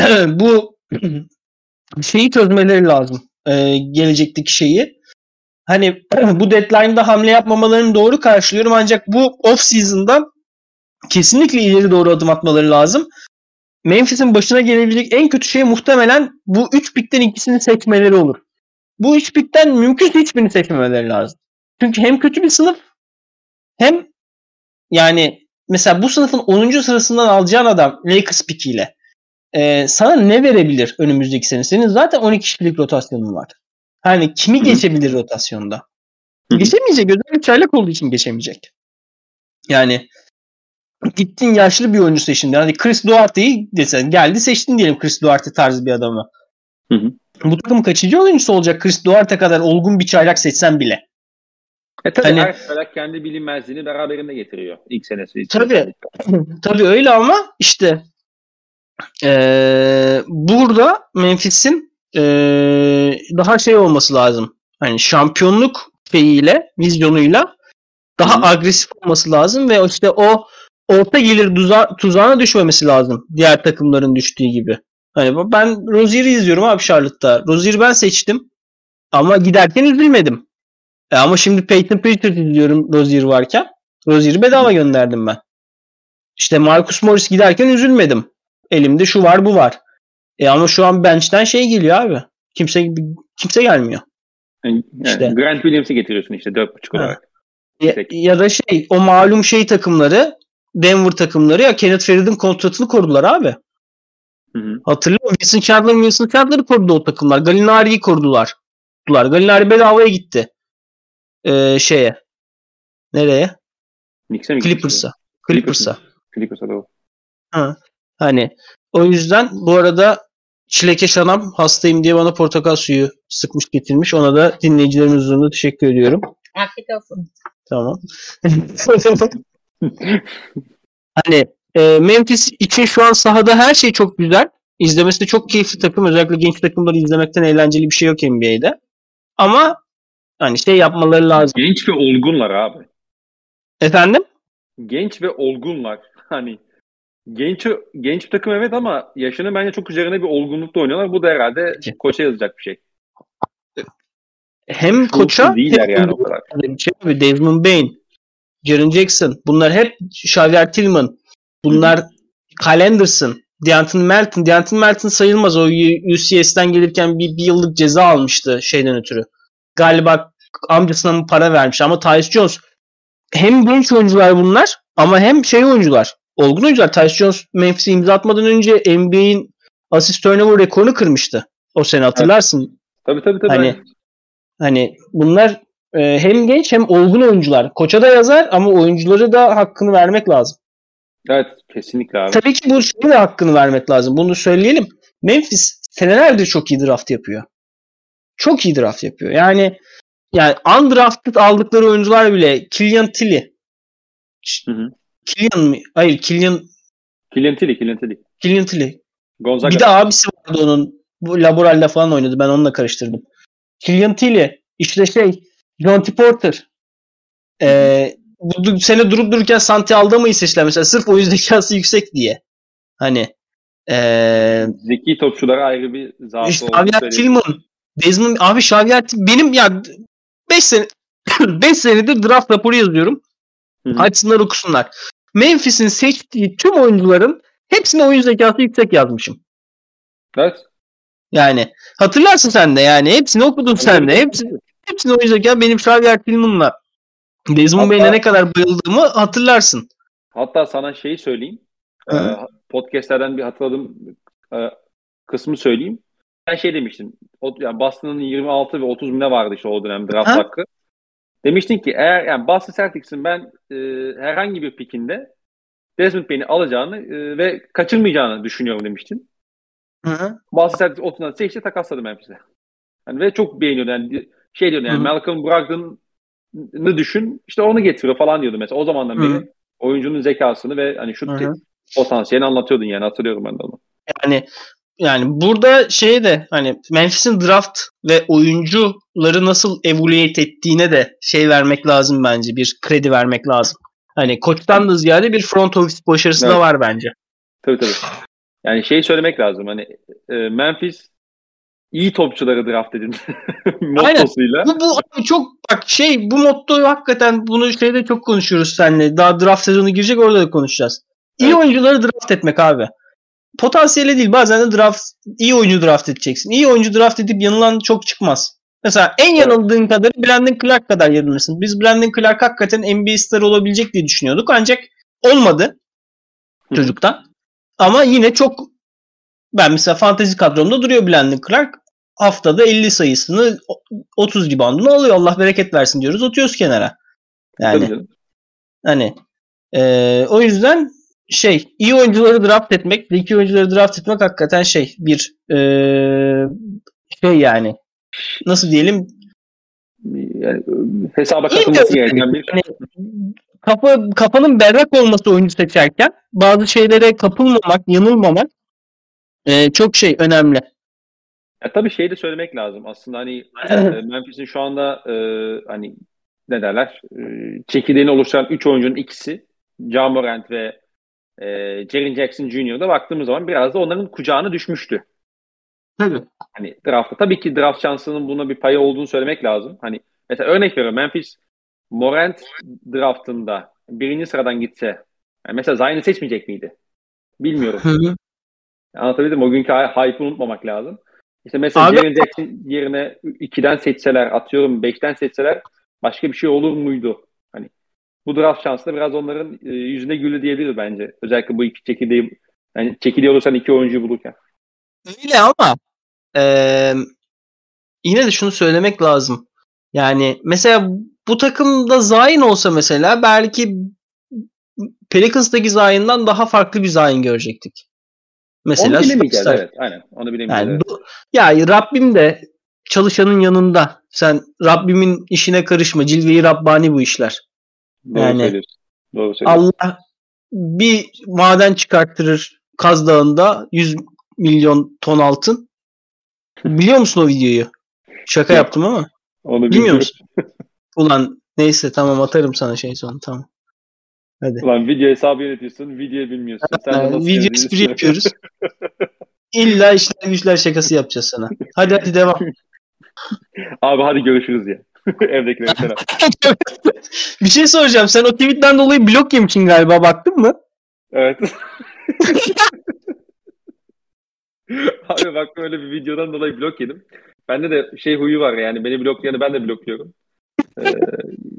bu şeyi çözmeleri lazım. Ee, gelecekteki şeyi. Hani bu deadline'da hamle yapmamalarını doğru karşılıyorum ancak bu off season'da kesinlikle ileri doğru adım atmaları lazım. Memphis'in başına gelebilecek en kötü şey muhtemelen bu 3 pikten ikisini seçmeleri olur. Bu 3 pikten mümkünse hiçbirini seçmemeleri lazım. Çünkü hem kötü bir sınıf hem yani mesela bu sınıfın 10. sırasından alacağın adam Lakers pickiyle e, sana ne verebilir önümüzdeki sene? Senin zaten 12 kişilik rotasyonun var. Hani kimi Hı hı. geçebilir rotasyonda? Hı hı. Geçemeyecek. Özellikle çaylak olduğu için geçemeyecek. Yani gittin yaşlı bir oyuncu seçtin. Hani Chris Duarte'yi desen geldi seçtin diyelim Chris Duarte tarzı bir adamı. Hı hı. Bu takımın kaçıncı oyuncusu olacak Chris Duarte kadar olgun bir çaylak seçsen bile. E tabii Hani- her çaylak kendi bilinmezliğini beraberinde getiriyor ilk senesi. Tabii. Tabii öyle ama işte eee, burada Memphis'in eee, daha şey olması lazım. Hani şampiyonluk şeyiyle, vizyonuyla daha Hı. agresif olması lazım ve işte o orta gelir tuza- tuzağına düşmemesi lazım. Diğer takımların düştüğü gibi. Hani ben Rozier'i izliyorum abi Charlotte'da. Rozier'i ben seçtim. Ama giderken üzülmedim. E ama şimdi Peyton Pritchard izliyorum Rozier varken. Rozier'i bedava gönderdim ben. İşte Marcus Morris giderken üzülmedim. Elimde şu var bu var. E ama şu an bench'ten şey geliyor abi. Kimse kimse gelmiyor. Yani, İşte. Grant Williams'i getiriyorsun işte 4.5 Ha. olarak. Ya, ya da şey o malum şey takımları Denver takımları ya Kenneth Farid'in kontratını korudular abi. Hı hı. Hatırlıyor musun? Wilson Chandler, Wilson Chandler'ı korudu o takımlar. Gallinari'yi korudular. Gallinari bedavaya gitti. Ee, şeye. Nereye? Clippers'a. Clippers'a. Clippers'a doğru. Ha. Hani o yüzden bu arada Çilekeş anam hastayım diye bana portakal suyu sıkmış getirmiş. Ona da dinleyicilerimiz huzurunda teşekkür ediyorum. Afiyet olsun. Tamam. hani e, Memphis için şu an sahada her şey çok güzel. İzlemesi de çok keyifli takım. Özellikle genç takımları izlemekten eğlenceli bir şey yok NBA'de. Ama hani şey yapmaları lazım. Genç ve olgunlar abi. Efendim? Genç ve olgunlar. Hani genç genç bir takım evet ama yaşının bence çok üzerine bir olgunlukla oynuyorlar. Bu da herhalde Peki. koça yazacak bir şey. Hem koça değiller hem yani o kadar. şey. Desmond Bain, Jaren Jackson. Bunlar hep Xavier Tillman. Bunlar Kyle Anderson, D'Anthony Melton. D'Anthony Melton sayılmaz. O UCS'den gelirken bir, bir yıllık ceza almıştı şeyden ötürü. Galiba amcasına mı para vermiş ama Tyus Jones hem genç oyuncular bunlar ama hem şey oyuncular. Olgun oyuncular. Tyus Jones Memphis'e imza atmadan önce NBA'in asist turnover rekorunu kırmıştı. O sene hatırlarsın. Tabii tabii tabii. Hani- Hani bunlar e, hem genç hem olgun oyuncular. Koça da yazar ama oyuncuları da hakkını vermek lazım. Evet kesinlikle abi. Tabii ki bu şeyin de hakkını vermek lazım. Bunu söyleyelim. Memphis senelerdir çok iyi draft yapıyor. Çok iyi draft yapıyor. Yani yani undrafted aldıkları oyuncular bile Killian Tilly. Hı hı. Killian mı? Hayır Killian Killian Tilly, Killian Tilly. Killian Tilly. Gonzaga. Bir de abisi vardı onun. Bu Laboral'le falan oynadı. Ben onunla karıştırdım. Killian Tilly. İşte şey John T. Porter. Ee, bu sene durup dururken Santi Aldamo'yu seçtiler mesela. Sırf oyun zekası yüksek diye. Hani ee, Zeki topçulara ayrı bir zaafı işte söyleyeyim. Tillman. Desmond abi Tillman- benim ya 5 sene 5 senedir draft raporu yazıyorum. Hı hı. Açsınlar okusunlar. Memphis'in seçtiği tüm oyuncuların hepsine oyun zekası yüksek yazmışım. Evet. Yani hatırlarsın sen de yani hepsini okudun sen de. Hepsi, hepsini oyun zeka benim Xavier Tillman'la Desmond Bain'e ne kadar bayıldığımı hatırlarsın. Hatta sana şeyi söyleyeyim. Ee, podcastlerden bir hatırladığım e, kısmı söyleyeyim. Ben şey demiştim. O, yani Boston'ın 26 ve 30 ne vardı işte o dönem draft Ha? hakkı. Demiştin ki eğer yani Boston Celtics'in ben e, herhangi bir pikinde Desmond Bain'i alacağını e, ve kaçırmayacağını düşünüyorum demiştin. Hı hı. Boston Celtics 30'dan seçti takasladı Memphis'e. Yani ve çok beğeniyordu. Yani şey diyordu yani Hı-hı. Malcolm Brogdon'ı düşün işte onu getiriyor falan diyordu mesela. O zamandan beri Hı-hı. oyuncunun zekasını ve hani Hı-hı. potansiyelini anlatıyordun yani hatırlıyorum ben de onu. Yani yani burada şey de hani Memphis'in draft ve oyuncuları nasıl evaluate ettiğine de şey vermek lazım bence. Bir kredi vermek lazım. Hani koçtan da ziyade bir front office başarısı Evet. da var bence. Tabii tabii. Yani şey söylemek lazım hani e, Memphis iyi topçuları draft edin mottosuyla. Bu, bu abi çok bak şey bu motto hakikaten bunu şeyde çok konuşuyoruz seninle. Daha draft sezonu girecek orada da konuşacağız. İyi Evet. oyuncuları draft etmek abi. Potansiyeli değil bazen de draft iyi oyuncu draft edeceksin. İyi oyuncu draft edip yanılan çok çıkmaz. Mesela en yanıldığın kadar Brandon Clark kadar yanılırsın. Biz Brandon Clark hakikaten NBA starı olabilecek diye düşünüyorduk ancak olmadı çocuktan. Ama yine çok ben mesela fantezi kadromda duruyor Brandon Clark. Haftada 50 sayısını 30 reboundunu alıyor. Allah bereket versin diyoruz. Atıyoruz kenara. Yani Tabii. Hani eee, o yüzden şey iyi oyuncuları draft etmek, iyi oyuncuları draft etmek hakikaten şey bir eee, şey yani nasıl diyelim Yani, e, hesaba katılması gereken bir hani kafa kafanın berrak olması oyuncu seçerken bazı şeylere kapılmamak, yanılmamak eee, çok şey önemli. Ya tabii şey de söylemek lazım. Aslında hani e, Memphis'in şu anda e, hani ne derler e, çekirdeğini oluşturan 3 oyuncunun ikisi Morant ve e, Jaren Jackson Jr.'da baktığımız zaman biraz da onların kucağına düşmüştü. Tabii. Hani draftta. Tabii ki draft şansının buna bir payı olduğunu söylemek lazım. Hani mesela örnek veriyorum Memphis Morant draftında birinci sıradan gitse yani mesela Zion'ı seçmeyecek miydi? Bilmiyorum. Anlatabildim? O günkü hy- hype'ı unutmamak lazım. İşte mesela Abi- Jaren Jackson yerine 2'den seçseler, atıyorum 5'ten seçseler başka bir şey olur muydu? Bu draft şansı da biraz onların e, yüzüne güldü diyebiliriz bence. Özellikle bu iki çekirdeği yani çekirdeği olursan iki oyuncuyu bulurken. Öyle ama eee, yine de şunu söylemek lazım. Yani mesela bu takımda Zayn olsa mesela belki Pelicans'taki Zayn'dan daha farklı bir Zayn görecektik. Mesela Onu bilemeyeceğiz Superstar. evet. Aynen. Onu bilemeyeceğiz. Yani, bu- ya Rabbim de çalışanın yanında. Sen Rabbimin işine karışma. Cilveyi Rabbani bu işler. Doğru yani- söylüyorsun. Doğru söylüyorsun. Allah bir maden çıkarttırır Kaz Dağı'nda 100 milyon ton altın. Biliyor musun o videoyu? Şaka yaptım ama. Onu Bilmiyor musun? Ulan neyse tamam atarım sana şey sonra tamam. Hadi. Ulan video hesabı yönetiyorsun, video bilmiyorsun. Sen Yani nasıl video espri yapıyoruz. İlla işler güçler şakası yapacağız sana. Hadi hadi devam. Abi hadi görüşürüz ya. Evdekilere selam. bir şey soracağım. Sen o tweetten dolayı blok yemişsin galiba baktın mı? Evet. Abi bak öyle bir videodan dolayı blok yedim. Bende de şey huyu var yani beni bloklayanı ben de blokluyorum. Ee,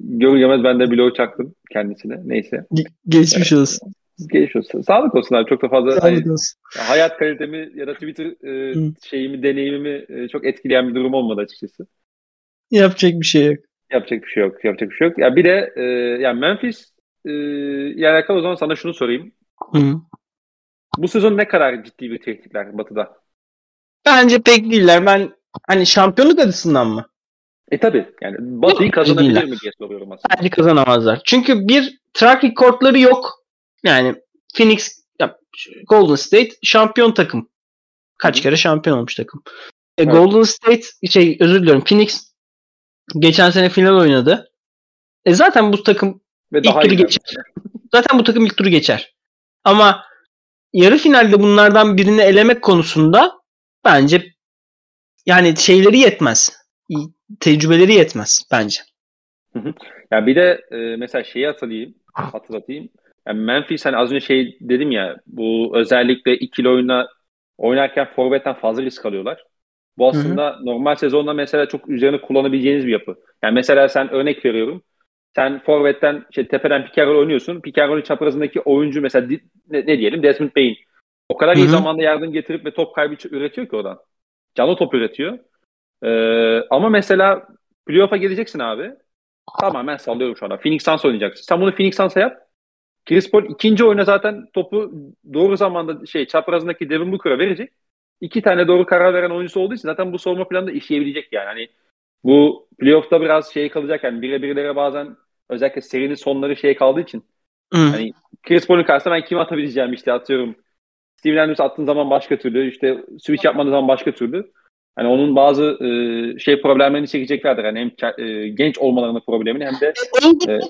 görür görmez ben de blok çaktım kendisine. Neyse. Ge- Geçmiş olsun. Geçmiş olsun. Sağlık olsun abi. Çok da fazla Sağlık hani, olsun. hayat kalitemi ya da Twitter e, şeyimi, deneyimimi e, çok etkileyen bir durum olmadı açıkçası. Yapacak bir şey yok. Yapacak bir şey yok. Yapacak bir şey yok. Ya bir de e, yani Memphis e, ile alakalı o zaman sana şunu sorayım. Hı. Bu sezon ne kadar ciddi bir tehditler Batı'da? Bence pek değiller. Ben hani şampiyonluk açısından mı? E tabi yani Batı'yı kazanabilir mi diye soruyorum aslında. Bence kazanamazlar. Çünkü bir track recordları yok. Yani Phoenix, ya, Golden State şampiyon takım. Kaç Hı hı. kere şampiyon olmuş takım. E, Evet. Golden State şey özür diliyorum. Phoenix geçen sene final oynadı. E zaten bu takım Ve ilk daha turu geçer. Zaten bu takım ilk turu geçer. Ama yarı finalde bunlardan birini elemek konusunda bence yani şeyleri yetmez. Tecrübeleri yetmez bence. Ya bir de e, mesela şeyi hatırlayayım, hatırlatayım. Yani Memphis hani az önce şey dedim ya bu özellikle ikili oyuna oynarken forvetten fazla risk alıyorlar. Bu aslında normal sezonda mesela çok üzerine kullanabileceğiniz bir yapı. Yani mesela sen örnek veriyorum. Sen forvetten şey, tepeden roll oynuyorsun. Roll çaprazındaki oyuncu mesela ne, ne diyelim Desmond Bain. O kadar iyi Hı hı. zamanda yardım getirip ve top kaybı üretiyor ki oradan. Canlı top üretiyor. Ee, ama mesela playoff'a geleceksin abi. Tamamen sallıyorum şu anda. Phoenix Suns oynayacaksın. Sen bunu Phoenix Suns'a yap. Chris Paul ikinci oyuna zaten topu doğru zamanda şey çaprazındaki Devin Booker'a verecek. İki tane doğru karar veren oyuncusu olduğu için zaten bu savunma planında işleyebilecek yani. Hani bu playoff'ta biraz şey kalacak yani bire bazen özellikle serinin sonları şey kaldığı için Hı. hani Chris Paul'un karşısında ben kimi atabileceğim işte atıyorum. Steven Adams attığın zaman başka türlü işte switch yapmadığın zaman başka türlü. Hani onun bazı e, şey problemlerini çekeceklerdir. Yani hem e, genç olmalarının problemini hem de Olgunluk, Evet.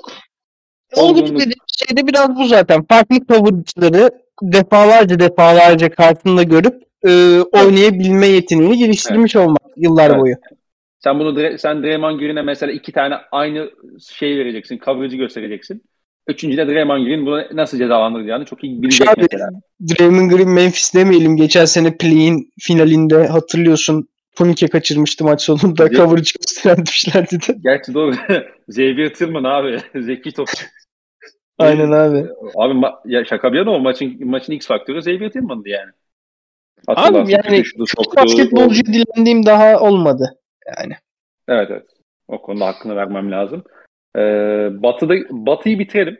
olgunluk dediğim şey de biraz bu zaten. Farklı cover'ları defalarca defalarca karşında görüp e, oynayabilme yeteneğini geliştirmiş olmak yıllar Evet. boyu. sen bunu sen Draymond Green'e mesela iki tane aynı şey vereceksin. Coverage'ı göstereceksin. Üçüncüde Draymond Green bunu nasıl cezalandıracağını çok iyi bilecek Abi, mesela. Draymond Green Memphis demeyelim. Geçen sene play'in finalinde hatırlıyorsun. Turnike kaçırmıştı maç sonunda. Evet. Coverage gösteren düşlerdi de. Gerçi doğru. Xavier Tillman abi. Zeki topçu. Aynen abi. Abi ma- ya şaka bir yana o maçın maçın X faktörü Xavier Tillman'dı yani. Abi yani çok basketbolcu dilendiğim daha olmadı. Yani. Evet evet. O konuda hakkını vermem lazım. Ee, batı'da, Batı'yı bitirelim.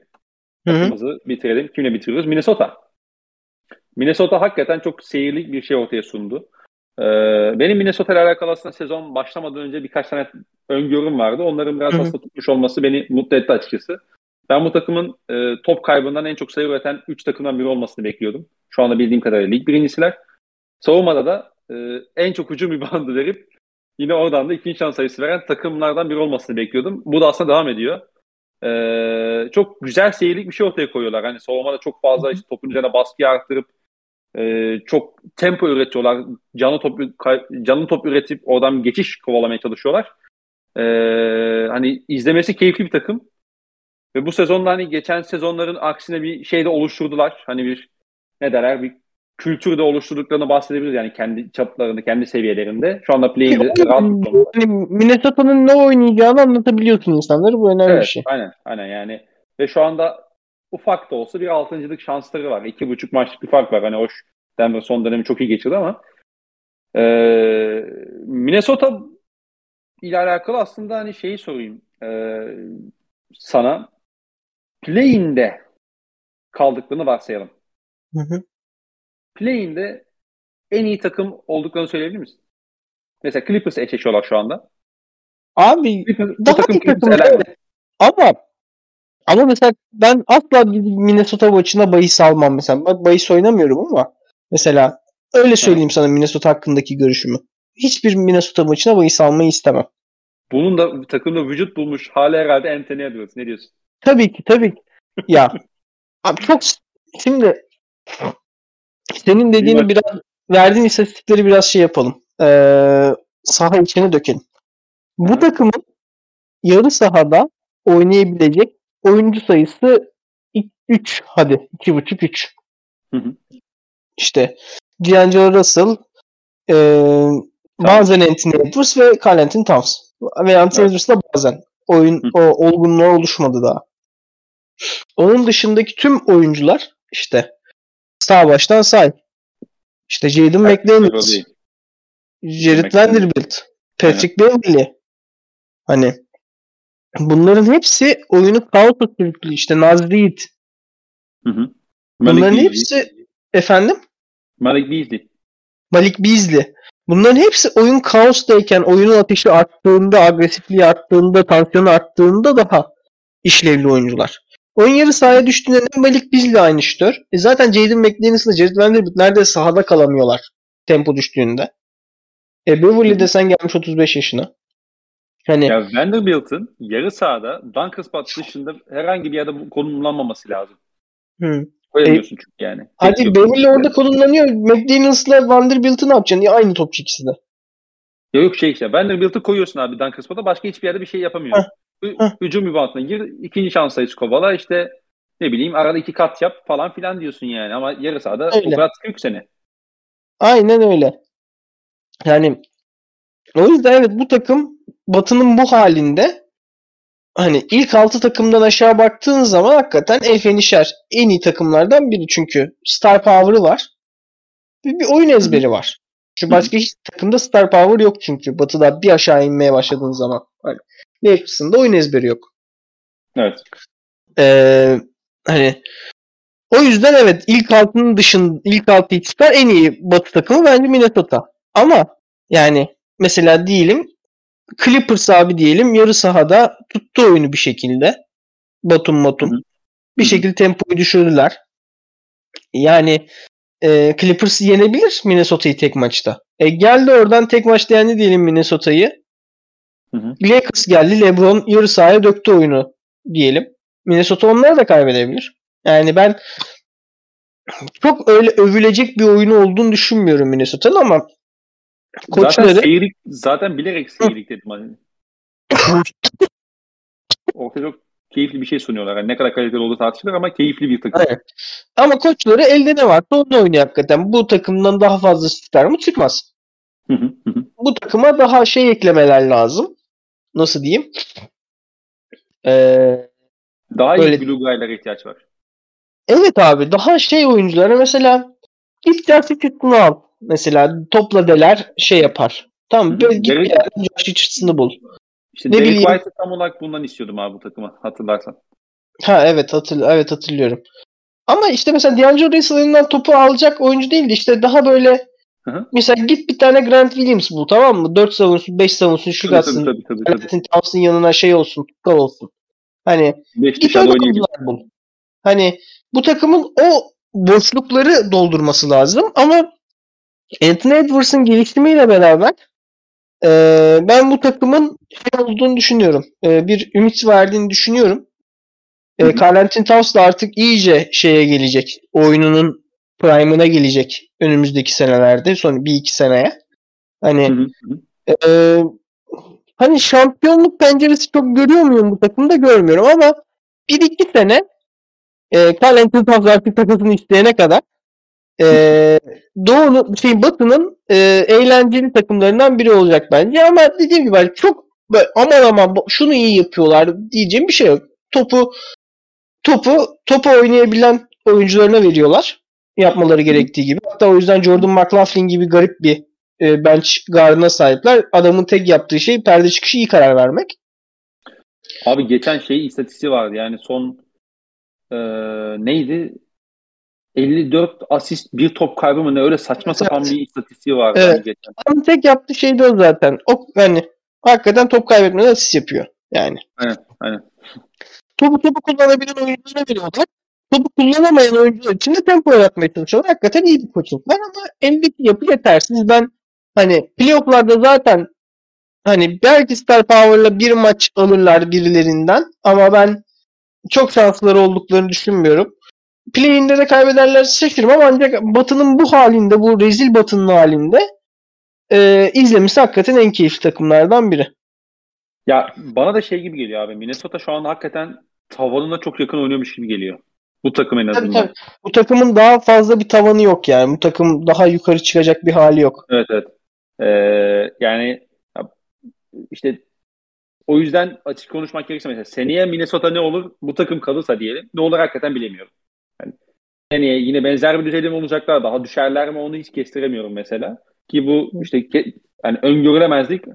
Batımızı bitirelim. Kimle bitiriyoruz? Minnesota. Minnesota hakikaten çok seyirlik bir şey ortaya sundu. Ee, benim Minnesota ile alakalı aslında sezon başlamadan önce birkaç tane öngörüm vardı. Onların biraz Hı hı. aslında tutmuş olması beni mutlu etti açıkçası. Ben bu takımın e, top kaybından en çok sayı üreten 3 takımdan biri olmasını bekliyordum. Şu anda bildiğim kadarıyla lig birincisiler. Savunmada da e, en çok hücum ribandı verip yine oradan da ikinci şans sayısı veren takımlardan biri olmasını bekliyordum. Bu da aslında devam ediyor. Ee, çok güzel seyirlik bir şey ortaya koyuyorlar. Hani savunmada çok fazla işte topun üzerine baskıyı arttırıp e, çok tempo üretiyorlar. Canlı top canlı top üretip oradan geçiş kovalamaya çalışıyorlar. Ee, hani izlemesi keyifli bir takım. Ve bu sezonda hani geçen sezonların aksine bir şey de oluşturdular. Hani bir ne derler bir kültür de oluşturduklarını bahsedebiliriz yani kendi çaplarında, kendi seviyelerinde. Şu anda play'inde rahat bir. Yani Minnesota'nın ne oynayacağını anlatabiliyorsun insanlara. Bu önemli bir Evet, şey. aynen, aynen yani. Ve şu anda ufak da olsa bir altıncılık şansları var. İki buçuk maçlık bir fark var. Hani hoş Denver son dönemi çok iyi geçirdi ama ee, Minnesota ile alakalı aslında hani şeyi sorayım ee, sana. Play'inde kaldıklarını varsayalım. Hı hı. Play'inde en iyi takım olduklarını söyleyebilir misin? Mesela Clippers eşleşiyorlar şu anda. Abi Clippers, Daha takım Clippers takım, evet. ama ama mesela ben asla bir Minnesota maçına bahis almam mesela. Ben bahis oynamıyorum ama mesela öyle söyleyeyim sana Minnesota hakkındaki görüşümü. Hiçbir Minnesota maçına bahis almayı istemem. Bunun da takımda vücut bulmuş hali herhalde Anthony Edwards. Ne diyorsun? Tabii ki tabii ki. Ya abi çok şimdi senin dediğini biraz verdiğin istatistikleri biraz şey yapalım. Ee, saha içine dökelim. Bu takımın yarı sahada oynayabilecek oyuncu sayısı 3 hadi 2.5 3. Hı hı. İşte D'Angelo Russell e, bazen Anthony Edwards ve Carl Anthony Towns. Ve Anthony Evet. Edwards'la bazen oyun Hı. o olgunluğa oluşmadı daha. Onun dışındaki tüm oyuncular işte sağ baştan say. İşte Jaden McDaniels. Jared. Vanderbilt, Patrick Beverly. Hani bunların hepsi oyunu kaosa sürüklü. İşte Naz Reed. Hı hı. Bunların Malik Beasley. hepsi efendim Malik Beasley. Malik Beasley. Bunların hepsi oyun kaostayken, oyunun ateşi arttığında, agresifliği arttığında, tansiyonu arttığında daha işlevli oyuncular. Oyun yarı sahaya düştüğünde ne Malik Beasley aynı şütör. E zaten Jaden McDaniels ile Jared Vanderbilt neredeyse sahada kalamıyorlar tempo düştüğünde. E Beverly de sen gelmiş 35 yaşına. Hani Ya Vanderbilt'ın yarı sahada dunker spot dışında herhangi bir yerde konumlanmaması lazım. hı. Koyamıyorsun çünkü yani. Hadi Tek yok. Beverly orada konumlanıyor. McDaniels'la Vanderbilt'ı ne yapacaksın? Ya aynı topçu ikisi de. Ya yok şey işte Vanderbilt'ı koyuyorsun abi dunker spot'a başka hiçbir yerde bir şey yapamıyor. Heh, heh. Hücum reboundına gir, ikinci şans sayısı kovala işte ne bileyim arada iki kat yap falan filan diyorsun yani ama yarı sahada Öyle. o kadar seni. Aynen öyle. Yani o yüzden evet bu takım Batı'nın bu halinde hani ilk 6 takımdan aşağı baktığın zaman hakikaten el fenişer en iyi takımlardan biri çünkü star power'ı var. Bir, bir oyun ezberi var. Çünkü başka hiç takımda star power yok çünkü Batı'da bir aşağı inmeye başladığın zaman. Hani Lakers'ın da oyun ezberi yok. Evet. Ee, hani O yüzden evet ilk altının dışında ilk altı çıkar en iyi batı takımı bence Minnesota. Ama yani mesela diyelim Clippers abi diyelim yarı sahada tuttu oyunu bir şekilde. Batum Batum. Bir şekilde tempoyu düşürdüler. Yani e, Clippers yenebilir Minnesota'yı tek maçta. E, geldi oradan tek maçta yendi diyelim Minnesota'yı. Lakers geldi. LeBron yarı sahaya döktü oyunu diyelim. Minnesota onları da kaybedebilir. Yani ben çok öyle övülecek bir oyunu olduğunu düşünmüyorum Minnesota'nın ama koçları... Zaten, seyirlik, zaten bilerek seyirlik dedim. Hani. Ortada çok keyifli bir şey sunuyorlar. Yani ne kadar kaliteli olduğu tartışılır ama keyifli bir takım. Evet. Ama koçları elde ne varsa onu oynuyor hakikaten. Bu takımdan daha fazla çıkar mı? Çıkmaz. Bu takıma daha şey eklemeler lazım. Nasıl diyeyim? Ee, daha iyi böyle... blue guy'lara ihtiyaç var. Evet abi. Daha şey oyunculara mesela git Josh Richardson'ı al. Mesela topla deler şey yapar. Tamam. Böyle git Derek... Josh Richardson'ı bul. İşte ne Derek bileyim. White'ı tam olarak bundan istiyordum abi bu takıma hatırlarsan. Ha evet hatır evet hatırlıyorum. Ama işte mesela D'Angelo Russell'ından topu alacak oyuncu değildi. İşte daha böyle Hı-hı. mesela git bir tane Grant Williams bul tamam mı? 4 savunsun, 5 savunsun, şut atsın. Tabii. Towns'ın yanına şey olsun, tutkal olsun. Hani Beş git öyle bul. Hani bu takımın o boşlukları doldurması lazım ama Anthony Edwards'ın gelişimiyle beraber e, ben bu takımın şey olduğunu düşünüyorum. E, bir ümit verdiğini düşünüyorum. E, Carlentin Towns da artık iyice şeye gelecek. Oyununun prime'ına gelecek önümüzdeki senelerde. Son bir iki seneye. Hani e, hani şampiyonluk penceresi çok görüyor muyum bu takımda görmüyorum ama bir iki sene e, Carlentin Towns artık takasını isteyene kadar e, Doğu'nun şey Batı'nın e, eğlenceli takımlarından biri olacak bence ama dediğim gibi hani çok böyle, aman aman şunu iyi yapıyorlar diyeceğim bir şey yok. Topu topu topu oynayabilen oyuncularına veriyorlar. Yapmaları gerektiği gibi. Hatta o yüzden Jordan McLaughlin gibi garip bir e, bench gardına sahipler. Adamın tek yaptığı şey perde çıkışı iyi karar vermek. Abi geçen şey istatistiği vardı. Yani son e, neydi? 54 asist bir top kaybı mı ne öyle saçma sapan evet. bir istatistiği vardı. Evet. Geçen. Adamın tek yaptığı şey de o zaten. O hani hakikaten top kaybetmeden asist yapıyor yani. Aynen, aynen. Topu topu kullanabilen oyunculara veriyorlar. Topu kullanamayan oyuncular için de tempo yaratmaya çalışıyorlar. Hakikaten iyi bir koçluk var ama eldeki yapı yetersiz. Ben hani playofflarda zaten hani belki Star Power'la bir maç alırlar birilerinden ama ben çok şansları olduklarını düşünmüyorum. Play'inde de kaybederler şaşırmam ancak Batı'nın bu halinde, bu rezil Batı'nın halinde e, izlemesi hakikaten en keyifli takımlardan biri. Ya bana da şey gibi geliyor abi. Minnesota şu an hakikaten tavanına çok yakın oynuyormuş gibi geliyor. Bu takım en azından. Tabii, tabii. Bu takımın daha fazla bir tavanı yok yani. Bu takım daha yukarı çıkacak bir hali yok. Evet evet. Ee, yani işte o yüzden açık konuşmak gerekirse mesela seneye Minnesota ne olur bu takım kalırsa diyelim ne olur hakikaten bilemiyorum. Seneye yine benzer bir düzeyde mi olacaklar daha düşerler mi onu hiç kestiremiyorum mesela. Ki bu işte yani öngörülemezlik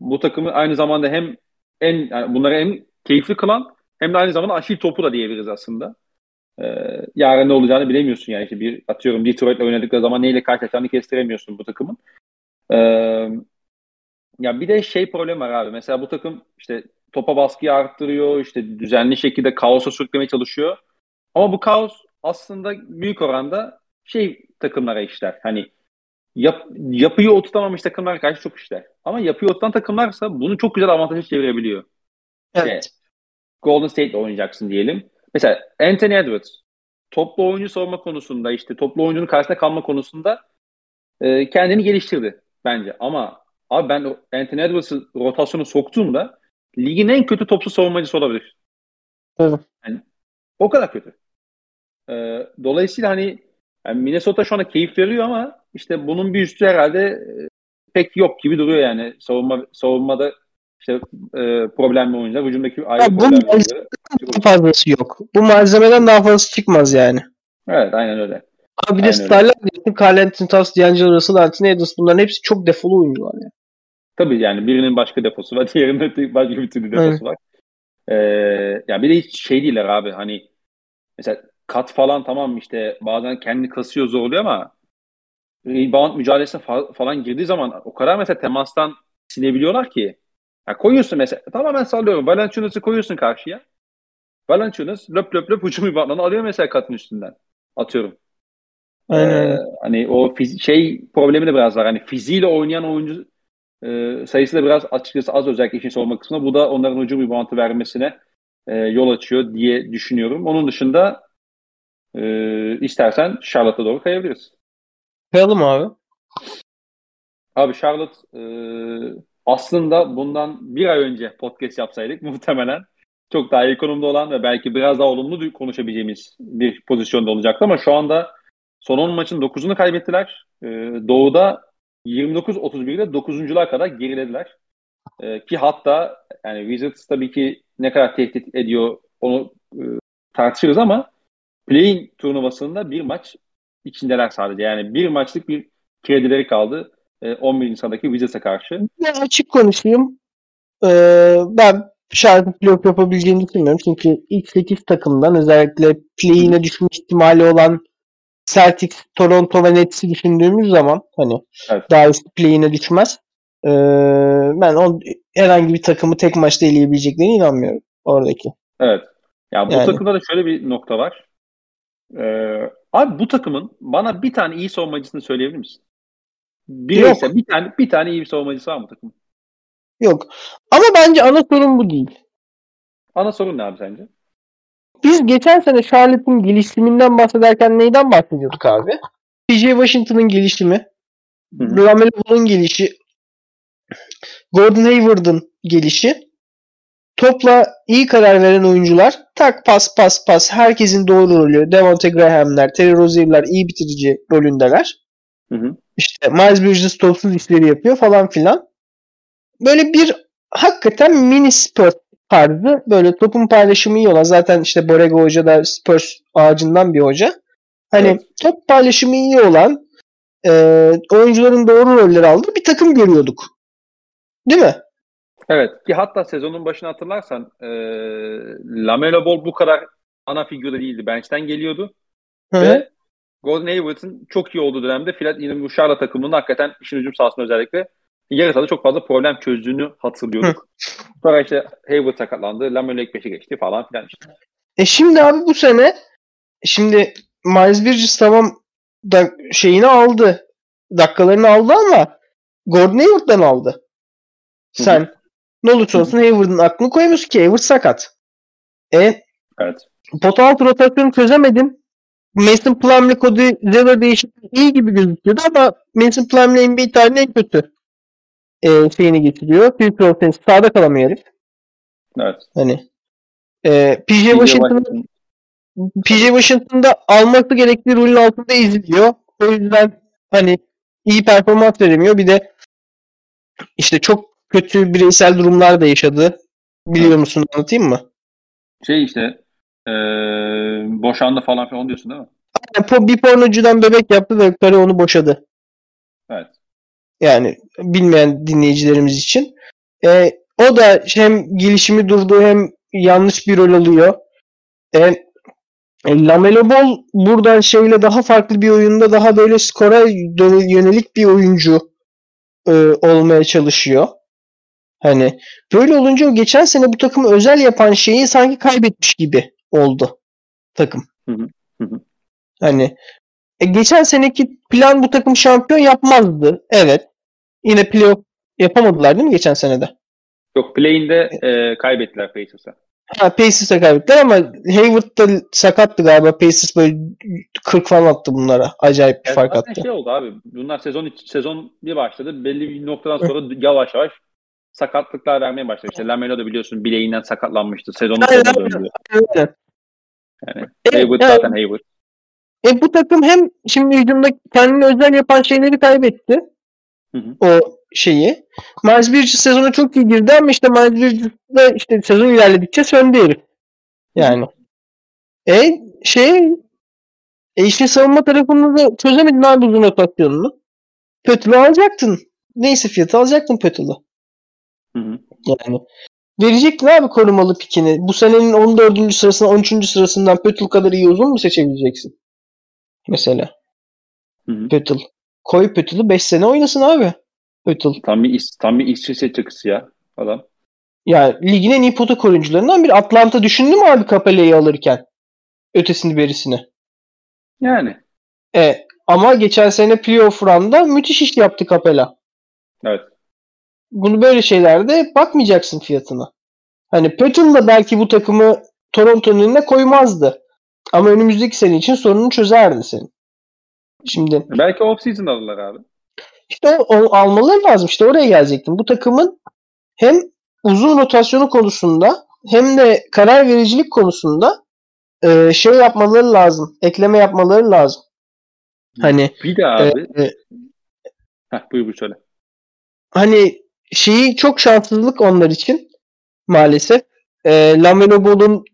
bu takımı aynı zamanda hem en yani bunları hem keyifli kılan hem de aynı zamanda aşil topu da diyebiliriz aslında. Ee, yarın ne olacağını bilemiyorsun yani. İşte bir atıyorum Detroit'le oynadıkları zaman neyle karşılaşacağını kestiremiyorsun bu takımın. Ee, ya bir de şey problem var abi. Mesela bu takım işte topa baskıyı arttırıyor, işte düzenli şekilde kaosa sürüklemeye çalışıyor. Ama bu kaos aslında büyük oranda şey takımlara işler. Hani yap, yapıyı oturtamamış takımlar karşı çok işler. Ama yapıyı oturtan takımlarsa bunu çok güzel avantaja çevirebiliyor. Evet. İşte, Golden State oynayacaksın diyelim. Mesela Anthony Edwards toplu oyuncu savunma konusunda işte toplu oyuncunun karşısında kalma konusunda e, kendini geliştirdi bence. Ama abi ben Anthony Edwards'ı rotasyonu soktuğumda ligin en kötü toplu savunmacısı olabilir. Evet. Yani, o kadar kötü. E, dolayısıyla hani yani Minnesota şu anda keyif veriyor ama işte bunun bir üstü herhalde e, pek yok gibi duruyor yani savunma savunmada işte e, problemli oyuncular, hücumdaki ayrı ya problemli oyuncular. Daha fazlası yok. Bu malzemeden daha fazlası çıkmaz yani. Evet aynen öyle. Abi bir de starlar diyorsun. Carlenton Towns, D'Angelo Russell, Anthony Edwards bunların hepsi çok defolu oyuncular yani. Tabii yani birinin başka defosu var, diğerinin başka bir türlü defosu evet. var. Ee, yani bir de hiç şey değiller abi hani mesela kat falan tamam işte bazen kendi kasıyor zorluyor ama rebound mücadelesine fa- falan girdiği zaman o kadar mesela temastan silebiliyorlar ki. Ya koyuyorsun mesela tamamen sallıyorum. Valanciunas'ı koyuyorsun karşıya. Valanciunas löp löp löp hücum reboundlarını alıyor mesela katın üstünden. Atıyorum. Aynen. Ee, hani o fiz- şey problemi de biraz var. Hani fiziğiyle oynayan oyuncu e, sayısı da biraz açıkçası az özellikle işin savunma kısmında. Bu da onların hücum reboundu vermesine e, yol açıyor diye düşünüyorum. Onun dışında e, istersen Charlotte'a doğru kayabiliriz. Kayalım abi. Abi Charlotte e, aslında bundan bir ay önce podcast yapsaydık muhtemelen çok daha iyi konumda olan ve belki biraz daha olumlu konuşabileceğimiz bir pozisyonda olacaktı ama şu anda son 10 maçın 9'unu kaybettiler. E, Doğu'da 29-31'de 9'uncular kadar gerilediler. E, ki hatta yani Wizards tabii ki ne kadar tehdit ediyor onu e, tartışırız ama play-in turnuvasında bir maç içindeler sadece. Yani bir maçlık bir kredileri kaldı. 11. E, sıradaki Wizards'a karşı. Ben açık konuşayım. Ee, ben şarkı playoff yapabileceğini düşünmüyorum. Çünkü ilk 8 takımdan özellikle play-in'e düşme ihtimali olan Celtics, Toronto ve Nets'i düşündüğümüz zaman hani evet. daha üst play-in'e düşmez. Ee, ben o, herhangi bir takımı tek maçta eleyebileceklerine inanmıyorum oradaki. Evet. Ya bu yani. takımda da şöyle bir nokta var. Ee, abi bu takımın bana bir tane iyi savunmacısını söyleyebilir misin? Bir ise bir tane bir tane iyi bir savunmacısı var mı takımın? Yok. Ama bence ana sorun bu değil. Ana sorun ne abi sence? Biz geçen sene Charlotte'ın gelişiminden bahsederken neyden bahsediyorduk abi? PJ Washington'ın gelişimi, Lamelo Ball'un gelişi, Gordon Hayward'ın gelişi, topla iyi karar veren oyuncular, tak pas pas pas, herkesin doğru rolü, Devonte Graham'ler, Terry Rozier'ler iyi bitirici rolündeler. Hı hı. İşte Miles Bridges topsuz işleri yapıyor falan filan. Böyle bir hakikaten mini Spurs tarzı böyle topun paylaşımı iyi olan zaten işte Borrego Hoca da Spurs ağacından bir hoca. Hani evet. top paylaşımı iyi olan e, oyuncuların doğru rolleri aldığı bir takım görüyorduk. Değil mi? Evet ki hatta sezonun başını hatırlarsan e, Lamelo Ball bu kadar ana figürü değildi. Bench'ten geliyordu. Hı-hı. Ve Golden Hayward'ın çok iyi olduğu dönemde bu Charlotte takımının hakikaten işin hücum sahasında özellikle yarı çok fazla problem çözdüğünü hatırlıyorduk. Sonra işte Hayward sakatlandı. Lamelo ilk 5'e geçti falan filan işte. E şimdi abi bu sene şimdi Miles Bridges tamam da şeyini aldı. Dakikalarını aldı ama Gordon Hayward'dan aldı. Sen Hı-hı. Ne olursa olsun Hayward'ın aklını koymuyorsun ki Hayward sakat. E evet. pot altı rotasyonu çözemedin. Mason Plumlee, Cody Zeller değişikliği iyi gibi gözüküyordu ama Mason Plumlee NBA tarihinin en kötü e, şeyini getiriyor. Future Offense sağda kalamıyor herif. Evet. Hani e, PJ, Washington PJ Washington'da alması gerektiği rolün altında eziliyor. O yüzden hani iyi performans veremiyor. Bir de işte çok kötü bireysel durumlar da yaşadı. Biliyor musun? Anlatayım mı? Şey işte ee, boşandı falan filan diyorsun değil mi? Aynen, bir pornocudan bebek yaptı ve karı onu boşadı. Evet. Yani bilmeyen dinleyicilerimiz için. E, o da hem gelişimi durdu hem yanlış bir rol alıyor. E, e, Lamelo Ball buradan şeyle daha farklı bir oyunda daha böyle skora yönelik bir oyuncu e, olmaya çalışıyor. Hani böyle olunca o geçen sene bu takımı özel yapan şeyi sanki kaybetmiş gibi oldu takım. Hı hı. Hani e, geçen seneki plan bu takım şampiyon yapmazdı. Evet. Yine playoff yapamadılar değil mi geçen senede? Yok play'inde e, kaybettiler Pacers'a. Ha Pacers'a kaybettiler ama Hayward da sakattı galiba. Pacers böyle 40 falan attı bunlara. Acayip bir yani fark attı. şey oldu abi. Bunlar sezon sezon bir başladı. Belli bir noktadan sonra yavaş yavaş sakatlıklar vermeye başladı. İşte Lamelo da biliyorsun bileğinden sakatlanmıştı. Sezonun sonuna döndü. Evet. Yani e, Hayward yani, zaten Hayward. E bu takım hem şimdi hücumda kendini özel yapan şeyleri kaybetti. Hı hı. O şeyi. Miles Bridges sezona çok iyi girdi ama işte Miles Bridges de işte sezon ilerledikçe söndü herif. Yani. E şey e işte savunma tarafında da çözemedin abi uzun rotasyonunu. Pötül'ü alacaktın. Neyse fiyatı alacaktın Pötül'ü. Yani verecektin abi korumalı pikini. Bu senenin 14. sırasına 13. sırasından Pötl kadar iyi uzun mu seçebileceksin? Mesela. Hı hı. Pötl. Koy Pötl'ü 5 sene oynasın abi. Pötl. Tam bir, is- tam bir İsviçre çakısı ya adam. Yani ligin en iyi pota koruyucularından biri. Atlanta düşündü mü abi Capelle'yi alırken? Ötesini berisini. Yani. E, ama geçen sene playoff run'da müthiş iş yaptı Capella. Evet. Bunu böyle şeylerde bakmayacaksın fiyatına. Hani Pötl da belki bu takımı Toronto'nun önüne koymazdı. Ama önümüzdeki sene için sorununu çözerdi senin. Şimdi Belki off-season alırlar abi. işte o, o almaları lazım. İşte oraya gelecektim. Bu takımın hem uzun rotasyonu konusunda hem de karar vericilik konusunda e, şey yapmaları lazım. Ekleme yapmaları lazım. Hani Bir de abi. e, e, Heh, buyur buyur söyle. hani şeyi çok şanssızlık onlar için maalesef. E, Lamelo Ball'un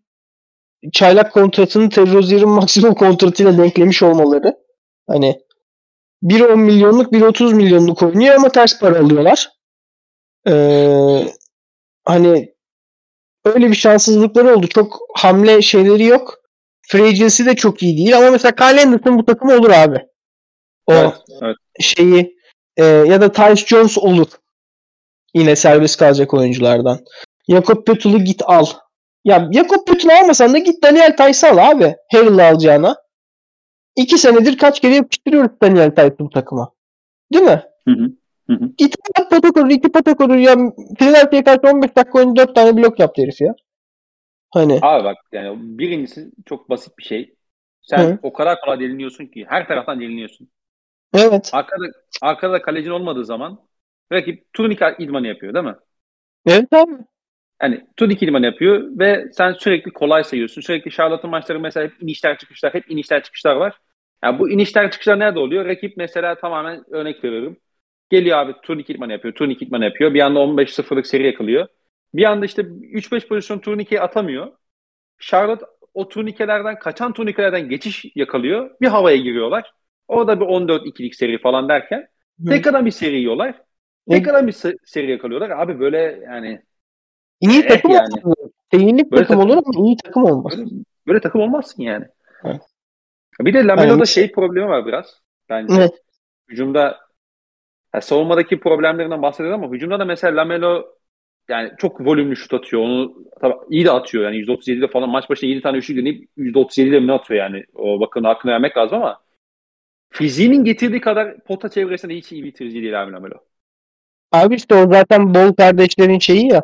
çaylak kontratını Terry Rozier'in maksimum kontratıyla denklemiş olmaları. Hani biri 10 milyonluk biri 30 milyonluk oynuyor ama ters para alıyorlar. Ee, hani öyle bir şanssızlıkları oldu. Çok hamle şeyleri yok. Free agency de çok iyi değil ama mesela Kyle Anderson bu takım olur abi. O Evet, evet. şeyi e, ya da Tyus Jones olur. Yine serbest kalacak oyunculardan. Jakob Pötül'ü git al. Ya Jakob Pötül'ü almasan da git Daniel Tice'ı al abi. Harrell'ı alacağına. İki senedir kaç kere yapıştırıyoruz Daniel Tice'ı bu takıma. Değil mi? Hı hı. Hı pota korur, iki pota korur. Ya Philadelphia'ya karşı 15 dakika oyunu 4 tane blok yaptı herif ya. Hani. Abi bak yani birincisi çok basit bir şey. Sen Hı. o kadar kolay deliniyorsun ki her taraftan deliniyorsun. Evet. Arkada arkada kalecin olmadığı zaman rakip turnike idmanı yapıyor değil mi? Evet abi. Yani turnike idmanı yapıyor ve sen sürekli kolay sayıyorsun. Sürekli Charlotte'ın maçları mesela hep inişler çıkışlar, hep inişler çıkışlar var. Yani bu inişler çıkışlar nerede oluyor? Rakip mesela tamamen örnek veriyorum. Geliyor abi turnike idmanı yapıyor, turnike idmanı yapıyor. Bir anda 15-0'lık seri yakalıyor. Bir anda işte 3-5 pozisyon turnikeyi atamıyor. Charlotte o turnikelerden, kaçan turnikelerden geçiş yakalıyor. Bir havaya giriyorlar. Orada bir 14-2'lik seri falan derken tekrardan bir seri yiyorlar. Ne- Tekrardan bir se- seri yakalıyorlar. Abi böyle yani İyi Eh takım yani. Değinlik Böyle takım takım- olur ama iyi takım olmaz. böyle, böyle takım olmazsın yani. Evet. Bir de Lamelo'da Aynen. şey problemi var biraz. Bence Evet. hücumda ya savunmadaki problemlerinden bahsediyoruz ama hücumda da mesela Lamelo yani çok volümlü şut atıyor. Onu tabii iyi de atıyor. Yani %37'de falan maç başına 7 tane üçlük deneyip %37'de mi ne atıyor yani. O bakın hakkını vermek lazım ama fiziğinin getirdiği kadar pota çevresinde hiç iyi bitirici değil abi Lamelo. Abi işte o zaten bol kardeşlerin şeyi ya.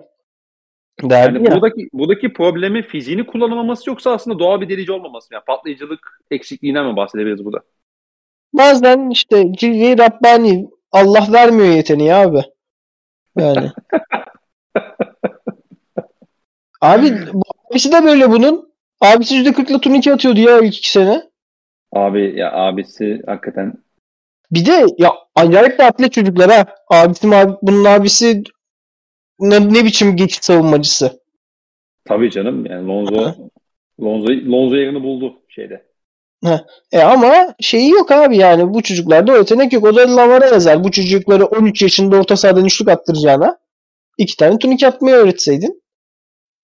Derdi Yani ya. buradaki buradaki problemi fiziğini kullanamaması yoksa aslında doğal bir delici olmaması. Yani patlayıcılık eksikliğinden mi bahsedebiliriz burada? Bazen işte cilve Rabbani Allah vermiyor yeteneği abi. Yani. abi abisi de böyle bunun. Abisi %40'la turnike atıyordu ya ilk iki sene. Abi ya abisi hakikaten Bir de ya acayip de atlet çocuklar ha. Abisi abi, bunun abisi ne, ne biçim geçit savunmacısı. tabii canım yani Lonzo Lonzo Lonzo yerini buldu şeyde. E ama şeyi yok abi yani bu çocuklarda o yetenek yok. O da Lamar'a yazar. Bu çocukları 13 yaşında orta sahadan üçlük attıracağına iki tane turnike atmayı öğretseydin.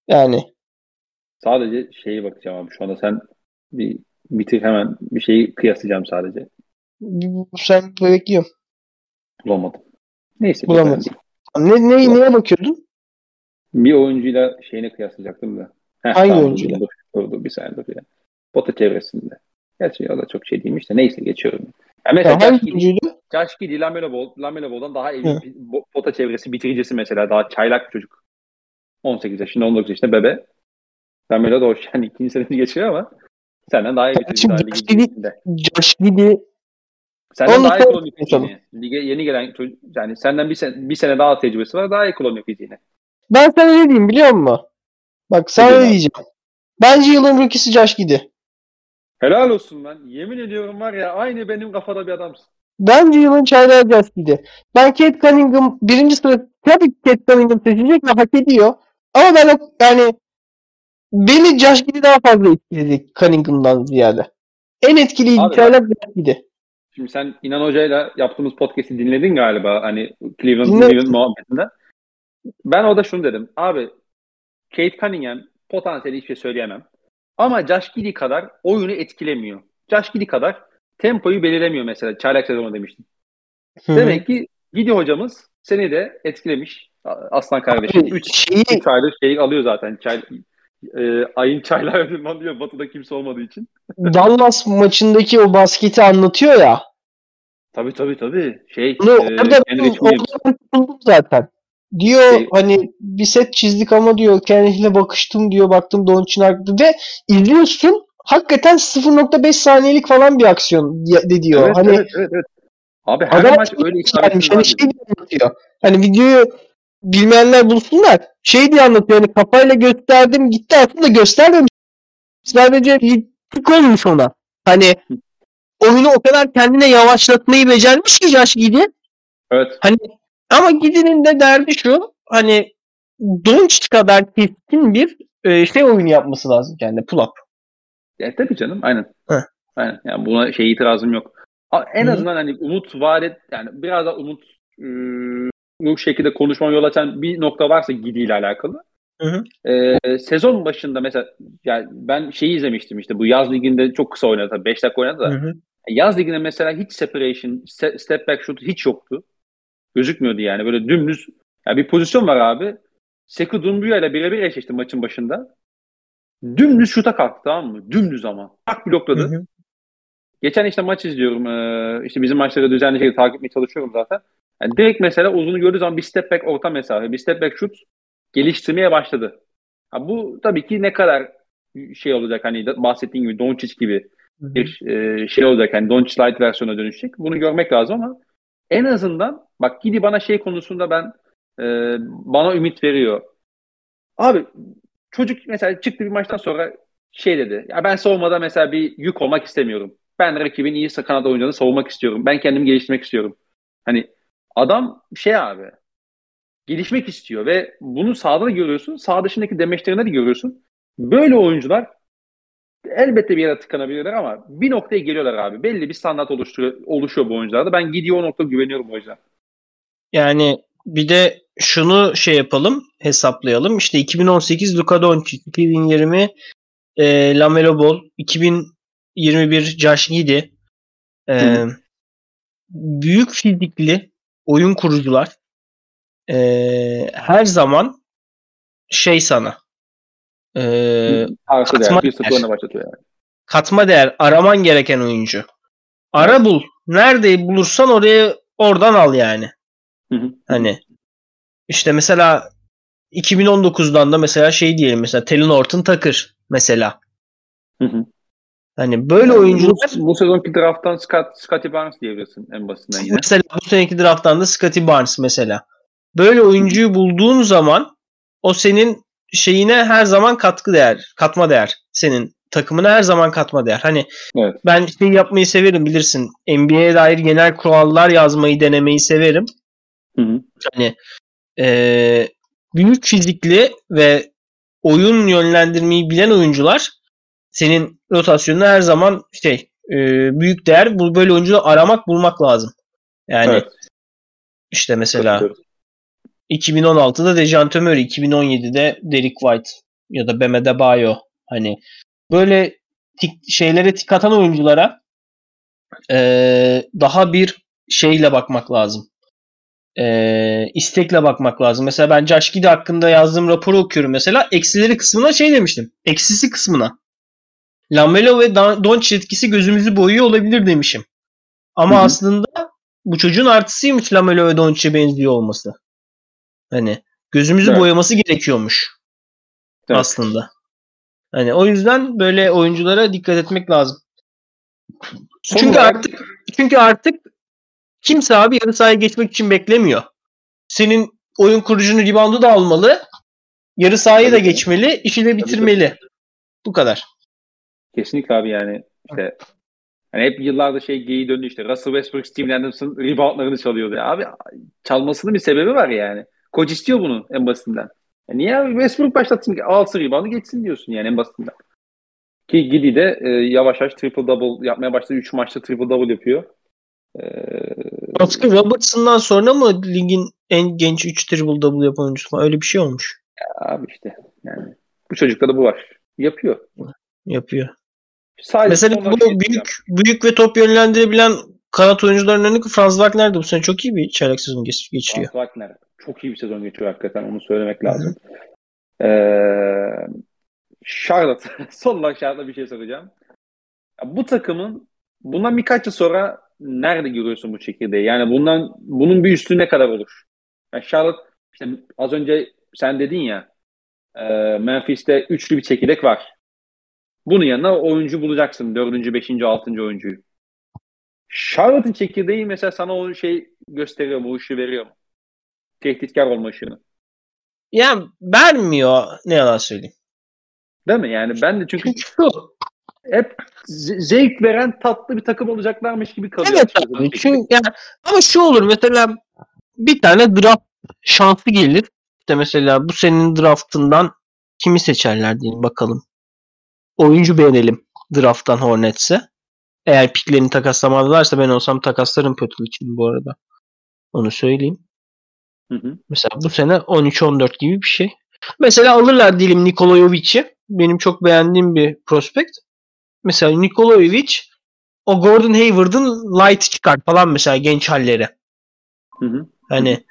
Yani Sadece şeyi bakacağım abi şu anda sen bir bitir hemen bir şeyi kıyaslayacağım sadece. Sen bekliyorum. Bulamadım. Neyse. Bulamadım. Ne, ne, neye bakıyordun? Bir oyuncuyla şeyini kıyaslayacaktım da. Heh, Hangi tamam, oyuncuyla? Dur, dur, dur, bir saniye dur ya. Pota çevresinde. Gerçi o da çok şey değilmiş de neyse geçiyorum. Ya mesela Ya hangi oyuncuydu? Giddey, Lamelo Ball, Lamelo Ball'dan daha iyi Hı. bir bo- pota çevresi bitiricisi mesela. Daha çaylak bir çocuk. 18 yaşında, 19 yaşında bebe. Lamelo da hoş yani ikinci senesi geçiyor ama senden daha iyi bitirici Şimdi daha Senden Onu daha iyi kullanıyor. Lige yeni gelen çocuk, yani senden bir sene, bir sene daha tecrübesi var daha iyi kullanıyor fiziğini. ben sana ne diyeyim biliyor musun? Bak sana Ne diyeceğim. Bence yılın rookisi Josh Giddy. Helal olsun lan. Yemin ediyorum var ya aynı benim kafada bir adamsın. Bence yılın çaylağı Josh Giddy. Ben Kate Cunningham birinci sıra tabii Kate Cunningham seçecek ve hak ediyor. Ama ben yani beni Josh Giddy daha fazla etkiledi Cunningham'dan ziyade. En etkileyici Abi çaylak Josh Giddy. Şimdi sen İnan Hoca'yla yaptığımız podcast'i dinledin galiba hani Cleveland, Dinledim. Cleveland muhabbetinden. Ben o da şunu dedim. Abi Kate Cunningham potansiyeli hiçbir şey söyleyemem. Ama Josh Giddy kadar oyunu etkilemiyor. Josh Giddy kadar tempoyu belirlemiyor mesela. Çaylak sezonu demiştim. Hı. Demek ki Giddy hocamız seni de etkilemiş. Aslan kardeşim. Abi, 3 şeyi aydır şey alıyor zaten. Çay, e, ayın çaylar ödülünü alıyor. Batı'da kimse olmadığı için. Dallas maçındaki o basketi anlatıyor ya. Tabii tabii tabii. Şey, Bunu e, orada ben, zaten. Diyor Şey- hani bir set çizdik ama diyor kendisiyle bakıştım diyor baktım Doncic'in arkada ve izliyorsun hakikaten 0.5 saniyelik falan bir aksiyon de diyor. Evet, hani evet, evet, evet. Abi her maç öyle gelmiş isabetsiz hani var. şey anlatıyor. Hani videoyu bilmeyenler bulsunlar. Şey diye anlatıyor hani kafayla gösterdim gitti aslında göstermemiş. Sadece tık olmuş ona. Hani oyunu o kadar kendine yavaşlatmayı becermiş ki Josh Giddy. Evet. Hani ama Giddy'nin de derdi şu hani Doncic kadar keskin bir e, şey oyunu yapması lazım kendine pull up. Ya, tabii canım aynen. Heh. Aynen. Yani buna şey itirazım yok. En Hı. azından hani umut vaat et yani biraz da umut ıı, bu şekilde konuşmama yol açan bir nokta varsa Gidi ile alakalı. Hı hı. Ee, sezon başında mesela yani ben şeyi izlemiştim işte bu yaz liginde çok kısa oynadı tabii 5 dakika oynadı da. Hı hı. Yaz liginde mesela hiç separation, se- step back shoot hiç yoktu. Gözükmüyordu yani. Böyle dümdüz. Yani bir pozisyon var abi. Sekou Doumbouya ile birebir eşleşti maçın başında. Dümdüz şuta kalktı tamam mı? Dümdüz ama. Tak blokladı. Hı hı. Geçen işte maç izliyorum. Ee, işte bizim maçları düzenli şekilde takip etmeye çalışıyorum zaten. Yani direkt mesela uzunu gördüğü zaman bir step back orta mesafe, bir step back şut geliştirmeye başladı. Ha, bu tabii ki ne kadar şey olacak hani bahsettiğin gibi Doncic gibi bir e, şey olacak hani Doncic Light versiyona dönüşecek. Bunu görmek lazım ama en azından bak Gidi bana şey konusunda ben e, bana ümit veriyor. Abi çocuk mesela çıktı bir maçtan sonra şey dedi. Ya ben savunmada mesela bir yük olmak istemiyorum. Ben rakibin iyi kanat oyuncularını savunmak istiyorum. Ben kendimi geliştirmek istiyorum. Hani adam şey abi gelişmek istiyor ve bunu sahada da görüyorsun. Sağ dışındaki demeçlerinde de görüyorsun. Böyle oyuncular elbette bir yere tıkanabilirler ama bir noktaya geliyorlar abi. Belli bir standart oluşturuyor, oluşuyor bu oyuncularda. Ben gidiyor o noktada güveniyorum o yüzden. Yani bir de şunu şey yapalım, hesaplayalım. İşte 2018 Luka Doncic, 2020 e, Lamelo Ball, 2021 Josh Giddey. E, Hı. büyük fizikli oyun kurucular e, her zaman şey sana e, katma değer. Bir değer. yani. katma değer araman gereken oyuncu. Ara bul. Nerede bulursan oraya oradan al yani. Hı hı. Hani işte mesela 2019'dan da mesela şey diyelim mesela Telin Orton Takır mesela. Hı hı. Hani böyle Yani oyuncular Bu, bu sezonki drafttan Scott, Scottie Barnes diyebilirsin en basitinden yine. mesela bu seneki drafttan da Scottie Barnes mesela. Böyle oyuncuyu bulduğun zaman o senin şeyine her zaman katkı değer, katma değer. Senin takımına her zaman katma değer. Hani Evet. ben şey yapmayı severim bilirsin. NBA'ye dair genel kurallar yazmayı denemeyi severim. Hı hı. Hani eee, büyük fizikli ve oyun yönlendirmeyi bilen oyuncular senin rotasyonuna her zaman şey eee, büyük değer. Bu böyle oyuncuları aramak bulmak lazım. Yani Evet. işte mesela katılıyorum. 2016'da Dejounte Murray, 2017'de Derek White ya da Bam Adebayo hani böyle tik, şeylere tik atan oyunculara eee, daha bir şeyle bakmak lazım. Eee istekle bakmak lazım. Mesela ben Josh Giddey hakkında yazdığım raporu okuyorum mesela. Eksileri kısmına şey demiştim. Eksisi kısmına. Lamelo ve Don- Doncic etkisi gözümüzü boyuyor olabilir demişim. Ama Hı hı. aslında bu çocuğun artısıymış Lamelo ve Doncic'e benziyor olması. Hani gözümüzü Evet. boyaması gerekiyormuş Evet. aslında. Hani o yüzden böyle oyunculara dikkat etmek lazım. Son çünkü olarak- artık çünkü artık kimse abi yarı sahaya geçmek için beklemiyor. Senin oyun kurucunu reboundu da almalı. Yarı sahayı da geçmeli, işi de bitirmeli. Bu kadar. Kesinlikle abi yani işte hani hep yıllarda şey geyi döndü işte Russell Westbrook, Steven Adams'ın reboundlarını çalıyordu. Ya Abi çalmasının bir sebebi var yani. Koç istiyor bunu en basitinden. Ya niye abi Westbrook başlatsın ki alsın reboundu geçsin diyorsun yani en basitinden. Ki Gidi de e, yavaş yavaş triple double yapmaya başladı. 3 maçta triple double yapıyor. E, Oscar Robertson'dan sonra mı ligin en genç 3 triple double yapan oyuncusu falan öyle bir şey olmuş. Abi işte yani bu çocukta da bu var. Yapıyor. Yapıyor. Sadece Mesela bu şey büyük büyük ve top yönlendirebilen kanat oyuncularının örneği Franz Wagner de bu sene çok iyi bir çeyrek sezon geç- geçiriyor. Franz Wagner çok iyi bir sezon geçiyor hakikaten onu söylemek lazım. Ee, Charlotte son olarak Charlotte'a bir şey soracağım. Ya bu takımın bundan birkaç yıl sonra nerede görüyorsun bu çekirdeği? Yani bundan bunun bir üstü ne kadar olur? Yani Charlotte işte az önce sen dedin ya e, Memphis'te üçlü bir çekirdek var. Bunun yanına oyuncu bulacaksın. Dördüncü, beşinci, altıncı oyuncuyu. Charlotte'ın çekirdeği mesela sana o şey gösteriyor, bu ışığı veriyor mu? Tehditkar olma ışığını. Yani vermiyor ne yalan söyleyeyim. Değil mi? Yani ben de çünkü şu. hep ze- zevk veren tatlı bir takım olacaklarmış gibi kalıyor. Evet çekirdek. Çünkü yani, ama şu olur mesela bir tane draft şansı gelir. İşte mesela bu senin draftından kimi seçerler diyelim bakalım. Oyuncu beğenelim drafttan Hornets'e. Eğer piklerini takaslamazlarsa ben olsam takaslarım Pötl için bu arada. Onu söyleyeyim. Hı hı. Mesela bu sene 13-14 gibi bir şey. Mesela alırlar diyelim Nikola Jovic'i. Benim çok beğendiğim bir prospekt. Mesela Nikola Jovic o Gordon Hayward'ın light çıkar falan mesela genç halleri. Hı hı. Hani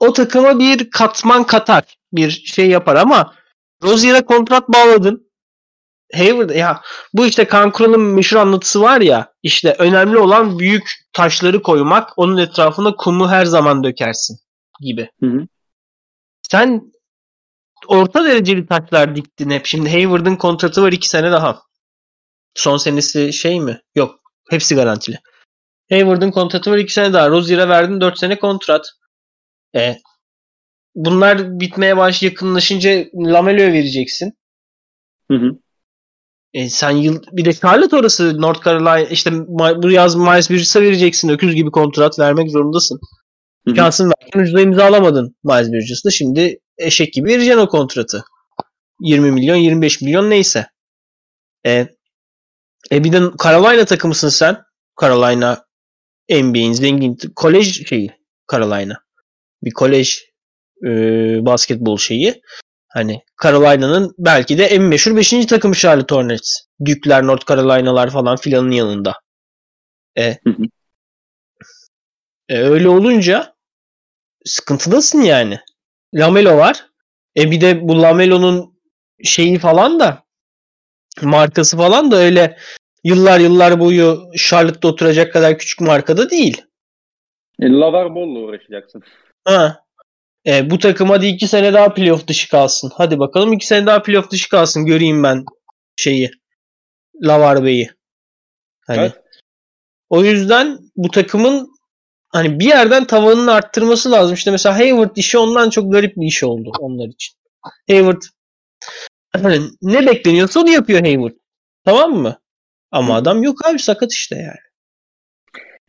o takıma bir katman katar. Bir şey yapar ama Rozier'e kontrat bağladın. Hayward ya bu işte Kankural'ın meşhur anlatısı var ya işte önemli olan büyük taşları koymak onun etrafına kumu her zaman dökersin gibi. Hı hı. Sen orta dereceli taşlar diktin hep. Şimdi Hayward'ın kontratı var 2 sene daha. Son senesi şey mi? Yok. Hepsi garantili. Hayward'ın kontratı var 2 sene daha. Rozier'e verdin 4 sene kontrat. E, bunlar bitmeye baş yakınlaşınca Lamelo'ya vereceksin. Hı hı. E, sen yıl bir de Charlotte orası North Carolina işte bu yaz Miles Bridges'a vereceksin. Öküz gibi kontrat vermek zorundasın. Şansın varken ucuza imzalamadın Miles Bridges'da. Şimdi eşek gibi vereceksin o kontratı. 20 milyon 25 milyon neyse. E, e bir de Carolina takımısın sen. Carolina NBA'in zengin kolej şeyi Carolina. Bir kolej e, basketbol şeyi. Hani Carolina'nın belki de en meşhur 5. takımı Charlotte Hornets. Duke'ler, North Carolina'lar falan filanın yanında. E, e, öyle olunca sıkıntıdasın yani. Lamelo var. E bir de bu Lamelo'nun şeyi falan da markası falan da öyle yıllar yıllar boyu Charlotte'da oturacak kadar küçük markada değil. E, Lavar Ball'la uğraşacaksın. Ha. E, bu takım hadi iki sene daha playoff dışı kalsın. Hadi bakalım iki sene daha playoff dışı kalsın. Göreyim ben şeyi. Lavar Bey'i. Hani. Evet. O yüzden bu takımın hani bir yerden tavanını arttırması lazım. İşte mesela Hayward işi ondan çok garip bir iş oldu onlar için. Hayward hani ne bekleniyorsa onu yapıyor Hayward. Tamam mı? Ama adam yok abi sakat işte yani.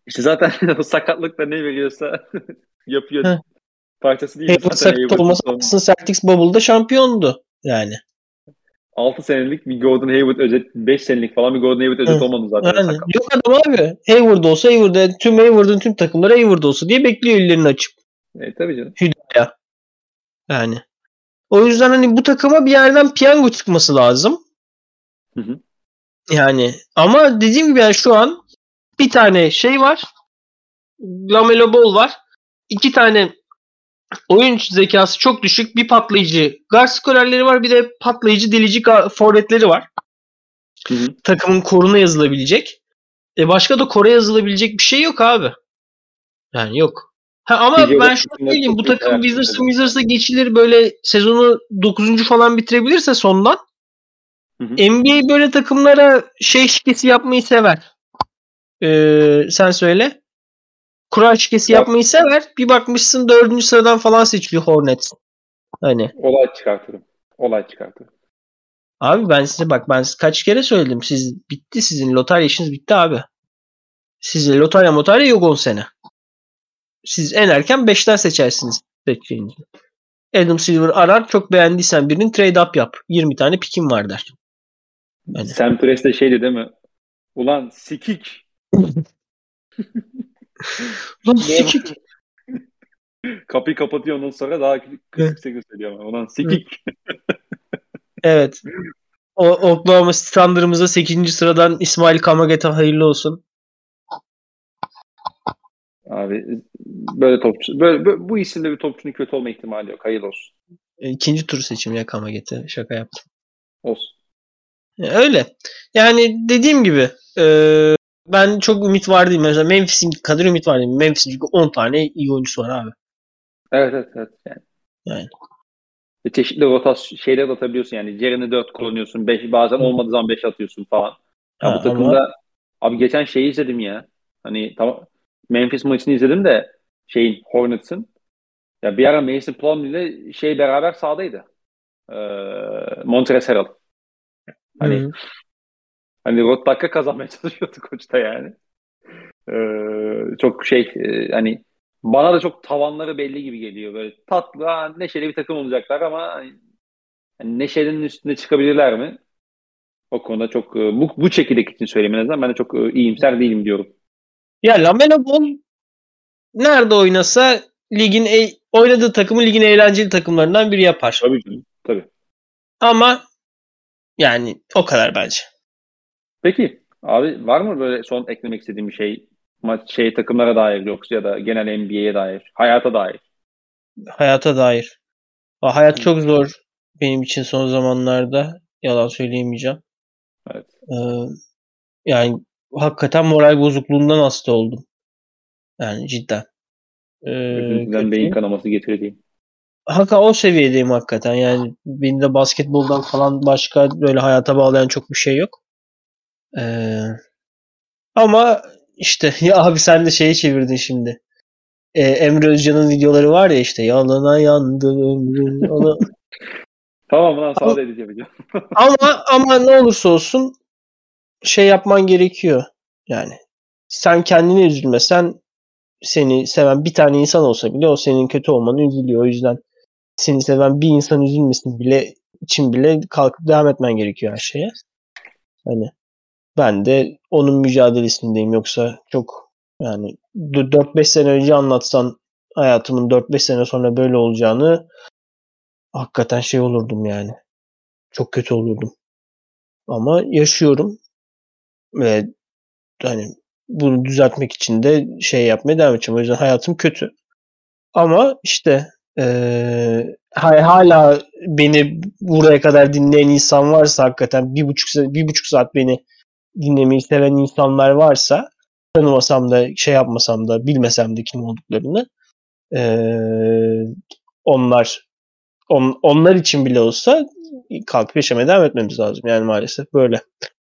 İşte zaten o sakatlık da ne veriyorsa yapıyor. Heh. Parçası değil. Hayward sakat olmasa aslında Celtics Bubble'da şampiyondu yani. 6 senelik bir Gordon Hayward özet, 5 senelik falan bir Gordon Hayward özet Hı. olmadı zaten. Yani sakat. yok adam abi. Hayward olsa Hayward tüm Hayward'ın tüm takımları Hayward olsa diye bekliyor ellerini açıp. E, tabii canım. Hüdaya. Yani. O yüzden hani bu takıma bir yerden piyango çıkması lazım. Hı hı. Yani ama dediğim gibi yani şu an bir tane şey var. Lamelo Ball var. İki tane oyun zekası çok düşük bir patlayıcı guard skorerleri var. Bir de patlayıcı delici forvetleri var. Hı hı. Takımın koruna yazılabilecek. E başka da kore yazılabilecek bir şey yok abi. Yani yok. Ha ama Video ben şunu söyleyeyim. Bu takım Wizards'a. Wizards'a geçilir böyle sezonu 9. falan bitirebilirse sondan Hı hı. NBA böyle takımlara şey şikesi yapmayı sever. Ee, sen söyle. Kura şikesi Ya- yapmayı sever. Bir bakmışsın dördüncü sıradan falan seçiliyor Hornets. Hani Olay çıkartırım. Olay çıkartırım. abi ben size bak ben size kaç kere söyledim. Siz bitti sizin lotarya işiniz bitti abi. Sizde lotarya motarya yok 10 sene. Siz en erken 5'ten seçersiniz seçeceğinizi. Adam Silver arar çok beğendiysen birinin trade up yap. 20 tane pikim var der. Hani. Sam Press de şeydi değil mi? Ulan sikik. Lan sikik. Kapıyı kapatıyor ondan sonra daha kısık sesle söylüyor. ama. Ulan sikik. Evet. O Oklahoma City Thunder'ımıza 8. sıradan İsmail Kamageta hayırlı olsun. Abi böyle topçu böyle, böyle- bu isimde bir topçunun kötü olma ihtimali yok. Hayırlı olsun. E, İkinci tur seçim ya Kamageta. Şaka yaptım. Olsun. E, Öyle. Yani dediğim gibi e, ben çok ümit var değilim. Mesela Memphis'in kadar ümit var değilim. Memphis'in çünkü 10 tane iyi oyuncusu var abi. Evet evet evet. Yani. Yani. Ve çeşitli rotasyon şeyler atabiliyorsun yani. Ceren'i 4 kullanıyorsun. 5 bazen olmadığı zaman 5 atıyorsun falan. Ya Ha, bu takımda abi geçen şeyi izledim ya. Hani tamam Memphis maçını izledim de şeyin Hornets'ın. Ya bir ara Mason Plumlee ile şey beraber sahadaydı. Ee, Montrezl Harrell. Hani Hı. Hani rot dakika kazanmaya çalışıyordu koç da yani. Ee, çok şey e, hani bana da çok tavanları belli gibi geliyor. Böyle tatlı, ha, neşeli bir takım olacaklar ama hani, hani neşenin üstünde çıkabilirler mi? O konuda çok e, bu, bu çekirdek için söyleyeyim en azından ben de çok e, iyimser değilim diyorum. Ya Lamelo Ball nerede oynasa ligin e- oynadığı takımı ligin eğlenceli takımlarından biri yapar. Tabii ki. Tabii. Ama yani o kadar bence. Peki abi var mı böyle son eklemek istediğim bir şey maç şey takımlara dair yoksa ya da genel NBA'ye dair, hayata dair? Hayata dair. Hayat çok zor benim için son zamanlarda. Yalan söyleyemeyeceğim. Evet. Ee, yani hakikaten moral bozukluğundan hasta oldum. Yani cidden. Ee, beyin kanaması getirdiğim. Haka o seviyedeyim hakikaten. Yani benim de basketboldan falan başka böyle hayata bağlayan çok bir şey yok. Ee, ama işte ya abi sen de şeyi çevirdin şimdi. Ee, Emre Özcan'ın videoları var ya işte yalana yandım. Onu... Tamam lan sağ edeceğim hocam. ama ama ne olursa olsun şey yapman gerekiyor. Yani sen kendini üzülmesen seni seven bir tane insan olsa bile o senin kötü olmanı üzülüyor. O yüzden seni seven bir insan üzülmesin bile için bile kalkıp devam etmen gerekiyor her şeye. Hani ben de onun mücadelesindeyim yoksa çok yani 4-5 sene önce anlatsan hayatımın 4-5 sene sonra böyle olacağını hakikaten şey olurdum yani. Çok kötü olurdum. Ama yaşıyorum ve hani bunu düzeltmek için de şey yapmaya devam edeceğim. O yüzden hayatım kötü. Ama işte ha- hala beni buraya kadar dinleyen insan varsa hakikaten bir buçuk, bir buçuk saat beni dinlemeyi seven insanlar varsa tanımasam da şey yapmasam da bilmesem de kim olduklarını eee, onlar on, onlar için bile olsa kalkıp yaşamaya devam etmemiz lazım. Yani maalesef böyle.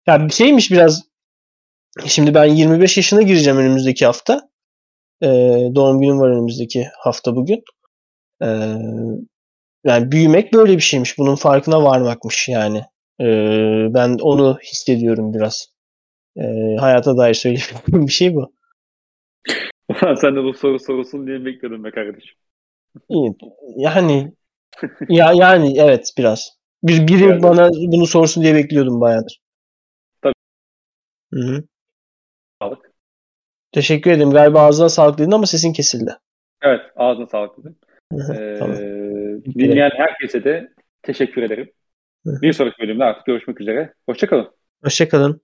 Ya bir şeymiş biraz şimdi ben 25 yaşına gireceğim önümüzdeki hafta. Ee, doğum günüm var önümüzdeki hafta bugün. Ee, yani büyümek böyle bir şeymiş. Bunun farkına varmakmış yani. Ee, ben onu hissediyorum biraz. Ee, hayata dair söyleyeceğim bir şey bu. Sen de bu soru sorulsun diye bekliyordum be kardeşim. İyi. Yani ya yani evet biraz. Bir biri Yani- bana bunu sorsun diye bekliyordum bayağıdır. Tabii. Hı-hı. Sağlık. Teşekkür ederim. Galiba ağzına sağlık dedin ama sesin kesildi. Evet ağzına sağlık dedim. Hı-hı. Ee, Tamam. dinleyen herkese de teşekkür ederim. Hı. Bir sonraki bölümde artık görüşmek üzere. Hoşçakalın. Hoşçakalın.